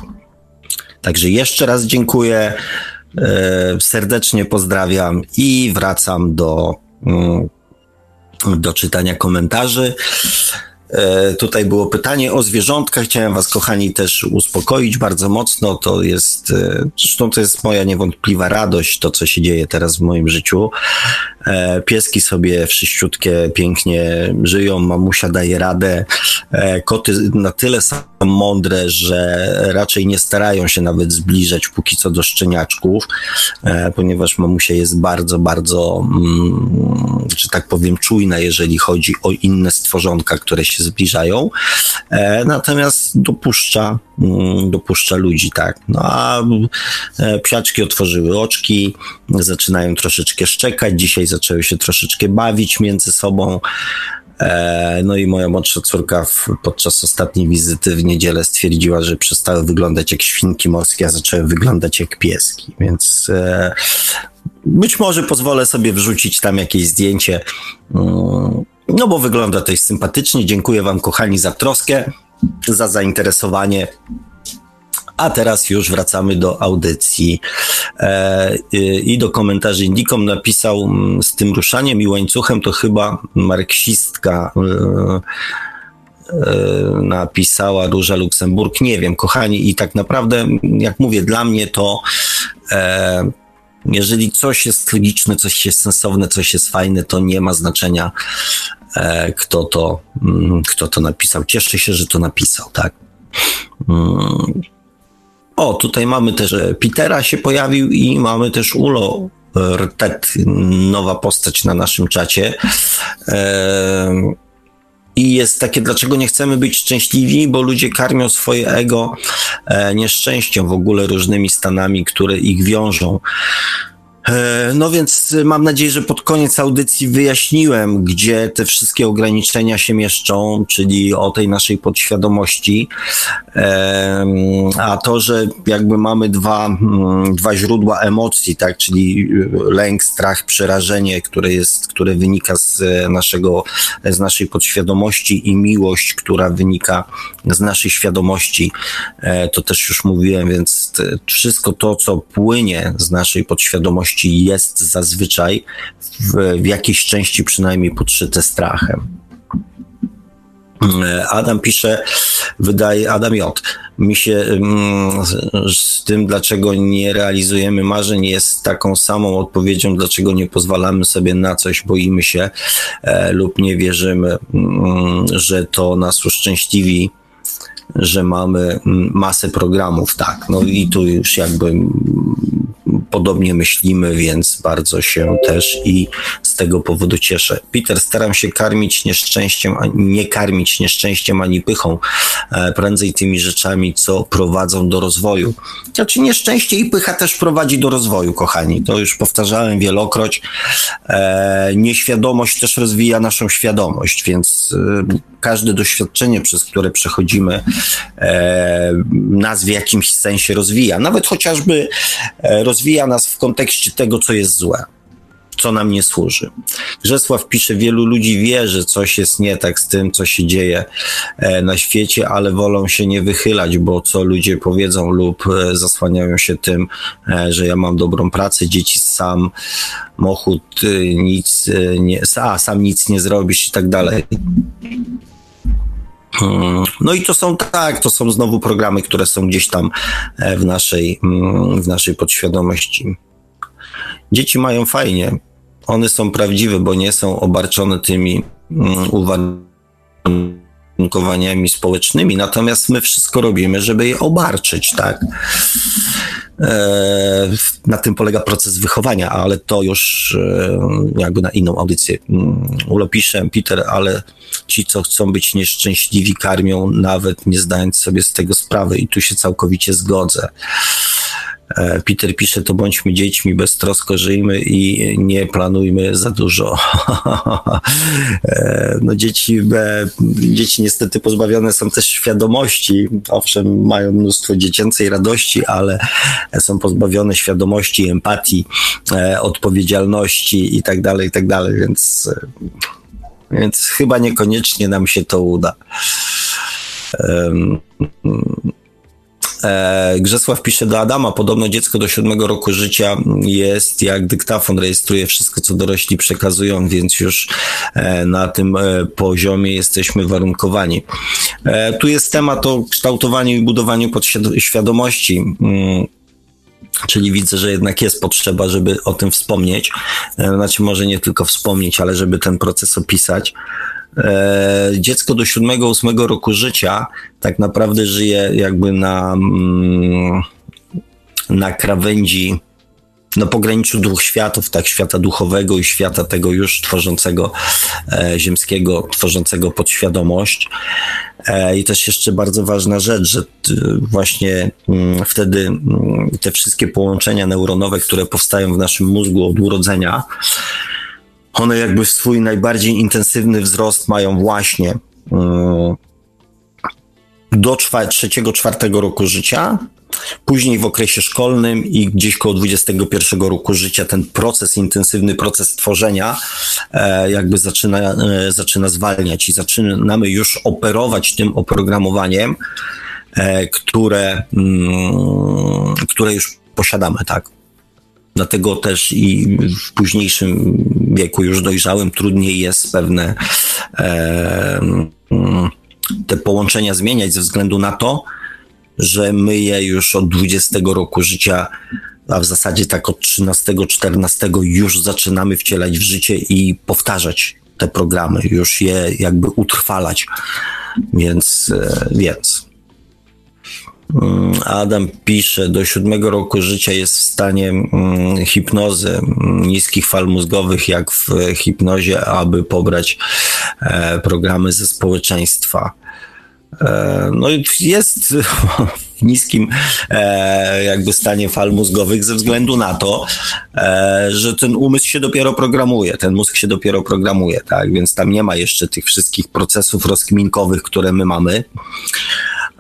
Także jeszcze raz dziękuję, e, serdecznie pozdrawiam i wracam do, mm, do czytania komentarzy. E, Tutaj było pytanie o zwierzątka. Chciałem Was, kochani, też uspokoić bardzo mocno. To jest, e, zresztą to jest moja niewątpliwa radość, to co się dzieje teraz w moim życiu. E, Pieski sobie wszyściutkie, pięknie żyją, mamusia daje radę. E, Koty na tyle są mądre, że raczej nie starają się nawet zbliżać póki co do szczeniaczków, e, ponieważ mamusia jest bardzo, bardzo, mm, że tak powiem, czujna, jeżeli chodzi o inne stworzonka, które się zbliżają. Natomiast dopuszcza, dopuszcza ludzi, tak. No a e, psiaczki otworzyły oczki, zaczynają troszeczkę szczekać. Dzisiaj zaczęły się troszeczkę bawić między sobą. E, No i moja młodsza córka podczas ostatniej wizyty w niedzielę stwierdziła, że przestały wyglądać jak świnki morskie, a zaczęły wyglądać jak pieski. Więc e, być może pozwolę sobie wrzucić tam jakieś zdjęcie. Mm, No bo wygląda to sympatycznie. Dziękuję Wam, kochani, za troskę, za zainteresowanie. A teraz już wracamy do audycji e, i do komentarzy. Indikom napisał z tym ruszaniem i łańcuchem to chyba marksistka e, e, napisała Róża Luksemburg. Nie wiem, kochani, i tak naprawdę, jak mówię, dla mnie to e, jeżeli coś jest logiczne, coś jest sensowne, coś jest fajne, to nie ma znaczenia, kto to, mm, kto to napisał. Cieszę się, że to napisał, tak. Mm. O, tutaj mamy też e, Petera się pojawił i mamy też Ulo e, Rtet, nowa postać na naszym czacie. E, I jest takie, dlaczego nie chcemy być szczęśliwi, bo ludzie karmią swoje ego e, nieszczęściem, w ogóle różnymi stanami, które ich wiążą. E, no więc mam nadzieję, że pod koniec audycji wyjaśniłem, gdzie te wszystkie ograniczenia się mieszczą, czyli o tej naszej podświadomości. E, a to, że jakby mamy dwa, mm, dwa źródła emocji, tak, czyli lęk, strach, przerażenie, które jest, które wynika z naszego, z naszej podświadomości i miłość, która wynika z naszej świadomości, e, to też już mówiłem, więc wszystko to, co płynie z naszej podświadomości, jest zazwyczaj w, w jakiejś części przynajmniej podszyte strachem. Adam pisze, wydaje, Adam J. Mi się mm, z tym, dlaczego nie realizujemy marzeń, jest taką samą odpowiedzią, dlaczego nie pozwalamy sobie na coś, boimy się e, lub nie wierzymy, mm, że to nas uszczęśliwi że mamy mm, masę programów, tak. No i tu już jakby podobnie myślimy, więc bardzo się też i z tego powodu cieszę. Peter, staram się karmić nieszczęściem, nie karmić nieszczęściem ani pychą, e, prędzej tymi rzeczami, co prowadzą do rozwoju. Znaczy nieszczęście i pycha też prowadzi do rozwoju, kochani. To już powtarzałem wielokroć. E, nieświadomość też rozwija naszą świadomość, więc e, każde doświadczenie, przez które przechodzimy, nas w jakimś sensie rozwija. Nawet chociażby rozwija nas w kontekście tego, co jest złe co nam nie służy. Grzesław pisze, wielu ludzi wie, że coś jest nie tak z tym, co się dzieje e, na świecie, ale wolą się nie wychylać, bo co ludzie powiedzą lub e, zasłaniają się tym, e, że ja mam dobrą pracę, dzieci sam, mochut, nic nie, a sam nic nie zrobisz i tak dalej. No i to są tak, to są znowu programy, które są gdzieś tam w naszej, mm, w naszej podświadomości. Dzieci mają fajnie. One są prawdziwe, bo nie są obarczone tymi mm, uwarunkowaniami społecznymi, natomiast my wszystko robimy, żeby je obarczyć, tak? E, na tym polega proces wychowania, ale to już e, jakby na inną audycję. Mm, Ulopiszę, Peter, ale ci, co chcą być nieszczęśliwi, karmią, nawet nie zdając sobie z tego sprawy, i tu się całkowicie zgodzę. E, Peter pisze, to bądźmy dziećmi, beztrosko żyjmy i nie planujmy za dużo. *laughs* E, no dzieci, e, dzieci niestety pozbawione są też świadomości. Owszem, mają mnóstwo dziecięcej radości, ale są pozbawione świadomości, empatii, odpowiedzialności i tak dalej, i tak dalej, więc, więc chyba niekoniecznie nam się to uda. E, Grzesław pisze do Adama, podobno dziecko do siódmego roku życia jest jak dyktafon, rejestruje wszystko, co dorośli przekazują, więc już e, na tym e, poziomie jesteśmy warunkowani. Tu jest temat o kształtowaniu i budowaniu podświadomości. Mm, czyli widzę, że jednak jest potrzeba, żeby o tym wspomnieć. Znaczy, może nie tylko wspomnieć, ale żeby ten proces opisać. E, dziecko do 7-8 roku życia tak naprawdę żyje jakby na, mm, na krawędzi, na pograniczu dwóch światów, tak, świata duchowego i świata tego już tworzącego e, ziemskiego, tworzącego podświadomość. E, I też jeszcze bardzo ważna rzecz, że właśnie mm, wtedy mm, te wszystkie połączenia neuronowe, które powstają w naszym mózgu od urodzenia, one jakby swój najbardziej intensywny wzrost mają właśnie mm, do trzeciego, czwartego roku życia, Później w okresie szkolnym i gdzieś koło 21 roku życia ten proces, intensywny proces tworzenia e, jakby zaczyna, e, zaczyna zwalniać i zaczynamy już operować tym oprogramowaniem, e, które, mm, które już posiadamy, tak. Dlatego też i w późniejszym wieku, już dojrzałym, trudniej jest pewne te połączenia zmieniać ze względu na to, że my je już od 20 roku życia, a w zasadzie tak od 13-14 już zaczynamy wcielać w życie i powtarzać te programy, już je jakby utrwalać. Więc, e, więc. Mm, Adam pisze, do siódmego roku życia jest w stanie mm, hipnozy mm, niskich fal mózgowych, jak w hipnozie, aby pobrać e, programy ze społeczeństwa. E, no jest w niskim e, jakby stanie fal mózgowych ze względu na to, e, że ten umysł się dopiero programuje, ten mózg się dopiero programuje, tak? Więc tam nie ma jeszcze tych wszystkich procesów rozkminkowych, które my mamy.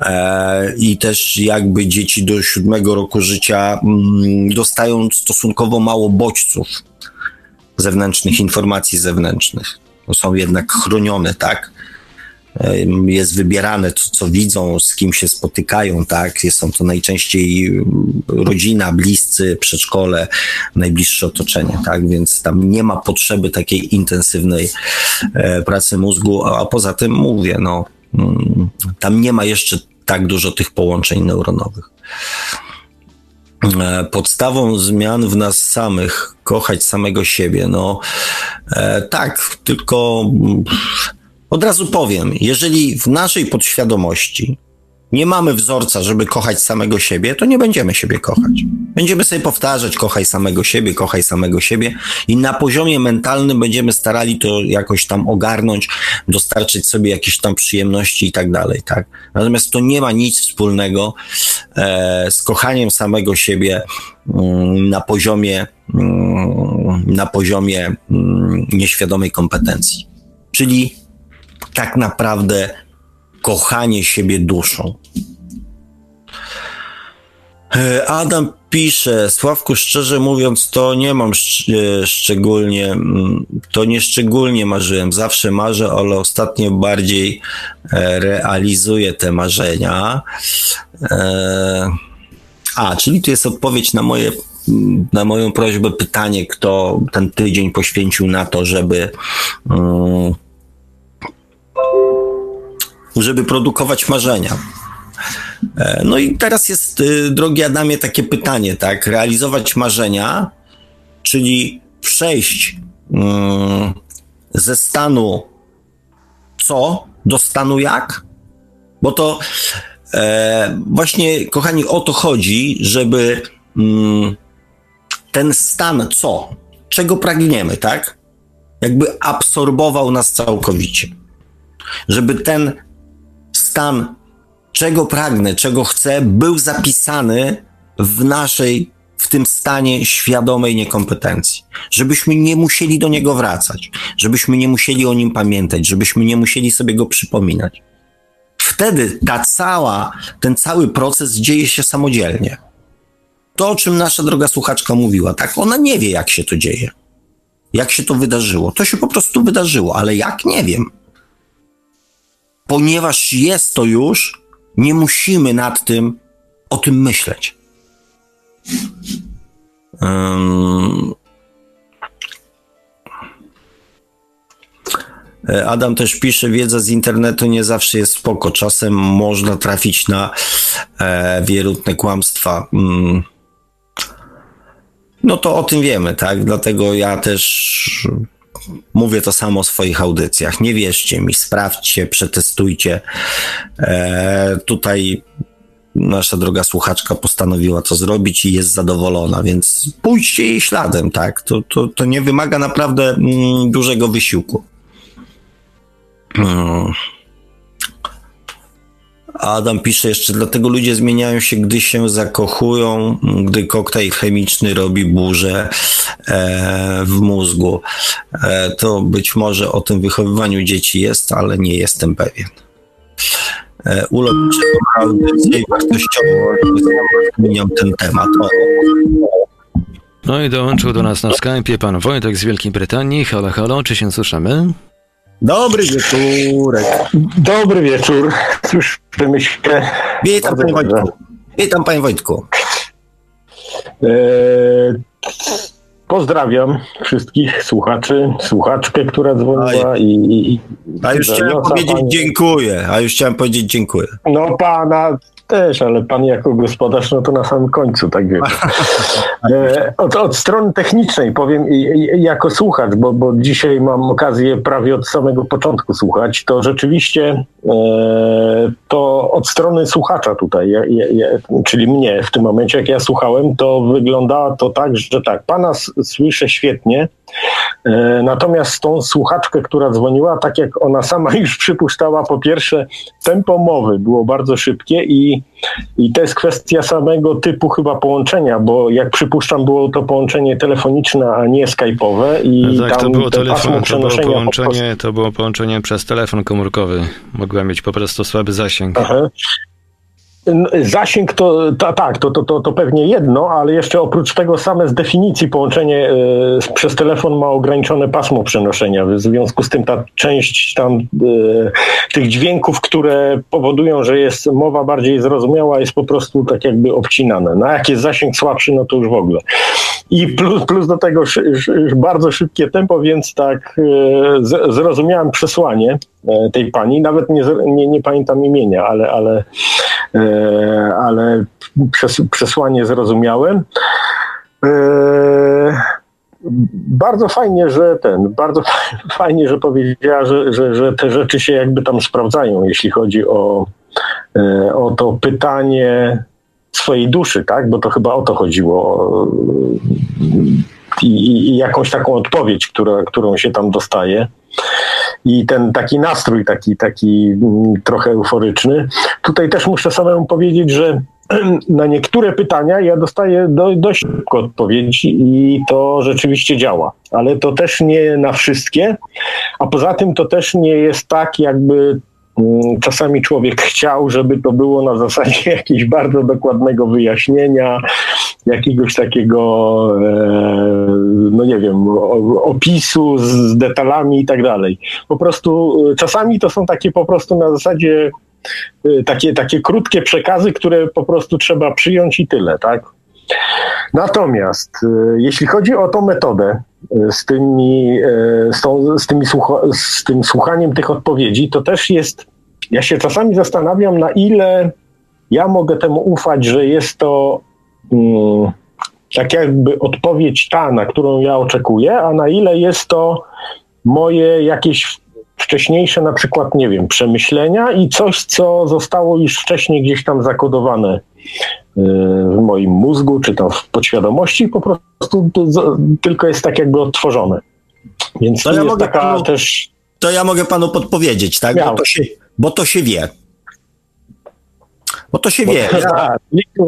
E, I też jakby dzieci do siódmego roku życia mm, dostają stosunkowo mało bodźców zewnętrznych, informacji zewnętrznych. Są jednak chronione, tak? E, jest wybierane to, co widzą, z kim się spotykają, tak? Są to najczęściej mm, rodzina, bliscy, przedszkole, najbliższe otoczenie, tak? Więc tam nie ma potrzeby takiej intensywnej e, pracy mózgu, a poza tym mówię, no, tam nie ma jeszcze tak dużo tych połączeń neuronowych. E, podstawą zmian w nas samych, kochać samego siebie, no tak, tylko mm, od razu powiem, jeżeli w naszej podświadomości nie mamy wzorca, żeby kochać samego siebie, to nie będziemy siebie kochać. Będziemy sobie powtarzać, kochaj samego siebie, kochaj samego siebie i na poziomie mentalnym będziemy starali to jakoś tam ogarnąć, dostarczyć sobie jakieś tam przyjemności i tak dalej, tak? Natomiast to nie ma nic wspólnego e, z kochaniem samego siebie mm, na poziomie, mm, na poziomie mm, nieświadomej kompetencji. Czyli tak naprawdę kochanie siebie duszą. E, Adam pisze, Sławku, szczerze mówiąc, to nie mam szcz e, szczególnie, mm, to nie szczególnie marzyłem. Zawsze marzę, ale ostatnio bardziej e, realizuję te marzenia. A, czyli tu jest odpowiedź na moje na moją prośbę pytanie, kto ten tydzień poświęcił na to, żeby um, żeby produkować marzenia. E, no i teraz jest, y, drogi Adamie, takie pytanie, tak? Realizować marzenia, czyli przejść mm, ze stanu co do stanu jak? Bo to e, właśnie, kochani, o to chodzi, żeby mm, ten stan co, czego pragniemy, tak? Jakby absorbował nas całkowicie. Żeby ten stan, czego pragnę, czego chcę, był zapisany w naszej, w tym stanie świadomej niekompetencji. Żebyśmy nie musieli do niego wracać, żebyśmy nie musieli o nim pamiętać, żebyśmy nie musieli sobie go przypominać. Wtedy ta cała, ten cały proces dzieje się samodzielnie. To, o czym nasza droga słuchaczka mówiła, tak, ona nie wie, jak się to dzieje. Jak się to wydarzyło. To się po prostu wydarzyło, ale jak nie wiem ponieważ jest to już, nie musimy nad tym o tym myśleć. Um, Adam też pisze, wiedza z internetu nie zawsze jest spoko. Czasem można trafić na e, wierutne kłamstwa. Mm. No to o tym wiemy, tak? Dlatego ja też Mówię to samo w swoich audycjach. Nie wierzcie mi, sprawdźcie, przetestujcie. E, tutaj nasza droga słuchaczka postanowiła to zrobić i jest zadowolona, więc pójdźcie jej śladem, tak? To, to, to nie wymaga naprawdę mm, dużego wysiłku. Hmm. Adam pisze jeszcze, dlatego ludzie zmieniają się, gdy się zakochują, gdy koktajl chemiczny robi burzę e, w mózgu. E, to być może o tym wychowywaniu dzieci jest, ale nie jestem pewien. E, Ulot i wartościowo zmieniam ten temat. O. No i dołączył do nas na Skype'ie pan Wojtek z Wielkiej Brytanii. Halo, halo, czy się słyszymy? Dobry wieczórek. Dobry wieczór. Słyszymy się. Witam panie Wojtku. Witam panie Wojtku. E, pozdrawiam wszystkich słuchaczy, słuchaczkę, która dzwoniła i, i A już chciałem powiedzieć pani... dziękuję. A już chciałem powiedzieć dziękuję. No pana też, ale pan jako gospodarz, no to na samym końcu, tak wiem. *laughs* E, od, od strony technicznej powiem jako słuchacz, bo, bo dzisiaj mam okazję prawie od samego początku słuchać, to rzeczywiście e, to od strony słuchacza tutaj, czyli mnie w tym momencie, jak ja słuchałem, to wygląda to tak, że tak, pana słyszę świetnie, Natomiast tą słuchaczkę, która dzwoniła, tak jak ona sama *laughs* już przypuszczała, po pierwsze, tempo mowy było bardzo szybkie i, i to jest kwestia samego typu chyba połączenia, bo jak przypuszczam, było to połączenie telefoniczne, a nie skype'owe i tak, tam to było te telefon, to było przenoszenia po prostu- połączenie, to było połączenie przez telefon komórkowy. Mogłem mieć po prostu słaby zasięg. Aha. Zasięg to, ta, tak, to, to, to, to pewnie jedno, ale jeszcze oprócz tego same z definicji połączenie e, przez telefon ma ograniczone pasmo przenoszenia. W związku z tym ta część tam e, tych dźwięków, które powodują, że jest mowa bardziej zrozumiała, jest po prostu tak jakby obcinane. Na jak jest zasięg słabszy, no to już w ogóle. I plus, plus do tego szy, szy, bardzo szybkie tempo, więc tak e, z, zrozumiałem przesłanie tej pani. Nawet nie, nie, nie pamiętam imienia, ale, ale, e, ale przes, przesłanie zrozumiałem. E, bardzo fajnie, że ten, bardzo *laughs* fajnie, że powiedziała, że, że, że te rzeczy się jakby tam sprawdzają, jeśli chodzi o, e, o to pytanie swojej duszy, tak? Bo to chyba o to chodziło. I, i jakąś taką odpowiedź, która, którą się tam dostaje. I ten taki nastrój, taki, taki mm, trochę euforyczny. Tutaj też muszę samemu powiedzieć, że *clears throat* na niektóre pytania ja dostaję do, dość szybko odpowiedzi i to rzeczywiście działa. Ale to też nie na wszystkie. A poza tym to też nie jest tak, jakby czasami człowiek *laughs* chciał, żeby to było na zasadzie *laughs* jakiegoś bardzo dokładnego wyjaśnienia, jakiegoś takiego, e, no nie wiem, opisu z, z detalami i tak dalej. Po prostu e, czasami to są takie po prostu na zasadzie e, takie, takie krótkie przekazy, które po prostu trzeba przyjąć i tyle, tak? Natomiast e, jeśli chodzi o tą metodę e, z, tymi, e, z, tą, z, tymi słucha, z tym słuchaniem tych odpowiedzi, to też jest, ja się czasami zastanawiam, na ile ja mogę temu ufać, że jest to mm, tak jakby odpowiedź ta, na którą ja oczekuję, a na ile jest to moje jakieś wcześniejsze na przykład, nie wiem, przemyślenia i coś, co zostało już wcześniej gdzieś tam zakodowane y, w moim mózgu, czy tam w podświadomości, po prostu to tylko jest tak jakby odtworzone. Więc To to ja jest mogę taka panu- też... To ja mogę panu podpowiedzieć, tak? Bo to się, bo to się wie. Bo to się wie. *laughs* Ja,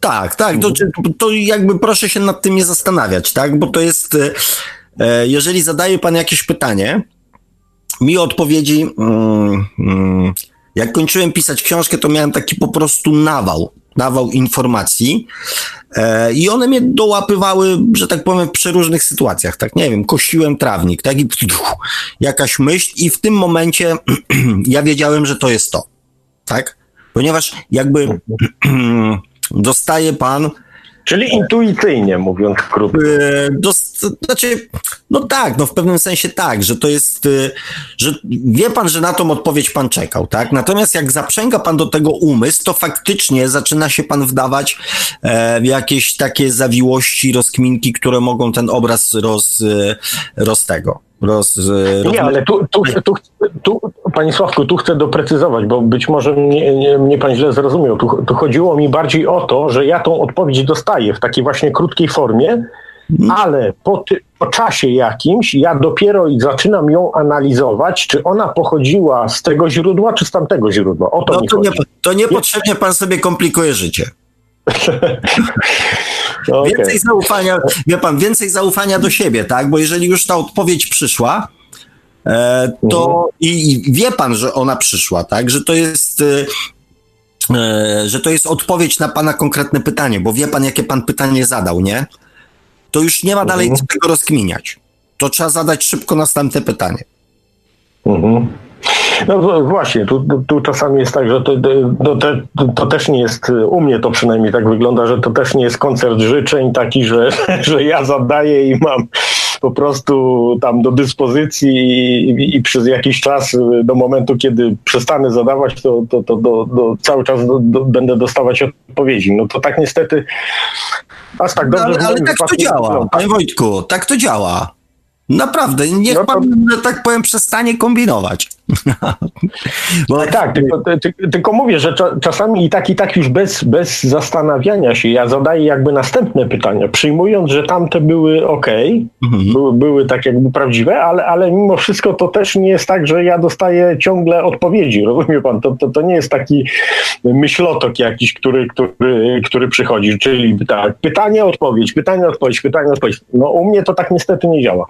tak, tak. To, to jakby proszę się nad tym nie zastanawiać, tak? Bo to jest, e, e, jeżeli zadaje pan jakieś pytanie, mi odpowiedzi, mm, mm, jak kończyłem pisać książkę, to miałem taki po prostu nawał, nawał informacji e, i one mnie dołapywały, że tak powiem, w przeróżnych sytuacjach, tak, nie wiem, kościłem trawnik, tak, i jakaś myśl i w tym momencie *clears throat* ja wiedziałem, że to jest to, tak, ponieważ jakby *clears throat* dostaje pan Czyli intuicyjnie, mówiąc krótko. E, Dost, znaczy, no tak, no w pewnym sensie tak, że to jest, e, że wie pan, że na tą odpowiedź pan czekał, tak? Natomiast jak zaprzęga pan do tego umysł, to faktycznie zaczyna się pan wdawać e, w jakieś takie zawiłości, rozkminki, które mogą ten obraz roz, roz tego, roz, roz Nie, ale tu, tu, tu, tu, Panie Sławku, tu chcę doprecyzować, bo być może mnie, nie, mnie Pan źle zrozumiał. Tu, chodziło mi bardziej o to, że ja tą odpowiedź dostaję w takiej właśnie krótkiej formie, ale po, ty, po czasie jakimś ja dopiero zaczynam ją analizować, czy ona pochodziła z tego źródła, czy z tamtego źródła. O to no to, nie, to niepotrzebnie pan sobie komplikuje życie. *laughs* No, okej. Więcej zaufania, wie pan, więcej zaufania do siebie, tak? Bo jeżeli już ta odpowiedź przyszła, e, to i, i wie pan, że ona przyszła, tak? Że to jest. E, e, że to jest odpowiedź na pana konkretne pytanie, bo wie pan, jakie pan pytanie zadał, nie? To już nie ma dalej co tego rozkminiać. To trzeba zadać szybko następne pytanie. Mhm. No to właśnie, tu, tu, czasami jest tak, że to, to, to, to też nie jest, u mnie to przynajmniej tak wygląda, że to też nie jest koncert życzeń taki, że, *laughs* że ja zadaję i mam po prostu tam do dyspozycji i, i przez jakiś czas do momentu, kiedy przestanę zadawać, to, to, to do, do, cały czas do, do, będę dostawać odpowiedzi. No to tak niestety aż tak No, dobrze ale, w ale moim tak to działa, panie Wojtku, tak to działa. Naprawdę, niech No to- pan, tak powiem, przestanie kombinować. Bo tak, tak tylko, ty, tylko mówię, że cza, czasami i tak, i tak już bez, bez zastanawiania się, ja zadaję jakby następne pytania, przyjmując, że tamte były ok, mhm. były, były tak jakby prawdziwe, ale, ale mimo wszystko to też nie jest tak, że ja dostaję ciągle odpowiedzi, rozumie pan? To, to, to nie jest taki myślotok jakiś, który, który, który przychodzi, czyli tak, pytanie, odpowiedź, pytanie, odpowiedź, pytanie, odpowiedź. No u mnie to tak niestety nie działa.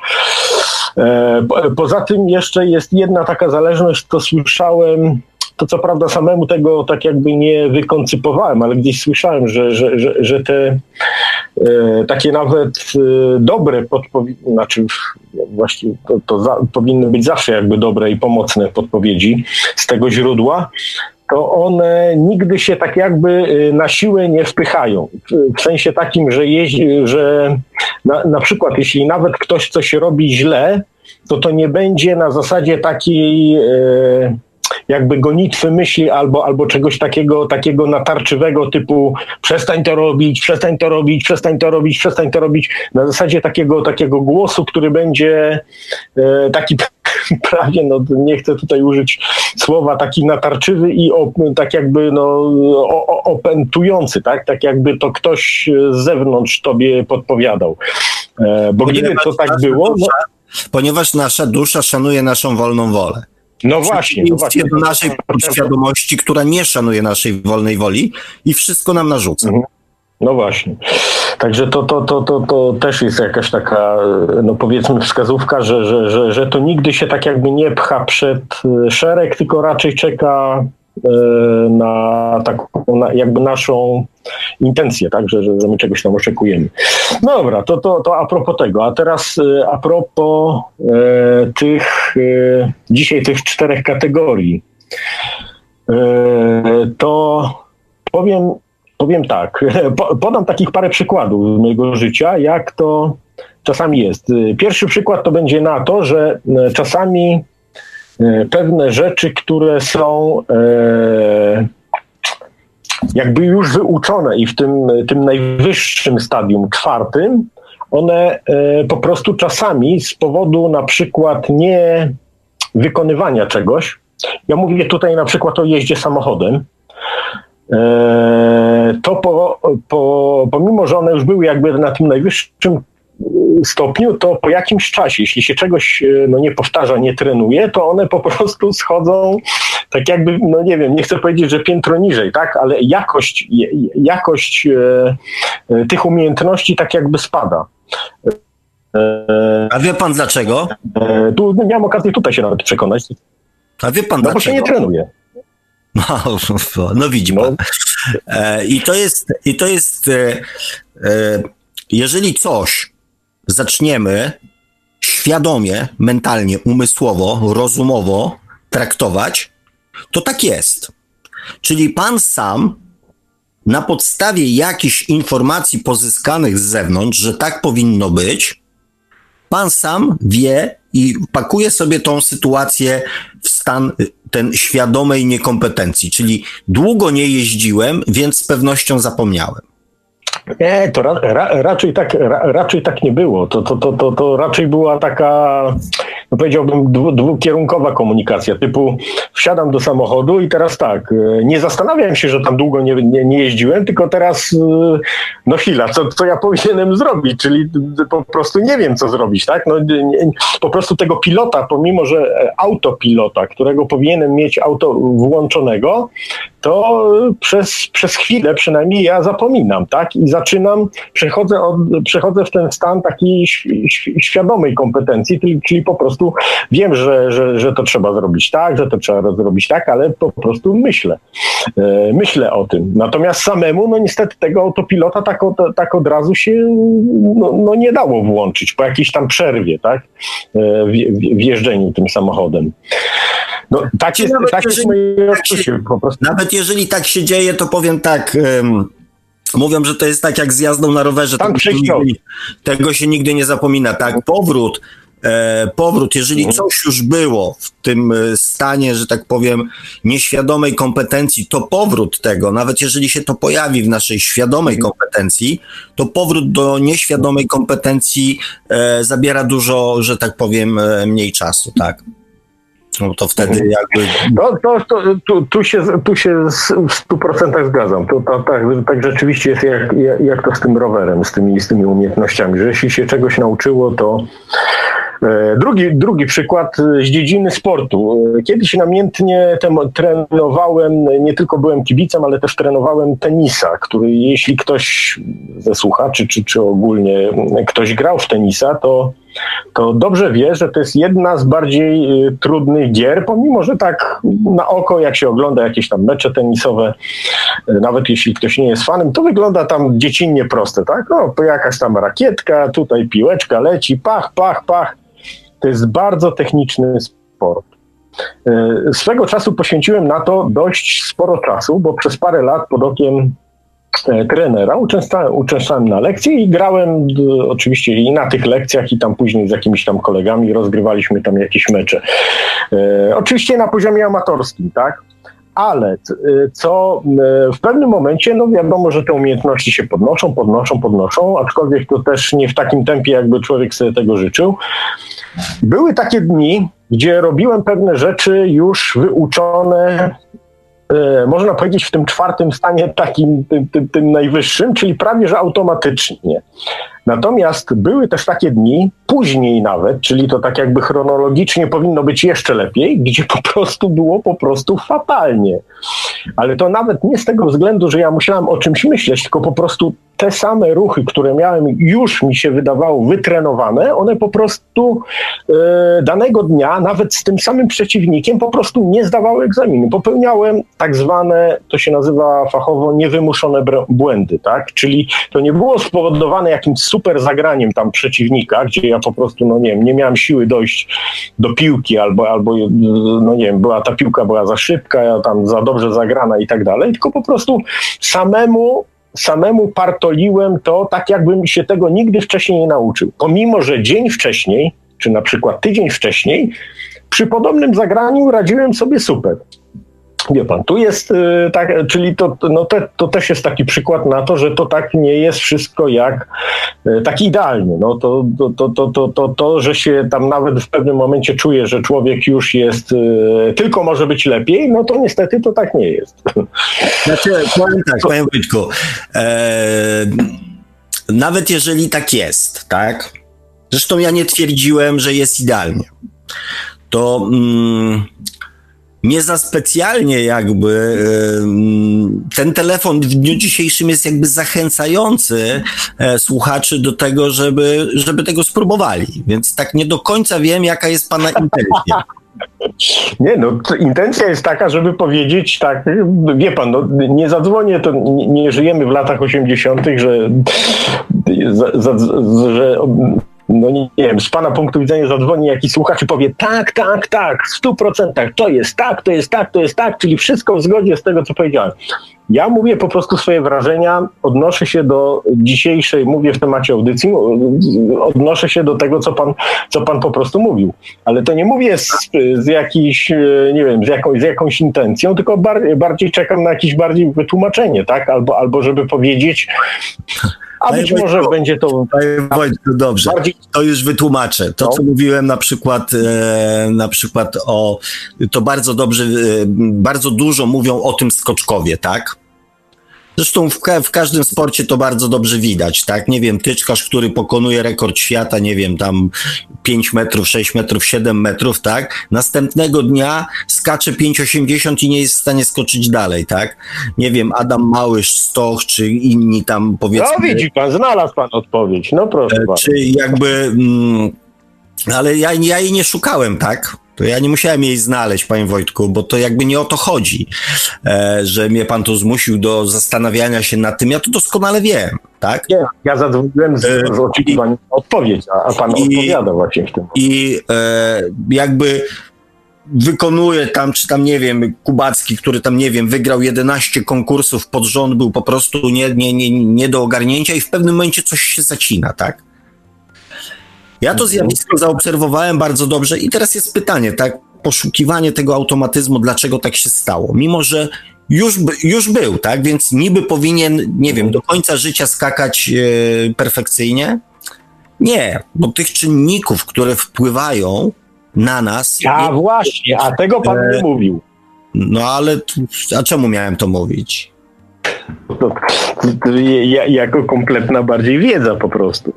E, poza tym jeszcze jest jedna taka zależność, to słyszałem, to co prawda samemu tego tak jakby nie wykoncypowałem, ale gdzieś słyszałem, że, że, że, że te e, takie nawet e, dobre podpowiedzi, znaczy właściwie to, to za, powinny być zawsze jakby dobre i pomocne podpowiedzi z tego źródła, to one nigdy się tak jakby na siłę nie wpychają. W sensie takim, że, jeździ, że na, na przykład jeśli nawet ktoś coś robi źle, to to nie będzie na zasadzie takiej e, jakby gonitwy myśli albo, albo czegoś takiego, takiego natarczywego typu przestań to robić, przestań to robić, przestań to robić, przestań to robić. Na zasadzie takiego, takiego głosu, który będzie e, taki *laughs* prawie, no nie chcę tutaj użyć słowa, taki natarczywy i op, tak jakby no, opętujący, tak? tak jakby to ktoś z zewnątrz tobie podpowiadał. E, bo gdyby to tak było... No, ponieważ nasza dusza szanuje naszą wolną wolę. No właśnie, no właśnie. do naszej podświadomości, która nie szanuje naszej wolnej woli i wszystko nam narzuca. Mhm. No właśnie. Także to, to, to, to, to też jest jakaś taka, no powiedzmy, wskazówka, że, że, że, że to nigdy się tak jakby nie pcha przed szereg, tylko raczej czeka E, na taką na jakby naszą intencję, tak, że, że, my czegoś tam oczekujemy. No dobra, to, to, to a propos tego, a teraz e, a propos e, tych e, dzisiaj tych czterech kategorii, e, to powiem, powiem tak, *laughs* podam takich parę przykładów z mojego życia, jak to czasami jest. Pierwszy przykład to będzie na to, że czasami E, pewne rzeczy, które są e, jakby już wyuczone i w tym, tym najwyższym stadium, czwartym, one e, po prostu czasami z powodu na przykład nie wykonywania czegoś, ja mówię tutaj na przykład o jeździe samochodem, to po, po, pomimo, że one już były jakby na tym najwyższym stopniu, to po jakimś czasie, jeśli się czegoś e, no, nie powtarza, nie trenuje, to one po *laughs* prostu schodzą tak jakby, no nie wiem, nie chcę powiedzieć, że piętro niżej, tak, ale jakość, jakość e, e, tych umiejętności tak jakby spada. A wie pan dlaczego? Tu miałem okazję tutaj się nawet przekonać. A wie pan no, dlaczego? bo się nie trenuje. No, no widzi pan. No. I to jest, i to jest, jeżeli coś zaczniemy świadomie, mentalnie, umysłowo, rozumowo traktować, to tak jest. Czyli pan sam na podstawie jakichś informacji pozyskanych z zewnątrz, że tak powinno być, pan sam wie i pakuje sobie tą sytuację w stan ten świadomej niekompetencji. Czyli długo nie jeździłem, więc z pewnością zapomniałem. Nie, to ra, ra, raczej, tak, ra, raczej tak nie było. To, to, to, to, to raczej była taka, no powiedziałbym, dwukierunkowa komunikacja, typu wsiadam do samochodu i teraz tak, e, nie zastanawiam się, że tam długo nie, nie, nie jeździłem, tylko teraz, e, no chwila, co, co ja *laughs* powinienem zrobić, czyli po prostu nie wiem, co zrobić, tak? No, nie, po prostu tego pilota, pomimo, że autopilota, którego powinienem mieć auto włączonego, to przez, przez chwilę przynajmniej ja zapominam, tak? I zaczynam, przechodzę, od, przechodzę w ten stan takiej świadomej kompetencji, czyli, po prostu wiem, że, że, że to trzeba zrobić tak, że to trzeba zrobić tak, ale po prostu myślę. E, myślę o tym. Natomiast samemu, no niestety tego autopilota tak od, tak od razu się no, no nie dało włączyć po jakiejś tam przerwie, tak? E, w, jeżdżeniu tym samochodem. No, tak jest, tak jest moje odczucie po prostu. Nawet jeżeli tak się dzieje, to powiem tak. Um, mówią, że to jest tak jak z jazdą na rowerze. Tego się, nigdy, tego się nigdy nie zapomina. Tak, powrót. E, powrót, jeżeli mhm. coś już było w tym e, stanie, że tak powiem, nieświadomej kompetencji, to powrót tego, nawet jeżeli się to pojawi w naszej świadomej mhm. kompetencji, to powrót do nieświadomej kompetencji e, zabiera dużo, że tak powiem, e, mniej czasu, tak. No to wtedy jakby... To, to, to, tu, tu, się, tu się w 100% zgadzam. To, to, tak, tak rzeczywiście jest jak, jak to z tym rowerem, z tymi, z tymi umiejętnościami, że jeśli się czegoś nauczyło, to E, drugi, drugi przykład z dziedziny sportu. E, kiedyś namiętnie trenowałem, nie tylko byłem kibicem, ale też trenowałem tenisa, który jeśli ktoś ze słuchaczy, czy, czy ogólnie ktoś grał w tenisa, to, to dobrze wie, że to jest jedna z bardziej e, trudnych gier, pomimo, że tak na oko, jak się ogląda jakieś tam mecze tenisowe, nawet jeśli ktoś nie jest fanem, to wygląda tam dziecinnie proste, tak? No, jakaś tam rakietka, tutaj piłeczka leci, pach, pach, pach to jest bardzo techniczny sport. E, swego czasu poświęciłem na to dość sporo czasu, bo przez parę lat pod okiem trenera uczęszczałem, uczęszczałem na lekcje i grałem oczywiście i na tych lekcjach i tam później z jakimiś tam kolegami rozgrywaliśmy tam jakieś mecze. E, oczywiście na poziomie amatorskim, tak? ale co w pewnym momencie, no wiadomo, że te umiejętności się podnoszą, podnoszą, podnoszą, aczkolwiek to też nie w takim tempie, jakby człowiek sobie tego życzył. Były takie dni, gdzie robiłem pewne rzeczy już wyuczone, e, można powiedzieć, w tym czwartym stanie, takim tym, tym, tym najwyższym, czyli prawie że automatycznie. Natomiast były też takie dni, później nawet, czyli to tak jakby chronologicznie powinno być jeszcze lepiej, *laughs* gdzie po prostu było po prostu fatalnie. Ale to nawet nie z tego względu, że ja musiałem o czymś myśleć, tylko po prostu te same ruchy, które miałem już mi się wydawało wytrenowane, one po prostu e, danego dnia, nawet z tym samym przeciwnikiem, po prostu nie zdawały egzaminu. Popełniałem tak zwane, to się nazywa fachowo, niewymuszone błędy, tak? Czyli to nie było spowodowane jakimś super zagraniem tam przeciwnika, gdzie ja po prostu, no nie wiem, nie miałem siły dojść do piłki, albo, albo no nie wiem, była ta piłka była za szybka, ja tam za dobrze zagrana i tak dalej, tylko po prostu samemu samemu partoliłem to tak, jakbym się tego nigdy wcześniej nie nauczył. Pomimo, że dzień wcześniej, czy na przykład tydzień wcześniej, przy podobnym zagraniu radziłem sobie super. Wie pan, tu jest y, tak, czyli to, no te, to też jest taki przykład na to, że to tak nie jest wszystko jak y, tak idealnie. No to, to, to, to, to, to, to, że się tam nawet w pewnym momencie czuje, że człowiek już jest, y, tylko może być lepiej, no to niestety to tak nie jest. *laughs* Znaczy, powiem tak, panie Wojtku, e, nawet jeżeli tak jest, tak, zresztą ja nie twierdziłem, że jest idealnie, to... Mm, nie za specjalnie jakby ten telefon w dniu dzisiejszym jest jakby zachęcający e, słuchaczy do tego, żeby, żeby tego spróbowali. Więc tak nie do końca wiem, jaka jest pana intencja. Nie, no intencja jest taka, żeby powiedzieć tak, wie pan, no, nie zadzwonię, to nie, nie żyjemy w latach 80., że, że no nie, nie, wiem, z pana punktu widzenia zadzwoni jakiś słuchacz i powie tak, tak, tak, w stu procentach, to jest tak, to jest tak, to jest tak, czyli wszystko w zgodzie z tego, co powiedziałem. Ja mówię po prostu swoje wrażenia, odnoszę się do dzisiejszej, mówię w temacie audycji, odnoszę się do tego, co pan, co pan po prostu mówił. Ale to nie mówię z, z jakiejś, nie wiem, z jakąś, z jakąś intencją, tylko bardziej, bardziej czekam na jakieś bardziej wytłumaczenie, tak? Albo, albo żeby powiedzieć, a być Panie może Wojtku, będzie to. Wojtku, dobrze. Bardziej... To już wytłumaczę. To, no. co mówiłem na przykład, e, na przykład o. To bardzo dobrze, e, bardzo dużo mówią o tym skoczkowie, tak? Zresztą w, w, każdym sporcie to bardzo dobrze widać, tak? Nie wiem, tyczkarz, który pokonuje rekord świata, nie wiem, tam 5 metrów, 6 metrów, 7 metrów, tak? Następnego dnia skacze 5,80 i nie jest w stanie skoczyć dalej, tak? Nie wiem, Adam Małysz, Stoch, czy inni tam powiedzmy... No widzi pan, znalazł pan odpowiedź, no proszę e, Czy jakby... Mm, ale ja, ja jej nie szukałem, tak? To ja nie musiałem jej znaleźć, panie Wojtku, bo to jakby nie o to chodzi, e, że mnie pan tu zmusił do zastanawiania się nad tym. Ja to doskonale wiem, tak? Nie, ja zadzwoniłem z, z oczekiwaniem na odpowiedź, a, pan i, odpowiada właśnie w tym. I e, jakby wykonuje tam, czy tam, nie wiem, Kubacki, który tam, nie wiem, wygrał 11 konkursów pod rząd, był po prostu nie, nie, nie, nie do ogarnięcia i w pewnym momencie coś się zacina, tak? Ja to zjawisko zaobserwowałem bardzo dobrze i teraz jest pytanie, tak? Poszukiwanie tego automatyzmu, dlaczego tak się stało? Mimo, że już, już był, tak? Więc niby powinien, nie wiem, do końca życia skakać e, perfekcyjnie. Nie, bo tych czynników, które wpływają na nas. A Nie- właśnie, a tego pan E, nie mówił. No ale a czemu miałem to mówić? To, to, to ja, jako kompletna bardziej wiedza po prostu.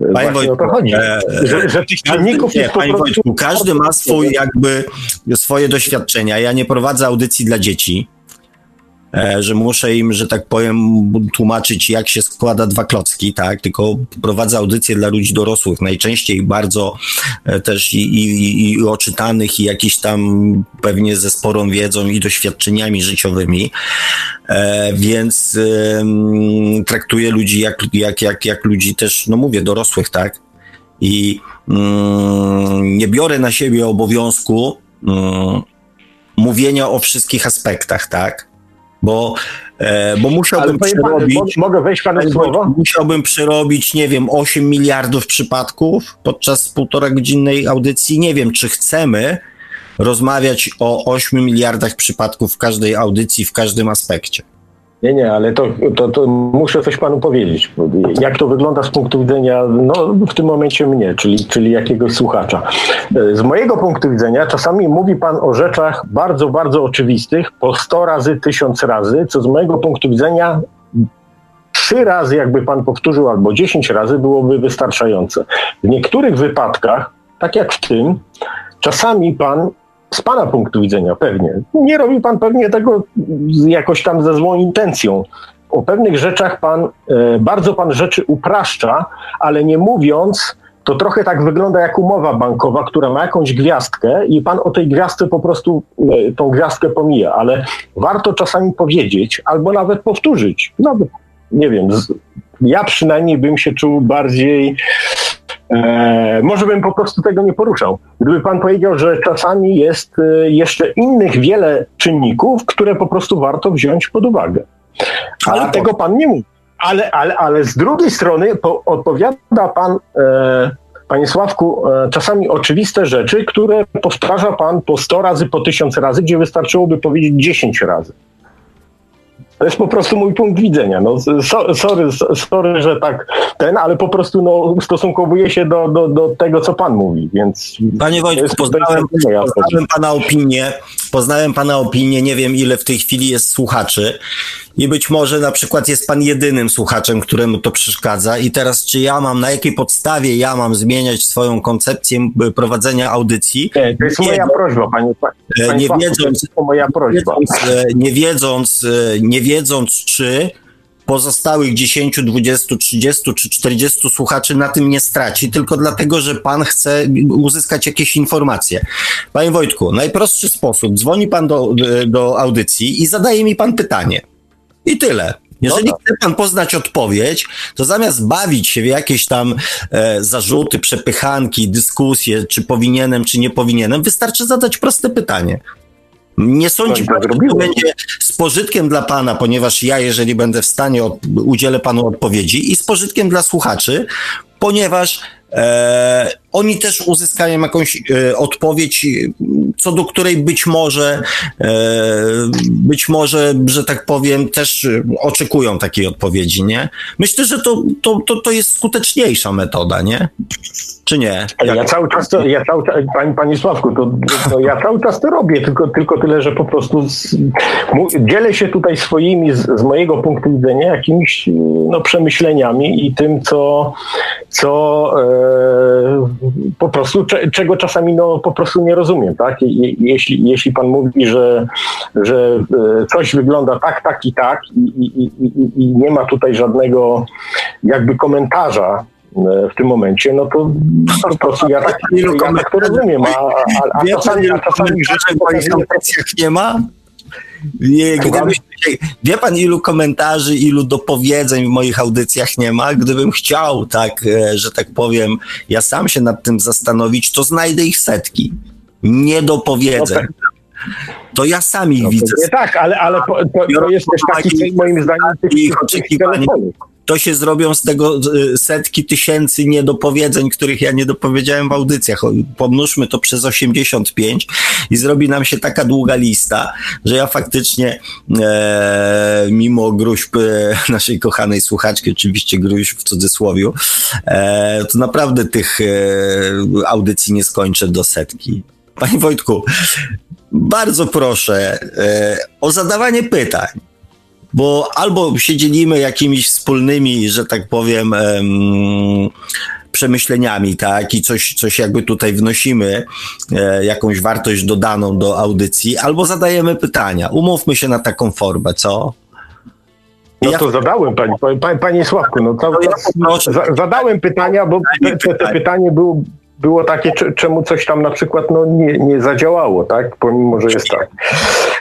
Właśnie Wojtku, chodzi. e, że, że tych Każdy, nie, panie. Wojtku, każdy ma swój jakby swoje doświadczenia. Ja nie prowadzę audycji dla dzieci, e, że muszę im, że tak powiem, tłumaczyć, jak się składa dwa klocki, tak? Tylko prowadzę audycje dla ludzi dorosłych, najczęściej bardzo e, też i, i, i- oczytanych, i jakiś tam pewnie ze sporą wiedzą i doświadczeniami życiowymi. E, więc traktuję ludzi jak, jak, jak, jak ludzi też, no mówię, dorosłych, tak? I mm, nie biorę na siebie obowiązku mm, mówienia o wszystkich aspektach, tak? Bo, e, bo Ale musiałbym panie, przerobić. mo- mogę wejść panu słowo? Musiałbym przerobić, nie wiem, 8 miliardów przypadków podczas półtora godzinnej audycji. Nie wiem, czy chcemy rozmawiać o 8 miliardach przypadków w każdej audycji, w każdym aspekcie. Nie, nie, ale to, to, to muszę coś panu powiedzieć. Jak to wygląda z punktu widzenia, no w tym momencie mnie, czyli, czyli jakiegoś słuchacza. Z mojego punktu widzenia czasami mówi pan o rzeczach bardzo, bardzo oczywistych, po 100 razy, 1000 razy, co z mojego punktu widzenia trzy razy jakby pan powtórzył albo 10 razy byłoby wystarczające. W niektórych wypadkach, tak jak w tym, czasami pan z pana punktu widzenia pewnie, nie robi pan pewnie tego jakoś tam ze złą intencją. O pewnych rzeczach pan, e, bardzo pan rzeczy upraszcza, ale nie mówiąc, to trochę tak wygląda jak umowa bankowa, która ma jakąś gwiazdkę i pan o tej gwiazdce po prostu e, tą gwiazdkę pomija, ale warto czasami powiedzieć albo nawet powtórzyć. Nawet, nie wiem, ja przynajmniej bym się czuł bardziej E, może bym po prostu tego nie poruszał. Gdyby pan powiedział, że czasami jest e, jeszcze innych wiele czynników, które po prostu warto wziąć pod uwagę. Ale Ale tego pan nie mówi. Ale, ale, ale z drugiej strony po, odpowiada pan, e, panie Sławku, e, czasami oczywiste rzeczy, które powtarza pan po 100 razy, po 1000 razy, gdzie wystarczyłoby powiedzieć 10 razy. To jest po prostu mój punkt widzenia. No, so, sorry, so- sorry, że tak ten, ale po prostu no, ustosunkowuję się do, do, do tego, co pan mówi, więc... Panie Wojtku, jest- poznałem, poznałem pana opinię, poznałem pana opinię, nie wiem ile w tej chwili jest słuchaczy i być może na przykład jest pan jedynym słuchaczem, któremu to przeszkadza i teraz czy ja mam, na jakiej podstawie ja mam zmieniać swoją koncepcję prowadzenia audycji, Nie, to jest Nie, moja prośba, panie, E, panie nie wiedząc- to moja prośba. wiedząc, e, nie wiedząc, e, nie wiedząc czy pozostałych 10, 20, 30 czy 40 słuchaczy na tym nie straci, tylko dlatego, że pan chce uzyskać jakieś informacje. Panie Wojtku, najprostszy sposób, dzwoni pan do, do audycji i zadaje mi pan pytanie. I tyle. Jeżeli No tak. chce pan poznać odpowiedź, to zamiast bawić się w jakieś tam e, zarzuty, przepychanki, dyskusje, czy powinienem, czy nie powinienem, wystarczy zadać proste pytanie. Nie sądzi No pan, tak że to będzie z pożytkiem dla pana, ponieważ ja, jeżeli będę w stanie, od, udzielę panu odpowiedzi i z pożytkiem dla słuchaczy, ponieważ e, oni też uzyskają jakąś e, odpowiedź, co do której być może, e, być może, że tak powiem, też oczekują takiej odpowiedzi, nie? Myślę, że to, to, to, to jest skuteczniejsza metoda, nie? Czy nie? Ale Ja cały czas to, ja cały czas, panie, panie Sławku, to, to ja cały czas to robię, tylko, tylko tyle, że po prostu z, mu, dzielę się tutaj swoimi, z, z mojego punktu widzenia, jakimiś no, przemyśleniami i tym, co, co e, po prostu, cze, czego czasami no, po prostu nie rozumiem, tak? Jeśli, jeśli pan mówi, że, że e, coś wygląda tak, tak i tak i, i, i, i- nie ma tutaj żadnego jakby komentarza w tym momencie, no to po prostu ja tak, ja tak to rozumiem, a, a, a czasami, a czasami rzeczy nie ma? Nie, Słucham? gdybyś, wie pan, ilu komentarzy, ilu dopowiedzeń w moich audycjach nie ma? Gdybym chciał, tak, e, że tak powiem, ja sam się nad tym zastanowić, to znajdę ich setki. Niedopowiedzeń. To ja sam ich No, widzę. pewnie tak, ale, ale to, to jest też taki moim zdaniem tych. To się zrobią z tego y, setki tysięcy niedopowiedzeń, których ja nie dopowiedziałem w audycjach. Pomnóżmy to przez 85 i zrobi nam się taka długa lista, że ja faktycznie e, mimo gruźb e, *laughs* naszej kochanej słuchaczki, oczywiście gruźb w cudzysłowie, e, to naprawdę tych e, audycji nie skończę do setki. Panie Wojtku, bardzo proszę e, o zadawanie pytań, bo albo się dzielimy jakimiś wspólnymi, że tak powiem, em, przemyśleniami, tak, i coś, coś jakby tutaj wnosimy, e, jakąś wartość dodaną do audycji, albo zadajemy pytania. Umówmy się na taką formę, co? No Ja- to zadałem pani, panie, panie Sławku, no to, No ja poproszę. za, zadałem pytania, bo te, te, te pytanie było, było takie, cze- czemu coś tam na przykład no, nie, nie zadziałało, tak? Pomimo, że jest tak.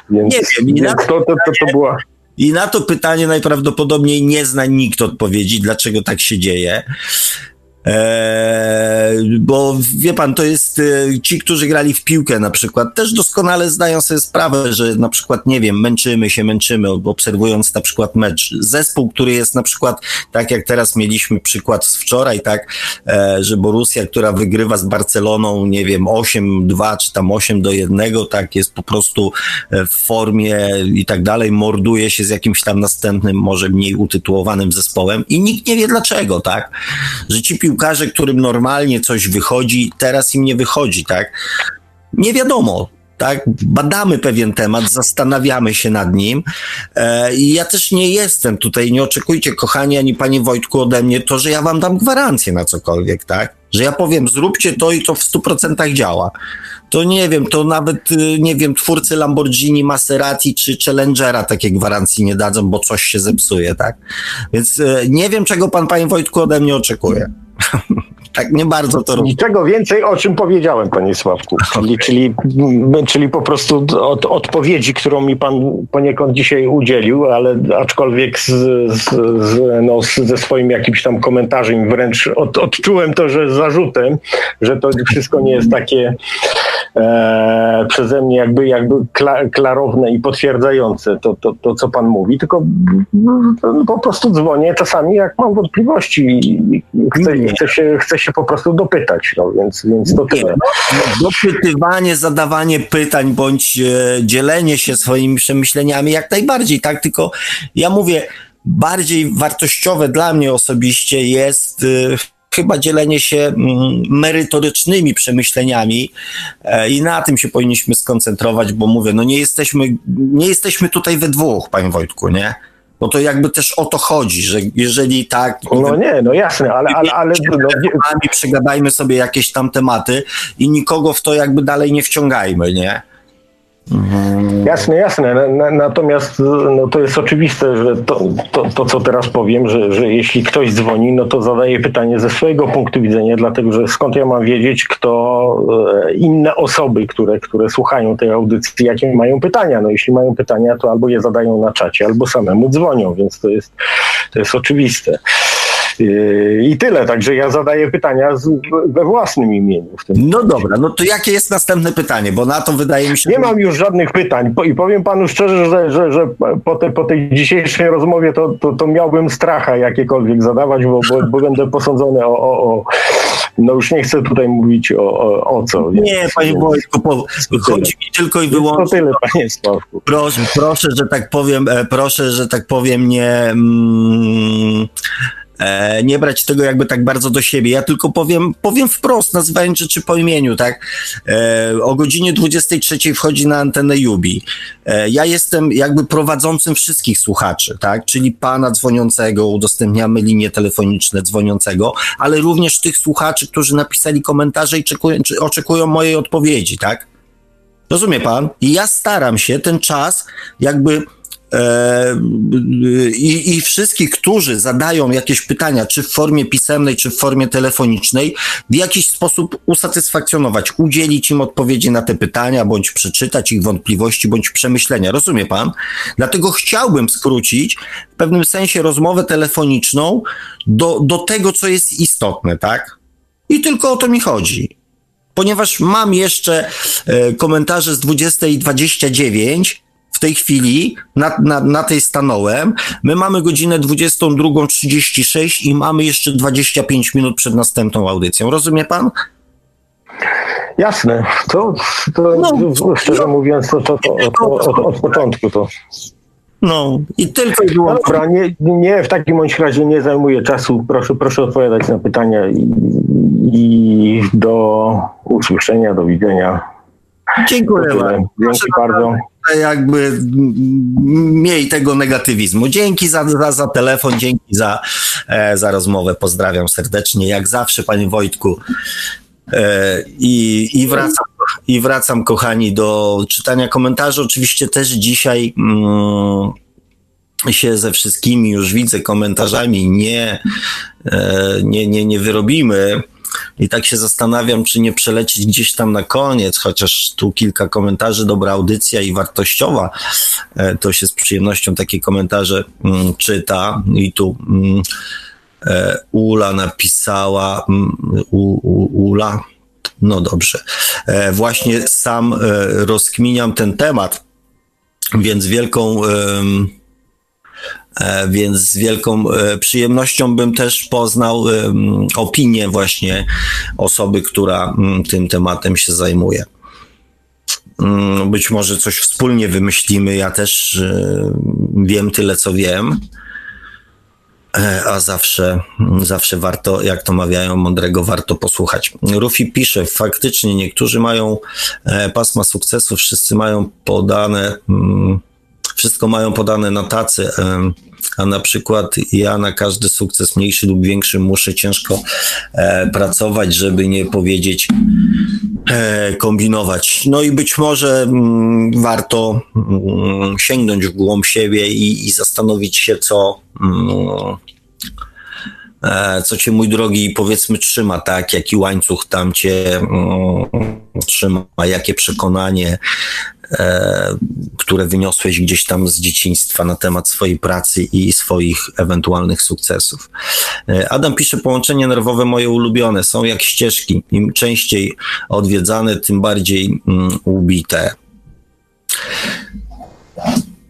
Więc, Nie wiem, więc to, to, to, to była... I na to pytanie najprawdopodobniej nie zna nikt odpowiedzi, dlaczego tak się dzieje. Eee, bo wie pan, to jest e, ci, którzy grali w piłkę na przykład, też doskonale zdają sobie sprawę, że na przykład, nie wiem, męczymy się, męczymy, obserwując na przykład mecz. Zespół, który jest na przykład, tak jak teraz mieliśmy przykład z wczoraj, tak, e, że Borussia, która wygrywa z Barceloną, nie wiem, 8-2 czy tam 8 do 1, tak, jest po prostu e, w formie i tak dalej, morduje się z jakimś tam następnym, może mniej utytułowanym zespołem i nikt nie wie dlaczego, tak? Że ci piłkarze, którym normalnie coś wychodzi, teraz im nie wychodzi, tak? Nie wiadomo. Tak, badamy pewien temat, zastanawiamy się nad nim. E, ja też nie jestem tutaj, nie oczekujcie, kochani, ani panie Wojtku ode mnie, to, że ja wam dam gwarancję na cokolwiek, tak? Że ja powiem, zróbcie to i to w 100% działa to nie wiem, to nawet, y, nie wiem, twórcy Lamborghini, Maserati czy Challengera takie gwarancji nie dadzą, bo coś się zepsuje, tak? Więc y, nie wiem, czego pan, panie Wojtku, ode mnie oczekuje. *laughs* tak nie bardzo to robi. Niczego więcej, o czym powiedziałem, panie Sławku. Czyli, czyli, czyli po prostu od, odpowiedzi, którą mi pan poniekąd dzisiaj udzielił, ale aczkolwiek z, z, z, no, z, ze swoim jakimś tam komentarzem wręcz od, odczułem to, że zarzutem, że to wszystko nie jest takie e, przeze mnie jakby, jakby kla, klarowne i potwierdzające to, to, to, co pan mówi, tylko no, po prostu dzwonię czasami, jak mam wątpliwości i chcę, chcę, się, chcę się po prostu dopytać, no więc, więc to tyle. Dopytywanie, zadawanie pytań bądź e, dzielenie się swoimi przemyśleniami jak najbardziej, tak? Tylko ja mówię, bardziej wartościowe dla mnie osobiście jest e, chyba dzielenie się mm, merytorycznymi przemyśleniami e, i na tym się powinniśmy skoncentrować, bo mówię, no nie jesteśmy, nie jesteśmy tutaj we dwóch, panie Wojtku, nie? Bo to jakby też o to chodzi, że jeżeli tak, No nie, no jasne, ale, ale, ale no, nie, przegadajmy sobie jakieś tam tematy i nikogo w to jakby dalej nie wciągajmy, nie? Jasne, jasne. Na- na- Natomiast no, to jest oczywiste, że to, to, to co teraz powiem, że, że jeśli ktoś dzwoni, no to zadaje pytanie ze swojego punktu widzenia, dlatego że skąd ja mam wiedzieć, kto e, inne osoby, które, które słuchają tej audycji, jakie mają pytania. No jeśli mają pytania, to albo je zadają na czacie, albo samemu dzwonią, więc to jest, to jest oczywiste. Yy, I tyle, także ja zadaję pytania we własnym imieniu. No dobra, no to jakie jest następne pytanie? Bo na to wydaje mi się. Nie mam już żadnych pytań i powiem panu szczerze, że, że, że po, te, po tej dzisiejszej rozmowie to, to, to miałbym stracha jakiekolwiek zadawać, bo, bo, bo będę posądzony o, o, o... No już nie chcę tutaj mówić o, o, o co. więc- Nie, panie Wojtku, po, chodzi mi tylko i więc To wyłącznie. tyle, panie Sławku. Proszę, proszę, że tak powiem, e, proszę, że tak powiem, nie. Mm, e, nie brać tego jakby tak bardzo do siebie. Ja tylko powiem, powiem wprost, nazywając rzeczy po imieniu, tak? E, o godzinie 23 wchodzi na antenę Jubi. E, ja jestem jakby prowadzącym wszystkich słuchaczy, tak? Czyli pana dzwoniącego, udostępniamy linie telefoniczne dzwoniącego, ale również tych słuchaczy, którzy napisali komentarze i czekują, czy oczekują mojej odpowiedzi, tak? Rozumie pan? I ja staram się ten czas jakby i, i wszystkich, którzy zadają jakieś pytania, czy w formie pisemnej, czy w formie telefonicznej, w jakiś sposób usatysfakcjonować, udzielić im odpowiedzi na te pytania, bądź przeczytać ich wątpliwości, bądź przemyślenia. Rozumie pan? Dlatego chciałbym skrócić w pewnym sensie rozmowę telefoniczną do, do tego, co jest istotne, tak? I tylko o to mi chodzi ponieważ mam jeszcze e, komentarze z 20.29, w w tej chwili, na, na, na tej stanąłem. My mamy godzinę 22.36 i mamy jeszcze 25 minut przed następną audycją. Rozumie pan? Jasne, to, to No. szczerze mówiąc, to, to, to, to, od, od początku to. No i tylko i No wyłącznie. dobra, nie, nie, w takim bądź razie nie zajmuję czasu. Proszę, proszę odpowiadać na pytania i, i do usłyszenia, do widzenia. Dziękuję Tyle. bardzo. Bardzo. jakby mniej tego negatywizmu. Dzięki za, za, za telefon, dzięki za, e, za rozmowę. Pozdrawiam serdecznie. Jak zawsze, panie Wojtku. E, I, i, wracam, I wracam, kochani, do czytania komentarzy. Oczywiście też dzisiaj mm, się ze wszystkimi już widzę komentarzami nie, e, nie, nie, nie wyrobimy. I tak się zastanawiam, czy nie przelecieć gdzieś tam na koniec, chociaż tu kilka komentarzy, dobra audycja i wartościowa. E, To się z przyjemnością takie komentarze mm, czyta. I tu mm, e, Ula napisała, mm, u, u, Ula, no dobrze, E, właśnie sam rozkminiam ten temat, więc wielką. E, Więc z wielką e, przyjemnością bym też poznał opinię właśnie osoby, która mm, tym tematem się zajmuje. Mm, Być może coś wspólnie wymyślimy. Ja też e, wiem tyle, co wiem. A zawsze, zawsze warto, jak to mawiają, mądrego warto posłuchać. Rufi pisze, faktycznie niektórzy mają pasma sukcesu, wszyscy mają podane, mm, wszystko mają podane na tacy, a na przykład ja na każdy sukces mniejszy lub większy muszę ciężko e, pracować, żeby nie powiedzieć e, kombinować. No i być może mm, warto mm, sięgnąć w głąb siebie i, i zastanowić się, co, mm, e, co cię, mój drogi, powiedzmy, trzyma, tak? Jaki łańcuch tam cię trzyma, jakie przekonanie, e, które wyniosłeś gdzieś tam z dzieciństwa na temat swojej pracy i swoich ewentualnych sukcesów. E, Adam pisze, połączenia nerwowe moje ulubione są jak ścieżki. Im częściej odwiedzane, tym bardziej mm, ubite.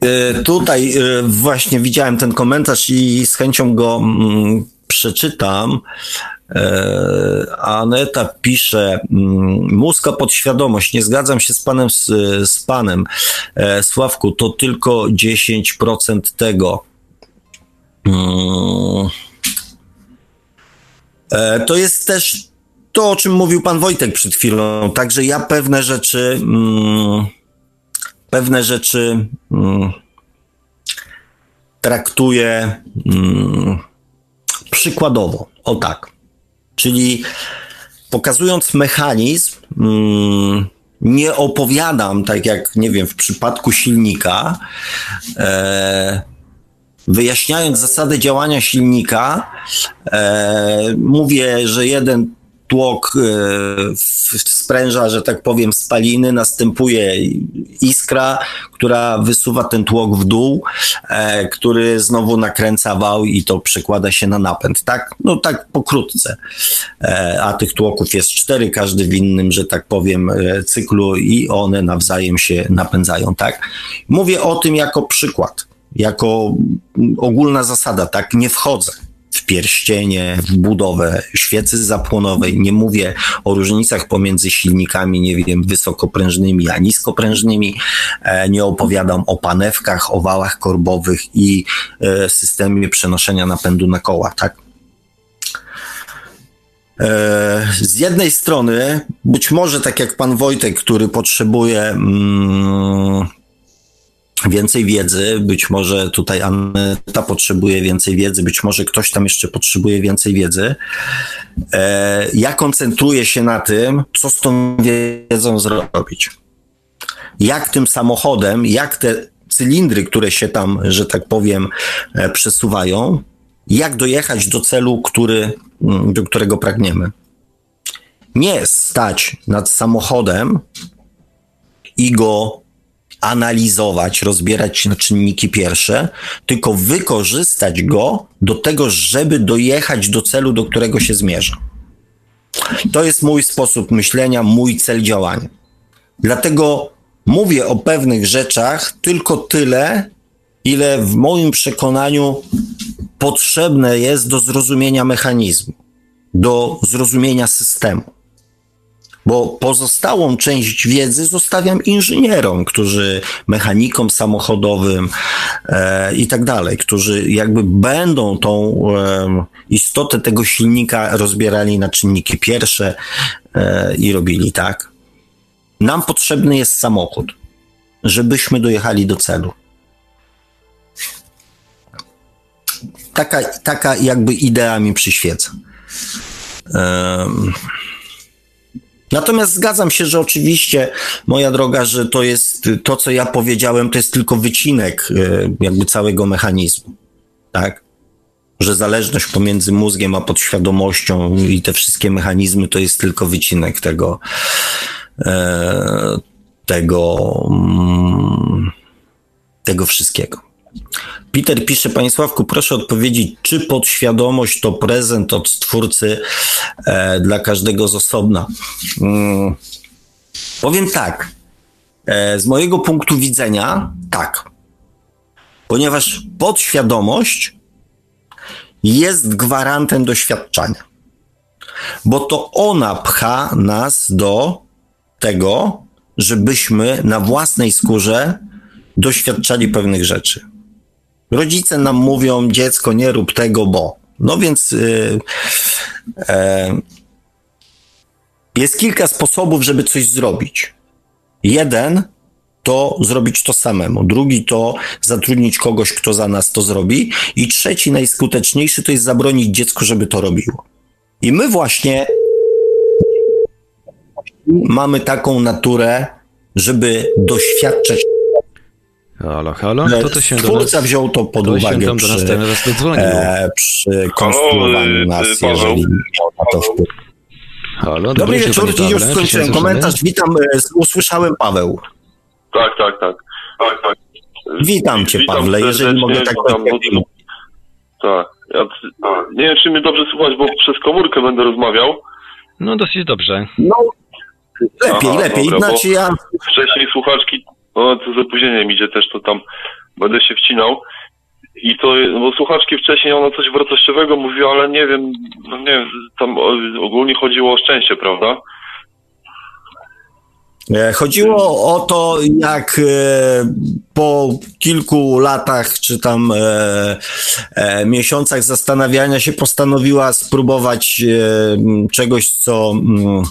E, Tutaj właśnie widziałem ten komentarz i z chęcią go mm, przeczytam. E, Aneta pisze, mm, mózga podświadomość, nie zgadzam się z panem, z, z panem E, Sławku, to tylko 10% tego. Mm. E, To jest też to, o czym mówił pan Wojtek przed chwilą, także ja pewne rzeczy, mm, pewne rzeczy mm, traktuję mm, przykładowo, o tak. Czyli pokazując mechanizm, mm, nie opowiadam, tak jak, nie wiem, w przypadku silnika, e, wyjaśniając zasadę działania silnika, e, mówię, że jeden tłok e, spręża, że tak powiem, spaliny, następuje iskra, która wysuwa ten tłok w dół, e, który znowu nakręca wał i to przekłada się na napęd, tak? No tak pokrótce. E, a tych tłoków jest cztery, każdy w innym, że tak powiem, cyklu i one nawzajem się napędzają, tak? Mówię o tym jako przykład, jako ogólna zasada, tak? Nie wchodzę w pierścienie, w budowę świecy zapłonowej. Nie mówię o różnicach pomiędzy silnikami, nie wiem, wysokoprężnymi a niskoprężnymi. E, Nie opowiadam o panewkach, o wałach korbowych i e, systemie przenoszenia napędu na koła, tak? E, Z jednej strony, być może tak jak pan Wojtek, który potrzebuje mm, więcej wiedzy, być może tutaj Aneta potrzebuje więcej wiedzy, być może ktoś tam jeszcze potrzebuje więcej wiedzy. E, Ja koncentruję się na tym, co z tą wiedzą zrobić. Jak tym samochodem, jak te cylindry, które się tam, że tak powiem, e, przesuwają, jak dojechać do celu, który, mm, do którego pragniemy. Nie stać nad samochodem i go analizować, rozbierać na czynniki pierwsze, tylko wykorzystać go do tego, żeby dojechać do celu, do którego się zmierza. To jest mój sposób myślenia, mój cel działania. Dlatego mówię o pewnych rzeczach tylko tyle, ile w moim przekonaniu potrzebne jest do zrozumienia mechanizmu, do zrozumienia systemu. Bo pozostałą część wiedzy zostawiam inżynierom, którzy mechanikom samochodowym e, i tak dalej, którzy jakby będą tą e, istotę tego silnika rozbierali na czynniki pierwsze e, i robili tak. Nam potrzebny jest samochód, żebyśmy dojechali do celu. Taka, taka jakby idea mi przyświeca. Um, Natomiast zgadzam się, że oczywiście, moja droga, że to jest to, co ja powiedziałem, to jest tylko wycinek e, jakby całego mechanizmu. Tak? Że zależność pomiędzy mózgiem a podświadomością i te wszystkie mechanizmy to jest tylko wycinek tego, e, tego, mm, tego wszystkiego. Peter pisze, Panie Sławku, proszę odpowiedzieć, czy podświadomość to prezent od Stwórcy e, dla każdego z osobna? Hmm. Powiem tak. E, z mojego punktu widzenia, tak. Ponieważ podświadomość jest gwarantem doświadczenia. Bo to ona pcha nas do tego, żebyśmy na własnej skórze doświadczali pewnych rzeczy. Rodzice nam mówią, dziecko, nie rób tego, bo. No więc yy, yy, jest kilka sposobów, żeby coś zrobić. Jeden to zrobić to samemu, drugi to zatrudnić kogoś, kto za nas to zrobi, i trzeci, najskuteczniejszy, to jest zabronić dziecku, żeby to robiło. I my właśnie mamy taką naturę, żeby doświadczać Halo, halo, to to się Twórca nas, wziął to pod uwagę się przy, do nas e, przy konstruowaniu nas, Paweł. jeżeli na to wpływ. Halo, dobry, dobry wieczór, już skończyłem komentarz. Witam, e, usłyszałem Paweł. Tak, tak, tak. tak, tak. Witam cię, witam Pawle, jeżeli mogę tak powiedzieć. Tak, ja, nie wiem, czy mnie dobrze słuchać, bo przez komórkę będę rozmawiał. No, dosyć dobrze. No, lepiej, Aha, lepiej. Dobra, znaczy ja... Wcześniej słuchaczki no to z opóźnieniem idzie też, to tam będę się wcinał. I to, bo słuchaczki wcześniej ona coś wartościowego mówiła, ale nie wiem, no nie wiem, tam ogólnie chodziło o szczęście, prawda? E, chodziło o to, jak e, po kilku latach czy tam e, miesiącach zastanawiania się postanowiła spróbować czegoś, co mm,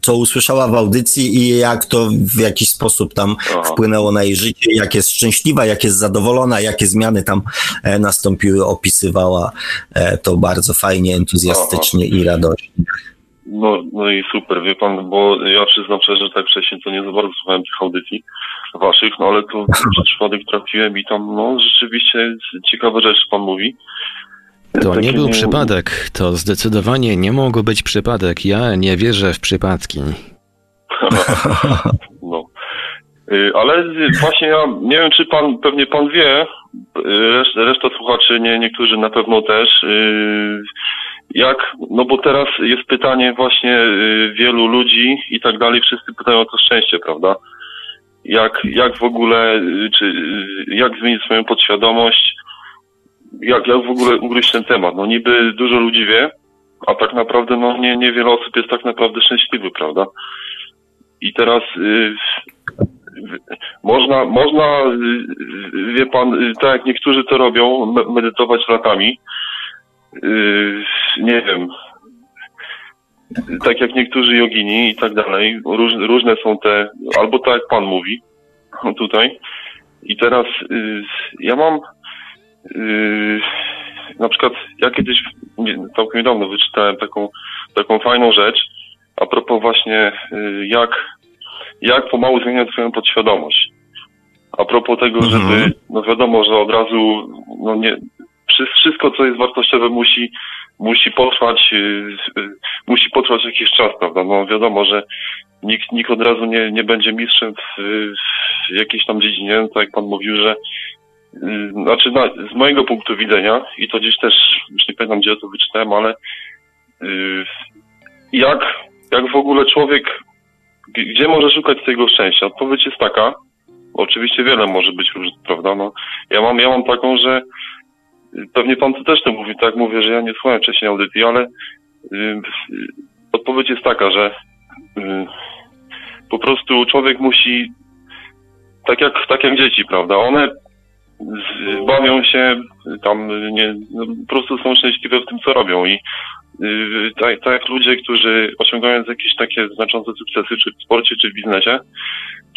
co usłyszała w audycji i jak to w jakiś sposób tam Aha. wpłynęło na jej życie, jak jest szczęśliwa, jak jest zadowolona, jakie zmiany tam e, nastąpiły, opisywała e, to bardzo fajnie, entuzjastycznie Aha. i radośnie. No, no i super, wie pan, bo ja przyznam szczerze, że tak wcześniej to nie za bardzo słuchałem tych audycji waszych, no ale to przez przypadek trafiłem i tam, no rzeczywiście ciekawe rzeczy pan mówi. To nie był przypadek, to zdecydowanie nie mógł być przypadek. Ja nie wierzę w przypadki. *laughs* no. Y, ale właśnie ja nie wiem, czy pan, pewnie pan wie, reszta, reszta słuchaczy, nie, niektórzy na pewno też, y, jak, no bo teraz jest pytanie właśnie y, wielu ludzi i tak dalej, wszyscy pytają o to szczęście, prawda? Jak, jak w ogóle, czy jak zmienić swoją podświadomość, jak, jak w ogóle ugryźć ten temat? No niby dużo ludzi wie, a tak naprawdę no nie, niewiele osób jest tak naprawdę szczęśliwy, prawda? I teraz y, można, można, y, wie pan, y, tak jak niektórzy to robią, me, medytować latami. Nie wiem. Tak jak niektórzy jogini i tak dalej. Róż, różne są te, albo tak jak pan mówi tutaj. I teraz ja mam Yy, na przykład ja kiedyś całkiem niedawno wyczytałem taką, taką fajną rzecz a propos właśnie yy, jak, jak pomału zmieniać swoją podświadomość. A propos tego, mhm. żeby, no wiadomo, że od razu, no nie, wszystko, co jest wartościowe musi, musi potrwać, yy, musi potrwać jakiś czas, prawda? No wiadomo, że nikt, nikt od razu nie, nie będzie mistrzem w, w jakiejś tam dziedzinie, tak jak pan mówił, że znaczy no, z mojego punktu widzenia i to gdzieś też, już nie pamiętam gdzie to wyczytałem, ale yy, jak, jak w ogóle człowiek gdzie może szukać tego szczęścia? Odpowiedź jest taka, oczywiście wiele może być różnych, prawda? No, ja mam, ja mam taką, że y, pewnie pan tu też to mówi, tak mówię, że ja nie słuchałem wcześniej audycji, ale y, y, odpowiedź jest taka, że y, po prostu człowiek musi tak jak, tak jak dzieci, prawda? One bawią się, tam nie, no, po prostu są szczęśliwe w tym, co robią. I y, tak, tak jak ludzie, którzy osiągając jakieś takie znaczące sukcesy, czy w sporcie, czy w biznesie,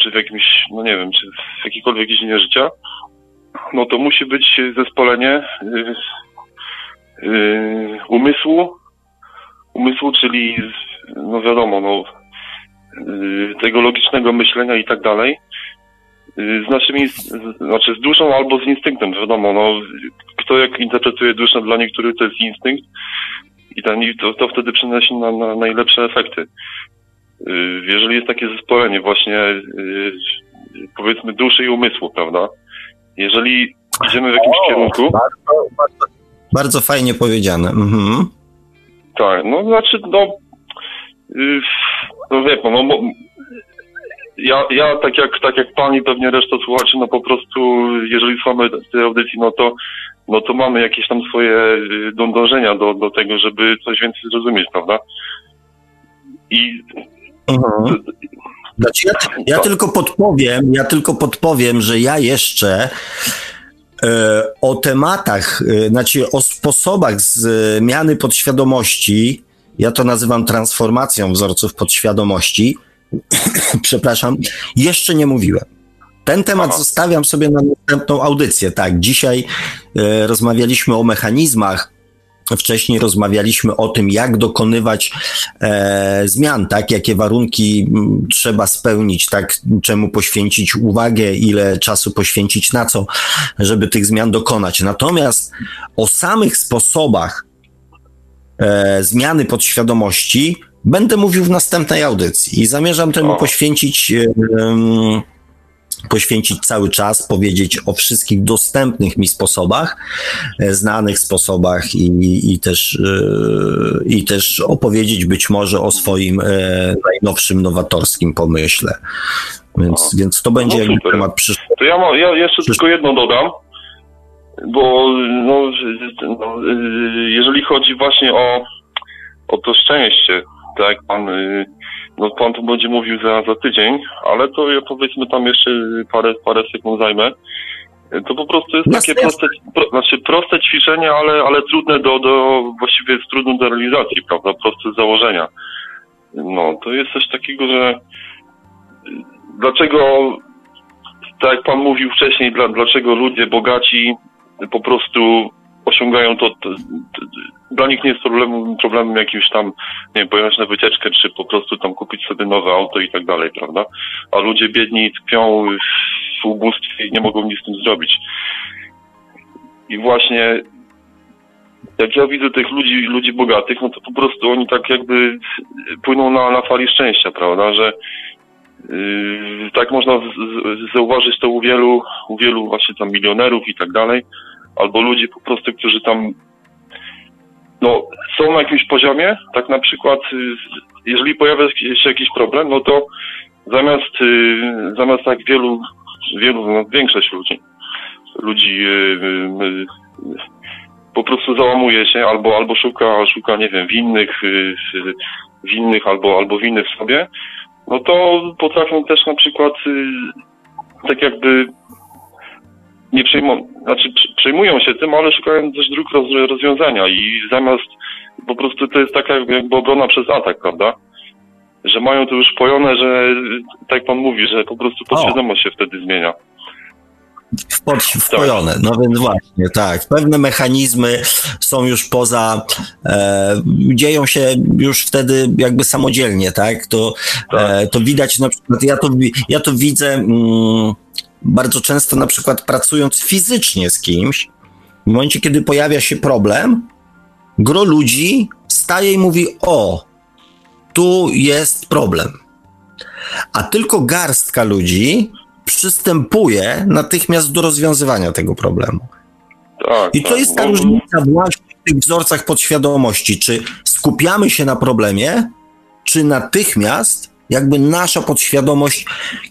czy w jakimś, no nie wiem, czy w jakiejkolwiek dziedzinie życia, no to musi być zespolenie y, y, umysłu, umysłu, czyli no wiadomo, no y, tego logicznego myślenia i tak dalej, z naszymi, z, znaczy z duszą albo z instynktem, wiadomo, no kto jak interpretuje duszę, dla niektórych to jest instynkt i ten, to, to wtedy przynosi na, na najlepsze efekty. Y, Jeżeli jest takie zespolenie właśnie y, powiedzmy duszy i umysłu, prawda? Jeżeli idziemy w jakimś kierunku, Bardzo, bardzo, bardzo fajnie powiedziane. Mhm. tak, no znaczy, no, y, no wie pan, no, ja, ja tak jak, tak jak pan i pewnie reszta słuchaczy, no po prostu, jeżeli słuchamy tej audycji, no to, no to mamy jakieś tam swoje y, dą- dążenia do, do tego, żeby coś więcej zrozumieć, prawda? I Mhm. Znaczy ja, ja tylko podpowiem, ja tylko podpowiem, że ja jeszcze e, o tematach, e, znaczy o sposobach zmiany podświadomości, ja to nazywam transformacją wzorców podświadomości, *coughs* przepraszam, jeszcze nie mówiłem. Ten temat Aha. zostawiam sobie na następną audycję. Tak, dzisiaj e, rozmawialiśmy o mechanizmach, wcześniej rozmawialiśmy o tym, jak dokonywać e, zmian, tak, jakie warunki m, trzeba spełnić, tak, czemu poświęcić uwagę, ile czasu poświęcić na co, żeby tych zmian dokonać. Natomiast o samych sposobach e, zmiany podświadomości będę mówił w następnej audycji i zamierzam temu O. poświęcić poświęcić cały czas, powiedzieć o wszystkich dostępnych mi sposobach, e, znanych sposobach i, i, też, e, i też opowiedzieć być może o swoim e, najnowszym, nowatorskim pomyśle. Więc, więc to będzie No temat przyszły. To ja, ma, ja jeszcze tylko jedno dodam, bo no, no, jeżeli chodzi właśnie o, o to szczęście, tak jak pan, y, no pan tu będzie mówił za, za tydzień, ale to ja powiedzmy tam jeszcze parę, parę sekund zajmę. To po prostu jest takie proste, pro, znaczy proste ćwiczenie, ale, ale trudne do, do, właściwie jest trudne do realizacji, prawda, proste z założenia. No, to jest coś takiego, że dlaczego tak jak pan mówił wcześniej, dla, dlaczego ludzie bogaci po prostu osiągają to, to, to dla nich nie jest problemem, problemem jakimś tam, nie wiem, pojechać na wycieczkę, czy po prostu tam kupić sobie nowe auto i tak dalej, prawda? A ludzie biedni tkwią w ubóstwie i nie mogą nic z tym zrobić. I właśnie jak ja widzę tych ludzi, ludzi bogatych, no to po prostu oni tak jakby płyną na, na fali szczęścia, prawda, że Yy, tak można z, z, zauważyć to u wielu, u wielu właśnie tam milionerów i tak dalej, albo ludzi po prostu, którzy tam no, są na jakimś poziomie, tak na przykład yy, jeżeli pojawia się jakiś problem, no to zamiast, yy, zamiast tak wielu, wielu, no, większość ludzi, ludzi yy, po prostu załamuje się albo, albo szuka, szuka, nie wiem, winnych, winnych albo, albo winy w sobie, no to potrafią też na przykład y, tak jakby nie przejmują, znaczy przejmują się tym, ale szukają też dróg roz, rozwiązania i zamiast po prostu to jest taka jakby obrona przez atak, prawda? Że mają to już pojone, że tak pan mówi, że po prostu podświadomość się wtedy zmienia. Wpod, wpojone. No więc właśnie, tak. Pewne mechanizmy są już poza, e, dzieją się już wtedy jakby samodzielnie, tak? To, e, to widać na przykład, ja to, ja to widzę mm, bardzo często na przykład pracując fizycznie z kimś, w momencie, kiedy pojawia się problem, gro ludzi staje i mówi, o, tu jest problem. A tylko garstka ludzi przystępuje natychmiast do rozwiązywania tego problemu. Tak, I to tak. jest ta No, różnica właśnie w tych wzorcach podświadomości. Czy skupiamy się na problemie, czy natychmiast jakby nasza podświadomość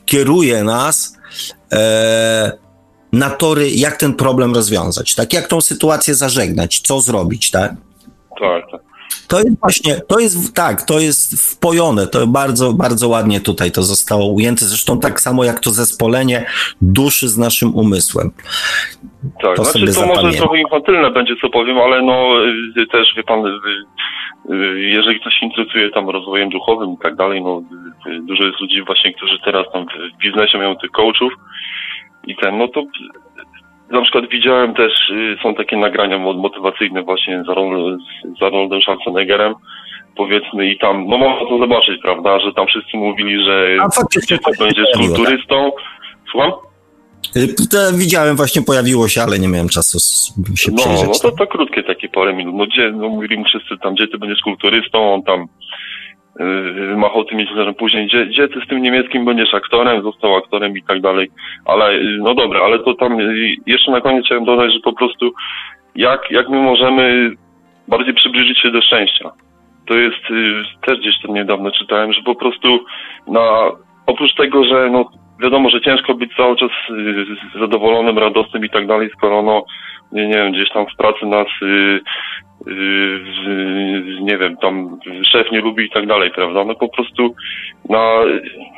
kieruje nas e, na tory, jak ten problem rozwiązać, tak? Jak tą sytuację zażegnać, co zrobić, tak? Tak, tak. To jest właśnie, to jest, tak, to jest wpojone, to bardzo, bardzo ładnie tutaj to zostało ujęte, zresztą tak samo jak to zespolenie duszy z naszym umysłem. Tak, To znaczy to może trochę infantylne będzie, co powiem, ale no y, też wie pan, y, y, jeżeli ktoś się interesuje tam rozwojem duchowym i tak dalej, no dużo jest ludzi właśnie, którzy teraz tam w- biznesie mają tych coachów i ten, no to na przykład widziałem też, y, są takie nagrania mo- motywacyjne właśnie z, Arnold, z Arnoldem Schwarzeneggerem, powiedzmy i tam, no można to zobaczyć, prawda, że tam wszyscy mówili, że to się będzie pojawiło, tak? kulturystą. Słucham? Y, widziałem, właśnie pojawiło się, ale nie miałem czasu się No, przyjrzeć. no to, to krótkie takie parę minut. No gdzie, no mówili mu wszyscy tam, gdzie ty będziesz kulturystą, on tam machał tym miesiącem później, gdzie, gdzie ty z tym niemieckim będziesz aktorem, został aktorem i tak dalej. Ale, yy, no dobra, ale to tam yy, jeszcze na koniec chciałem dodać, że po prostu jak, jak my możemy bardziej przybliżyć się do szczęścia. To jest, też gdzieś tam niedawno czytałem, że po prostu na, oprócz tego, że no wiadomo, że ciężko być cały czas yy, zadowolonym, radosnym i tak dalej, skoro no nie, nie wiem, gdzieś tam w pracy nas, y, y, z- nie wiem, tam szef nie lubi i tak dalej, prawda? No po prostu na,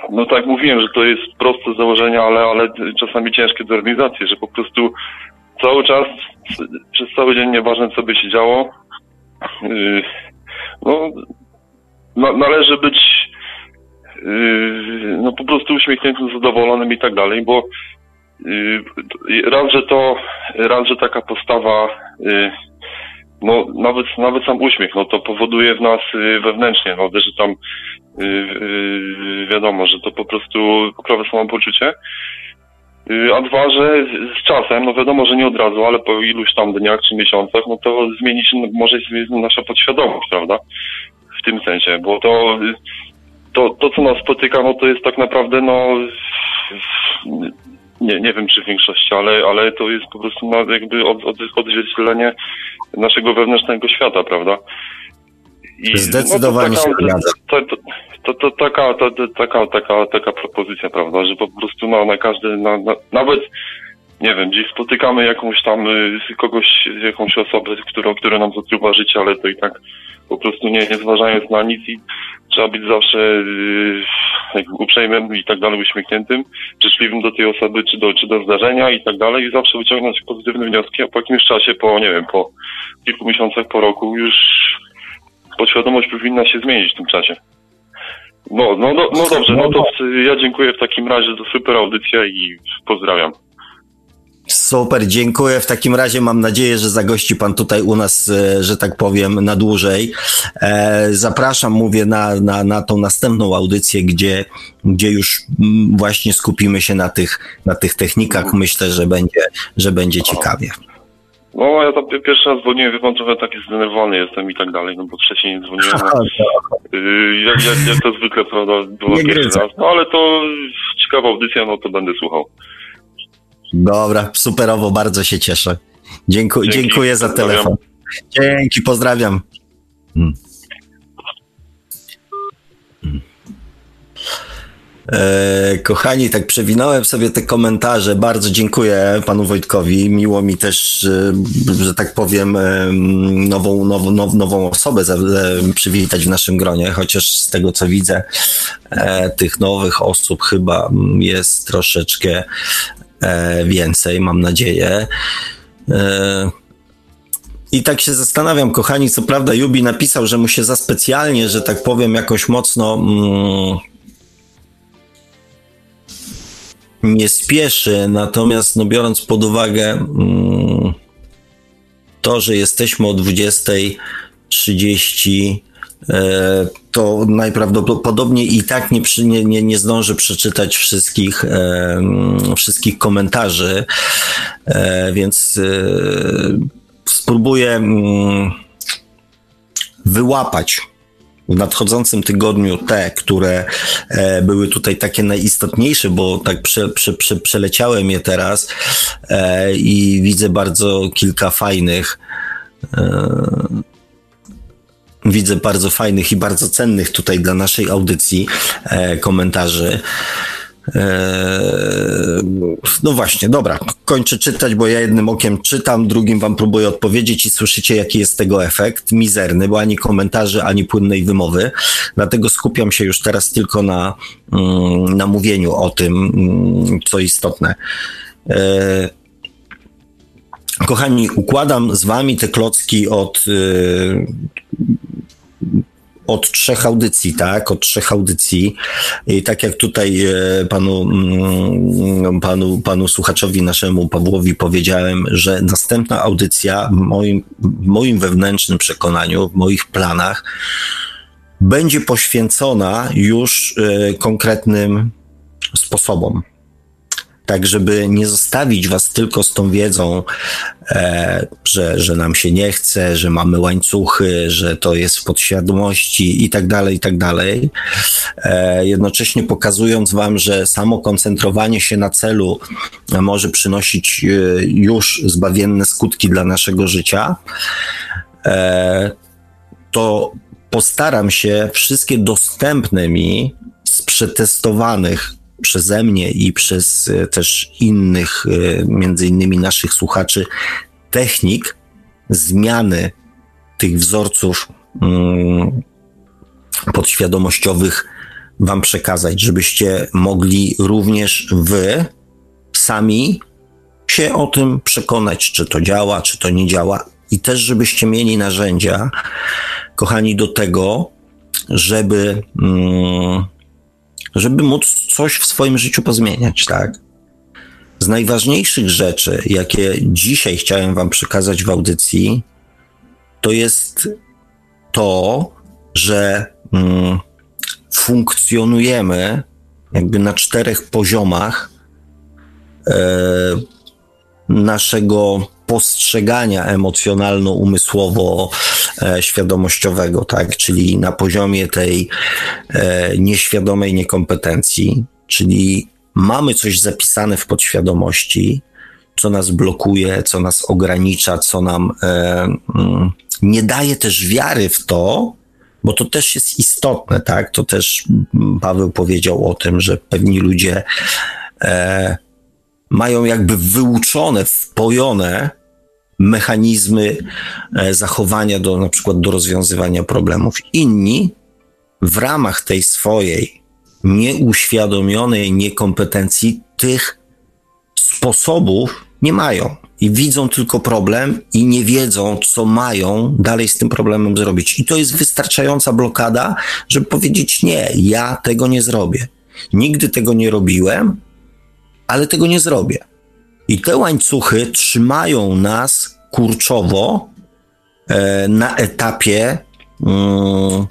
no tak mówiłem, że to jest proste z założenia, ale, ale czasami ciężkie do organizacji, że po prostu cały czas, przez cały dzień, nieważne co by się działo, y, no na, należy być y, no po prostu uśmiechniętym, zadowolonym i tak dalej, bo y, raz, że to, raz, że taka postawa, y, no nawet, nawet sam uśmiech, no to powoduje w nas y, wewnętrznie, no że tam wiadomo, że to po prostu poprawia samopoczucie. A dwa, że z czasem, no wiadomo, że nie od razu, ale po iluś tam dniach czy miesiącach, no to zmieni się, może się nasza podświadomość, prawda? W tym sensie, bo to, to, to co nas spotyka, no to jest tak naprawdę, no nie, nie wiem czy w większości, ale, ale to jest po prostu no, jakby od, od, odzwierciedlenie naszego wewnętrznego świata, prawda? I, Zdecydowanie no, się to, zgadzam. to, to, to, to taka, to, to, taka, taka, taka propozycja, prawda, że po prostu no, na każdy, na, na, nawet nie wiem, gdzieś spotykamy jakąś tam y, kogoś, jakąś osobę, którą, która nam zatruwa życie, ale to i tak po prostu nie, nie zważając na nic i trzeba być zawsze yy, uprzejmym i tak dalej, uśmiechniętym, życzliwym do tej osoby, czy do, czy do zdarzenia i tak dalej i zawsze wyciągnąć pozytywne wnioski, a po jakimś czasie, po nie wiem, po kilku miesiącach, po roku już podświadomość powinna się zmienić w tym czasie. No, no, no, no dobrze, no to ja dziękuję w takim razie za super audycja i pozdrawiam. Super, dziękuję. W takim razie mam nadzieję, że zagości Pan tutaj u nas, e, że tak powiem, na dłużej. E, Zapraszam, mówię, na, na, na tą następną audycję, gdzie, gdzie już mm, właśnie skupimy się na tych, na tych technikach. Myślę, że będzie, że będzie ciekawie. No, ja tam pi- pierwszy raz dzwoniłem, wie pan, trochę taki zdenerwowany jestem i tak dalej, no bo wcześniej nie dzwoniłem. *laughs* No, yy, jak, jak, jak to zwykle, prawda, było Nie pierwszy raz. No, ale to ciekawa audycja, no to będę słuchał. Dobra, superowo, bardzo się cieszę. Dziękuję, Dzięki, dziękuję za pozdrawiam. telefon. Dzięki, pozdrawiam. Mm. Mm. E, kochani, tak przewinąłem sobie te komentarze. Bardzo dziękuję panu Wojtkowi. Miło mi też, e, że tak powiem, e, nową, nową, now- nową osobę przywitać w naszym gronie, chociaż z tego co widzę, tych nowych osób chyba jest troszeczkę więcej, mam nadzieję. E, I tak się zastanawiam, kochani, co prawda Jubi napisał, że mu się za specjalnie, że tak powiem, jakoś mocno mm, nie spieszy, natomiast no, biorąc pod uwagę mm, to, że jesteśmy o 20.30, e, to najprawdopodobniej i tak nie, przy, nie, nie, nie zdążę przeczytać wszystkich, e, mm, wszystkich komentarzy, e, więc e, spróbuję mm, wyłapać w nadchodzącym tygodniu te, które e, były tutaj takie najistotniejsze, bo tak prze, prze, prze, przeleciałem je teraz e, i widzę bardzo kilka fajnych e, widzę bardzo fajnych i bardzo cennych tutaj dla naszej audycji e, komentarzy. E, no właśnie, dobra, kończę czytać, bo ja jednym okiem czytam, drugim wam próbuję odpowiedzieć i słyszycie, jaki jest tego efekt. Mizerny, bo ani komentarzy, ani płynnej wymowy. Dlatego skupiam się już teraz tylko na, mm, na mówieniu o tym, mm, co istotne. Kochani, układam z wami te klocki od od trzech audycji, tak? Od trzech audycji. I tak jak tutaj e, panu, mm, panu, panu słuchaczowi naszemu Pawłowi powiedziałem, że następna audycja w moim, w moim wewnętrznym przekonaniu, w moich planach będzie poświęcona już e, konkretnym sposobom tak żeby nie zostawić was tylko z tą wiedzą, e, że, że nam się nie chce, że mamy łańcuchy, że to jest w podświadomości i tak dalej, i tak dalej. E, jednocześnie pokazując wam, że samo koncentrowanie się na celu może przynosić e, już zbawienne skutki dla naszego życia, e, to postaram się wszystkie dostępne mi z przetestowanych przeze mnie i przez e, też innych, e, między innymi naszych słuchaczy, technik zmiany tych wzorców mm, podświadomościowych Wam przekazać, żebyście mogli również Wy sami się o tym przekonać, czy to działa, czy to nie działa, i też, żebyście mieli narzędzia, kochani, do tego, żeby. Mm, żeby móc coś w swoim życiu pozmieniać, tak? Z najważniejszych rzeczy, jakie dzisiaj chciałem Wam przekazać w audycji, to jest to, że mm, funkcjonujemy jakby na czterech poziomach e, naszego postrzegania emocjonalno-umysłowo-świadomościowego, tak? Czyli na poziomie tej e, nieświadomej niekompetencji, czyli mamy coś zapisane w podświadomości, co nas blokuje, co nas ogranicza, co nam e, mm, nie daje też wiary w to, bo to też jest istotne, tak? To też Paweł powiedział o tym, że pewni ludzie e, mają jakby wyuczone, wpojone mechanizmy e, zachowania do na przykład do rozwiązywania problemów. Inni w ramach tej swojej nieuświadomionej niekompetencji tych sposobów nie mają i widzą tylko problem i nie wiedzą, co mają dalej z tym problemem zrobić. I to jest wystarczająca blokada, żeby powiedzieć: Nie, ja tego nie zrobię. Nigdy tego nie robiłem, ale tego nie zrobię. I te łańcuchy trzymają nas kurczowo e, na etapie mm,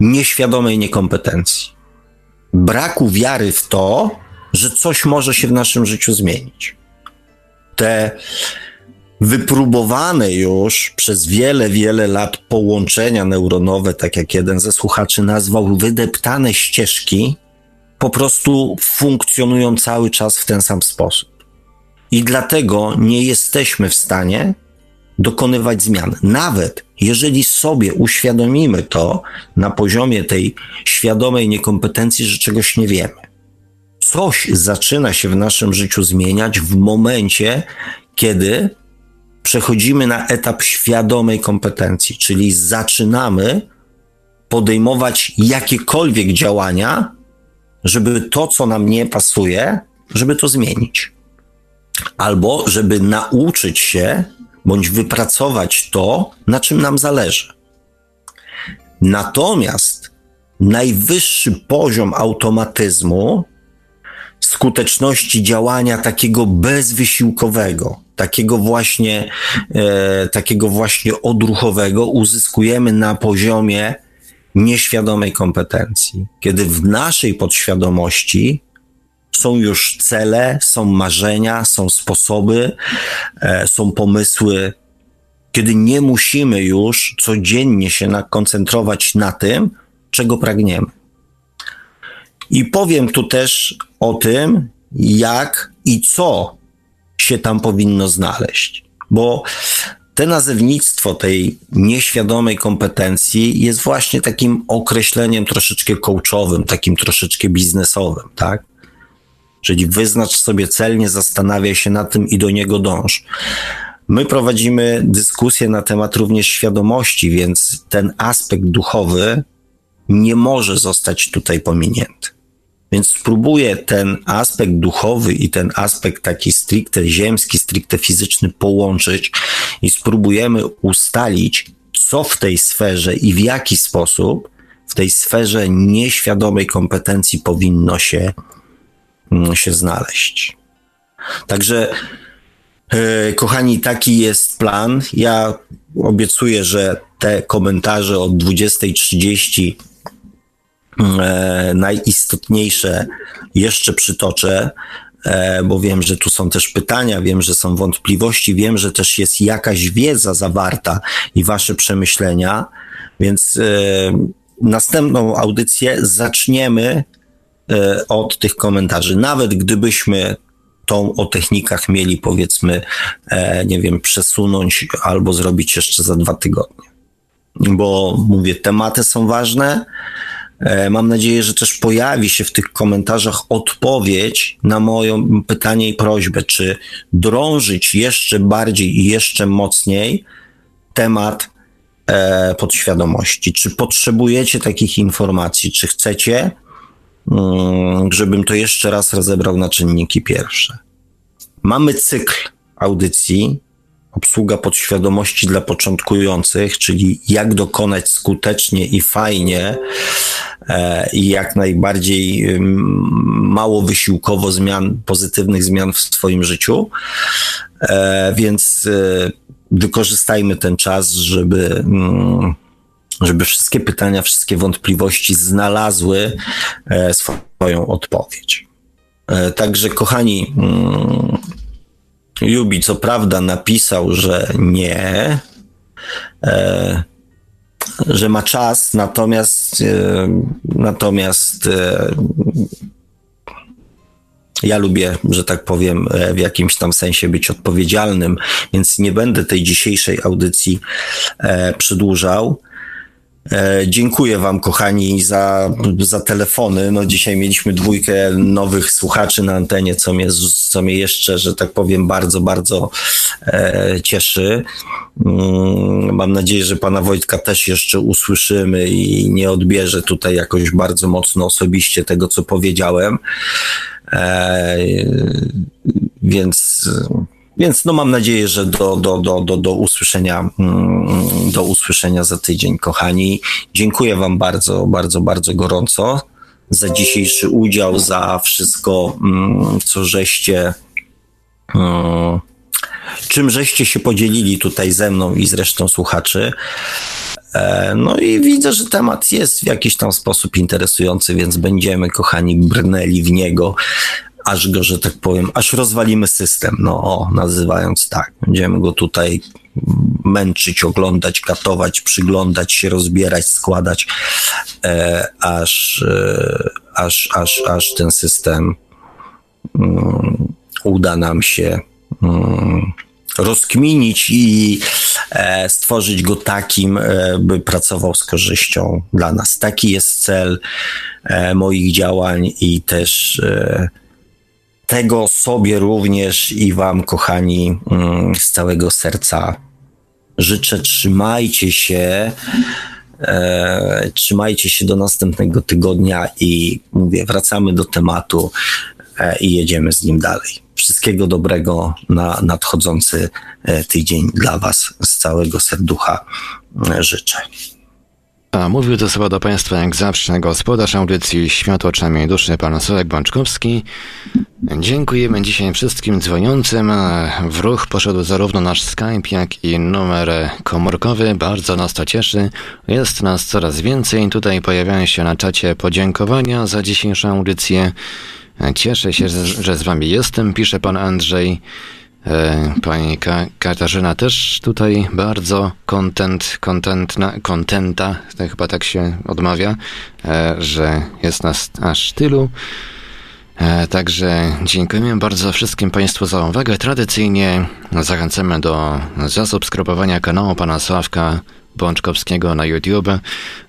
nieświadomej niekompetencji. Braku wiary w to, że coś może się w naszym życiu zmienić. Te wypróbowane już przez wiele, wiele lat połączenia neuronowe, tak jak jeden ze słuchaczy nazwał, wydeptane ścieżki, po prostu funkcjonują cały czas w ten sam sposób. I dlatego nie jesteśmy w stanie dokonywać zmian. Nawet jeżeli sobie uświadomimy to na poziomie tej świadomej niekompetencji, że czegoś nie wiemy. Coś zaczyna się w naszym życiu zmieniać w momencie, kiedy przechodzimy na etap świadomej kompetencji, czyli zaczynamy podejmować jakiekolwiek działania, żeby to, co nam nie pasuje, żeby to zmienić. Albo żeby nauczyć się bądź wypracować to, na czym nam zależy. Natomiast najwyższy poziom automatyzmu, skuteczności działania takiego bezwysiłkowego, takiego właśnie, e, takiego właśnie odruchowego uzyskujemy na poziomie nieświadomej kompetencji, kiedy w naszej podświadomości są już cele, są marzenia, są sposoby, e, są pomysły, kiedy nie musimy już codziennie się koncentrować na tym, czego pragniemy. I powiem tu też o tym, jak i co się tam powinno znaleźć, bo te nazewnictwo tej nieświadomej kompetencji jest właśnie takim określeniem troszeczkę coachowym, takim troszeczkę biznesowym, tak? Czyli wyznacz sobie cel, nie zastanawiaj się nad tym i do niego dąż. My prowadzimy dyskusję na temat również świadomości, więc ten aspekt duchowy nie może zostać tutaj pominięty. Więc spróbuję ten aspekt duchowy i ten aspekt taki stricte ziemski, stricte fizyczny połączyć i spróbujemy ustalić, co w tej sferze i w jaki sposób w tej sferze nieświadomej kompetencji powinno się, się znaleźć. Także, e, kochani, taki jest plan. Ja obiecuję, że te komentarze od 20.30 e, najistotniejsze jeszcze przytoczę, e, bo wiem, że tu są też pytania, wiem, że są wątpliwości, wiem, że też jest jakaś wiedza zawarta i wasze przemyślenia, więc następną audycję zaczniemy od tych komentarzy. Nawet gdybyśmy tą o technikach mieli, powiedzmy, e, nie wiem, przesunąć albo zrobić jeszcze za dwa tygodnie. Bo mówię, tematy są ważne. E, Mam nadzieję, że też pojawi się w tych komentarzach odpowiedź na moje pytanie i prośbę, czy drążyć jeszcze bardziej i jeszcze mocniej temat e, podświadomości. Czy potrzebujecie takich informacji? Czy chcecie, żebym to jeszcze raz rozebrał na czynniki pierwsze? Mamy cykl audycji obsługa podświadomości dla początkujących, czyli jak dokonać skutecznie i fajnie e, i jak najbardziej mało wysiłkowo zmian, pozytywnych zmian w swoim życiu. E, więc e, wykorzystajmy ten czas, żeby, mm, żeby wszystkie pytania, wszystkie wątpliwości znalazły e, swoją odpowiedź. E, Także, kochani, mm, Jubi co prawda napisał, że nie, e, że ma czas, natomiast natomiast ja lubię, że tak powiem, w jakimś tam sensie być odpowiedzialnym, więc nie będę tej dzisiejszej audycji przedłużał. E, Dziękuję Wam, kochani, za, za telefony. No, dzisiaj mieliśmy dwójkę nowych słuchaczy na antenie, co mnie, co mnie jeszcze, że tak powiem, bardzo, bardzo e, cieszy. Mm, Mam nadzieję, że Pana Wojtka też jeszcze usłyszymy i nie odbierze tutaj jakoś bardzo mocno osobiście tego, co powiedziałem. E, więc. Więc no mam nadzieję, że do, do, do, do, do, usłyszenia, mm, do usłyszenia za tydzień, kochani. Dziękuję Wam bardzo, bardzo, bardzo gorąco za dzisiejszy udział, za wszystko, mm, co żeście, mm, czym żeście się podzielili tutaj ze mną i z resztą słuchaczy. E, No i widzę, że temat jest w jakiś tam sposób interesujący, więc będziemy, kochani, brnęli w niego aż go, że tak powiem, aż rozwalimy system, no o, nazywając tak. Będziemy go tutaj męczyć, oglądać, katować, przyglądać się, rozbierać, składać, e, aż, e, aż, aż, aż ten system mm, uda nam się mm, rozkminić i e, stworzyć go takim, e, by pracował z korzyścią dla nas. Taki jest cel e, moich działań i też e, tego sobie również i Wam, kochani, mm, z całego serca życzę. Trzymajcie się. E, trzymajcie się do następnego tygodnia i mówię, wracamy do tematu e, i jedziemy z nim dalej. Wszystkiego dobrego na nadchodzący e, tydzień dla Was z całego serducha życzę. A mówił to słowa do Państwa jak zawsze gospodarz audycji Światło Oczami Duszy, pan Sławek Bączkowski. Dziękujemy dzisiaj wszystkim dzwoniącym. W ruch poszedł zarówno nasz Skype, jak i numer komórkowy. Bardzo nas to cieszy. Jest nas coraz więcej. Tutaj pojawiają się na czacie podziękowania za dzisiejszą audycję. Cieszę się, że z Wami jestem, pisze pan Andrzej. E, Pani Ka- Katarzyna też tutaj bardzo kontent, kontentna, kontenta, to chyba tak się odmawia, e, że jest nas aż tylu. E, Także dziękujemy bardzo wszystkim Państwu za uwagę. Tradycyjnie zachęcamy do zasubskrybowania kanału pana Sławka Bączkowskiego na YouTube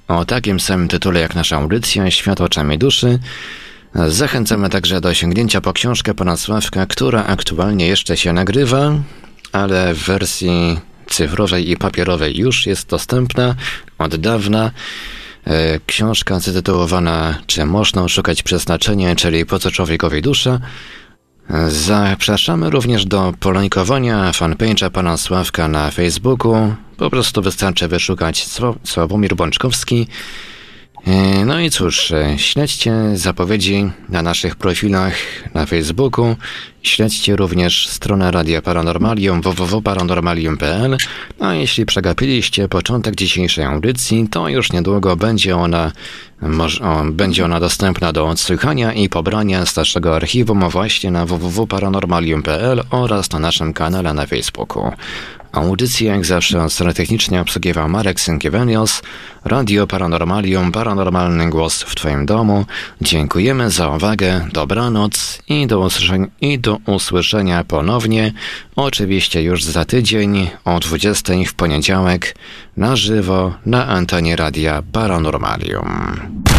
o takim samym tytule jak nasza audycja Świat oczami duszy. Zachęcamy także do sięgnięcia po książkę pana Sławka, która aktualnie jeszcze się nagrywa, ale w wersji cyfrowej i papierowej już jest dostępna od dawna. E, Książka zatytułowana Czy można oszukać przeznaczenie, czyli po co człowiekowi dusza? Zapraszamy również do polajkowania fanpage'a pana Sławka na Facebooku. Po prostu wystarczy wyszukać Sław- Sławomir Bączkowski. E, No i cóż, e, śledźcie zapowiedzi na naszych profilach na Facebooku. Śledźcie również stronę Radia Paranormalium www.paranormalium.pl. A jeśli przegapiliście początek dzisiejszej audycji, to już niedługo będzie ona, będzie ona dostępna do odsłuchania i pobrania z naszego archiwum właśnie na www.paranormalium.pl oraz na naszym kanale na Facebooku. Audycję jak zawsze od strony technicznie obsługiwał Marek Sękiewelios, Radio Paranormalium, Paranormalny Głos w Twoim domu. Dziękujemy za uwagę, dobranoc i do usłyszenia, i do usłyszenia ponownie, oczywiście już za tydzień o 20 w poniedziałek na żywo na antenie Radia Paranormalium.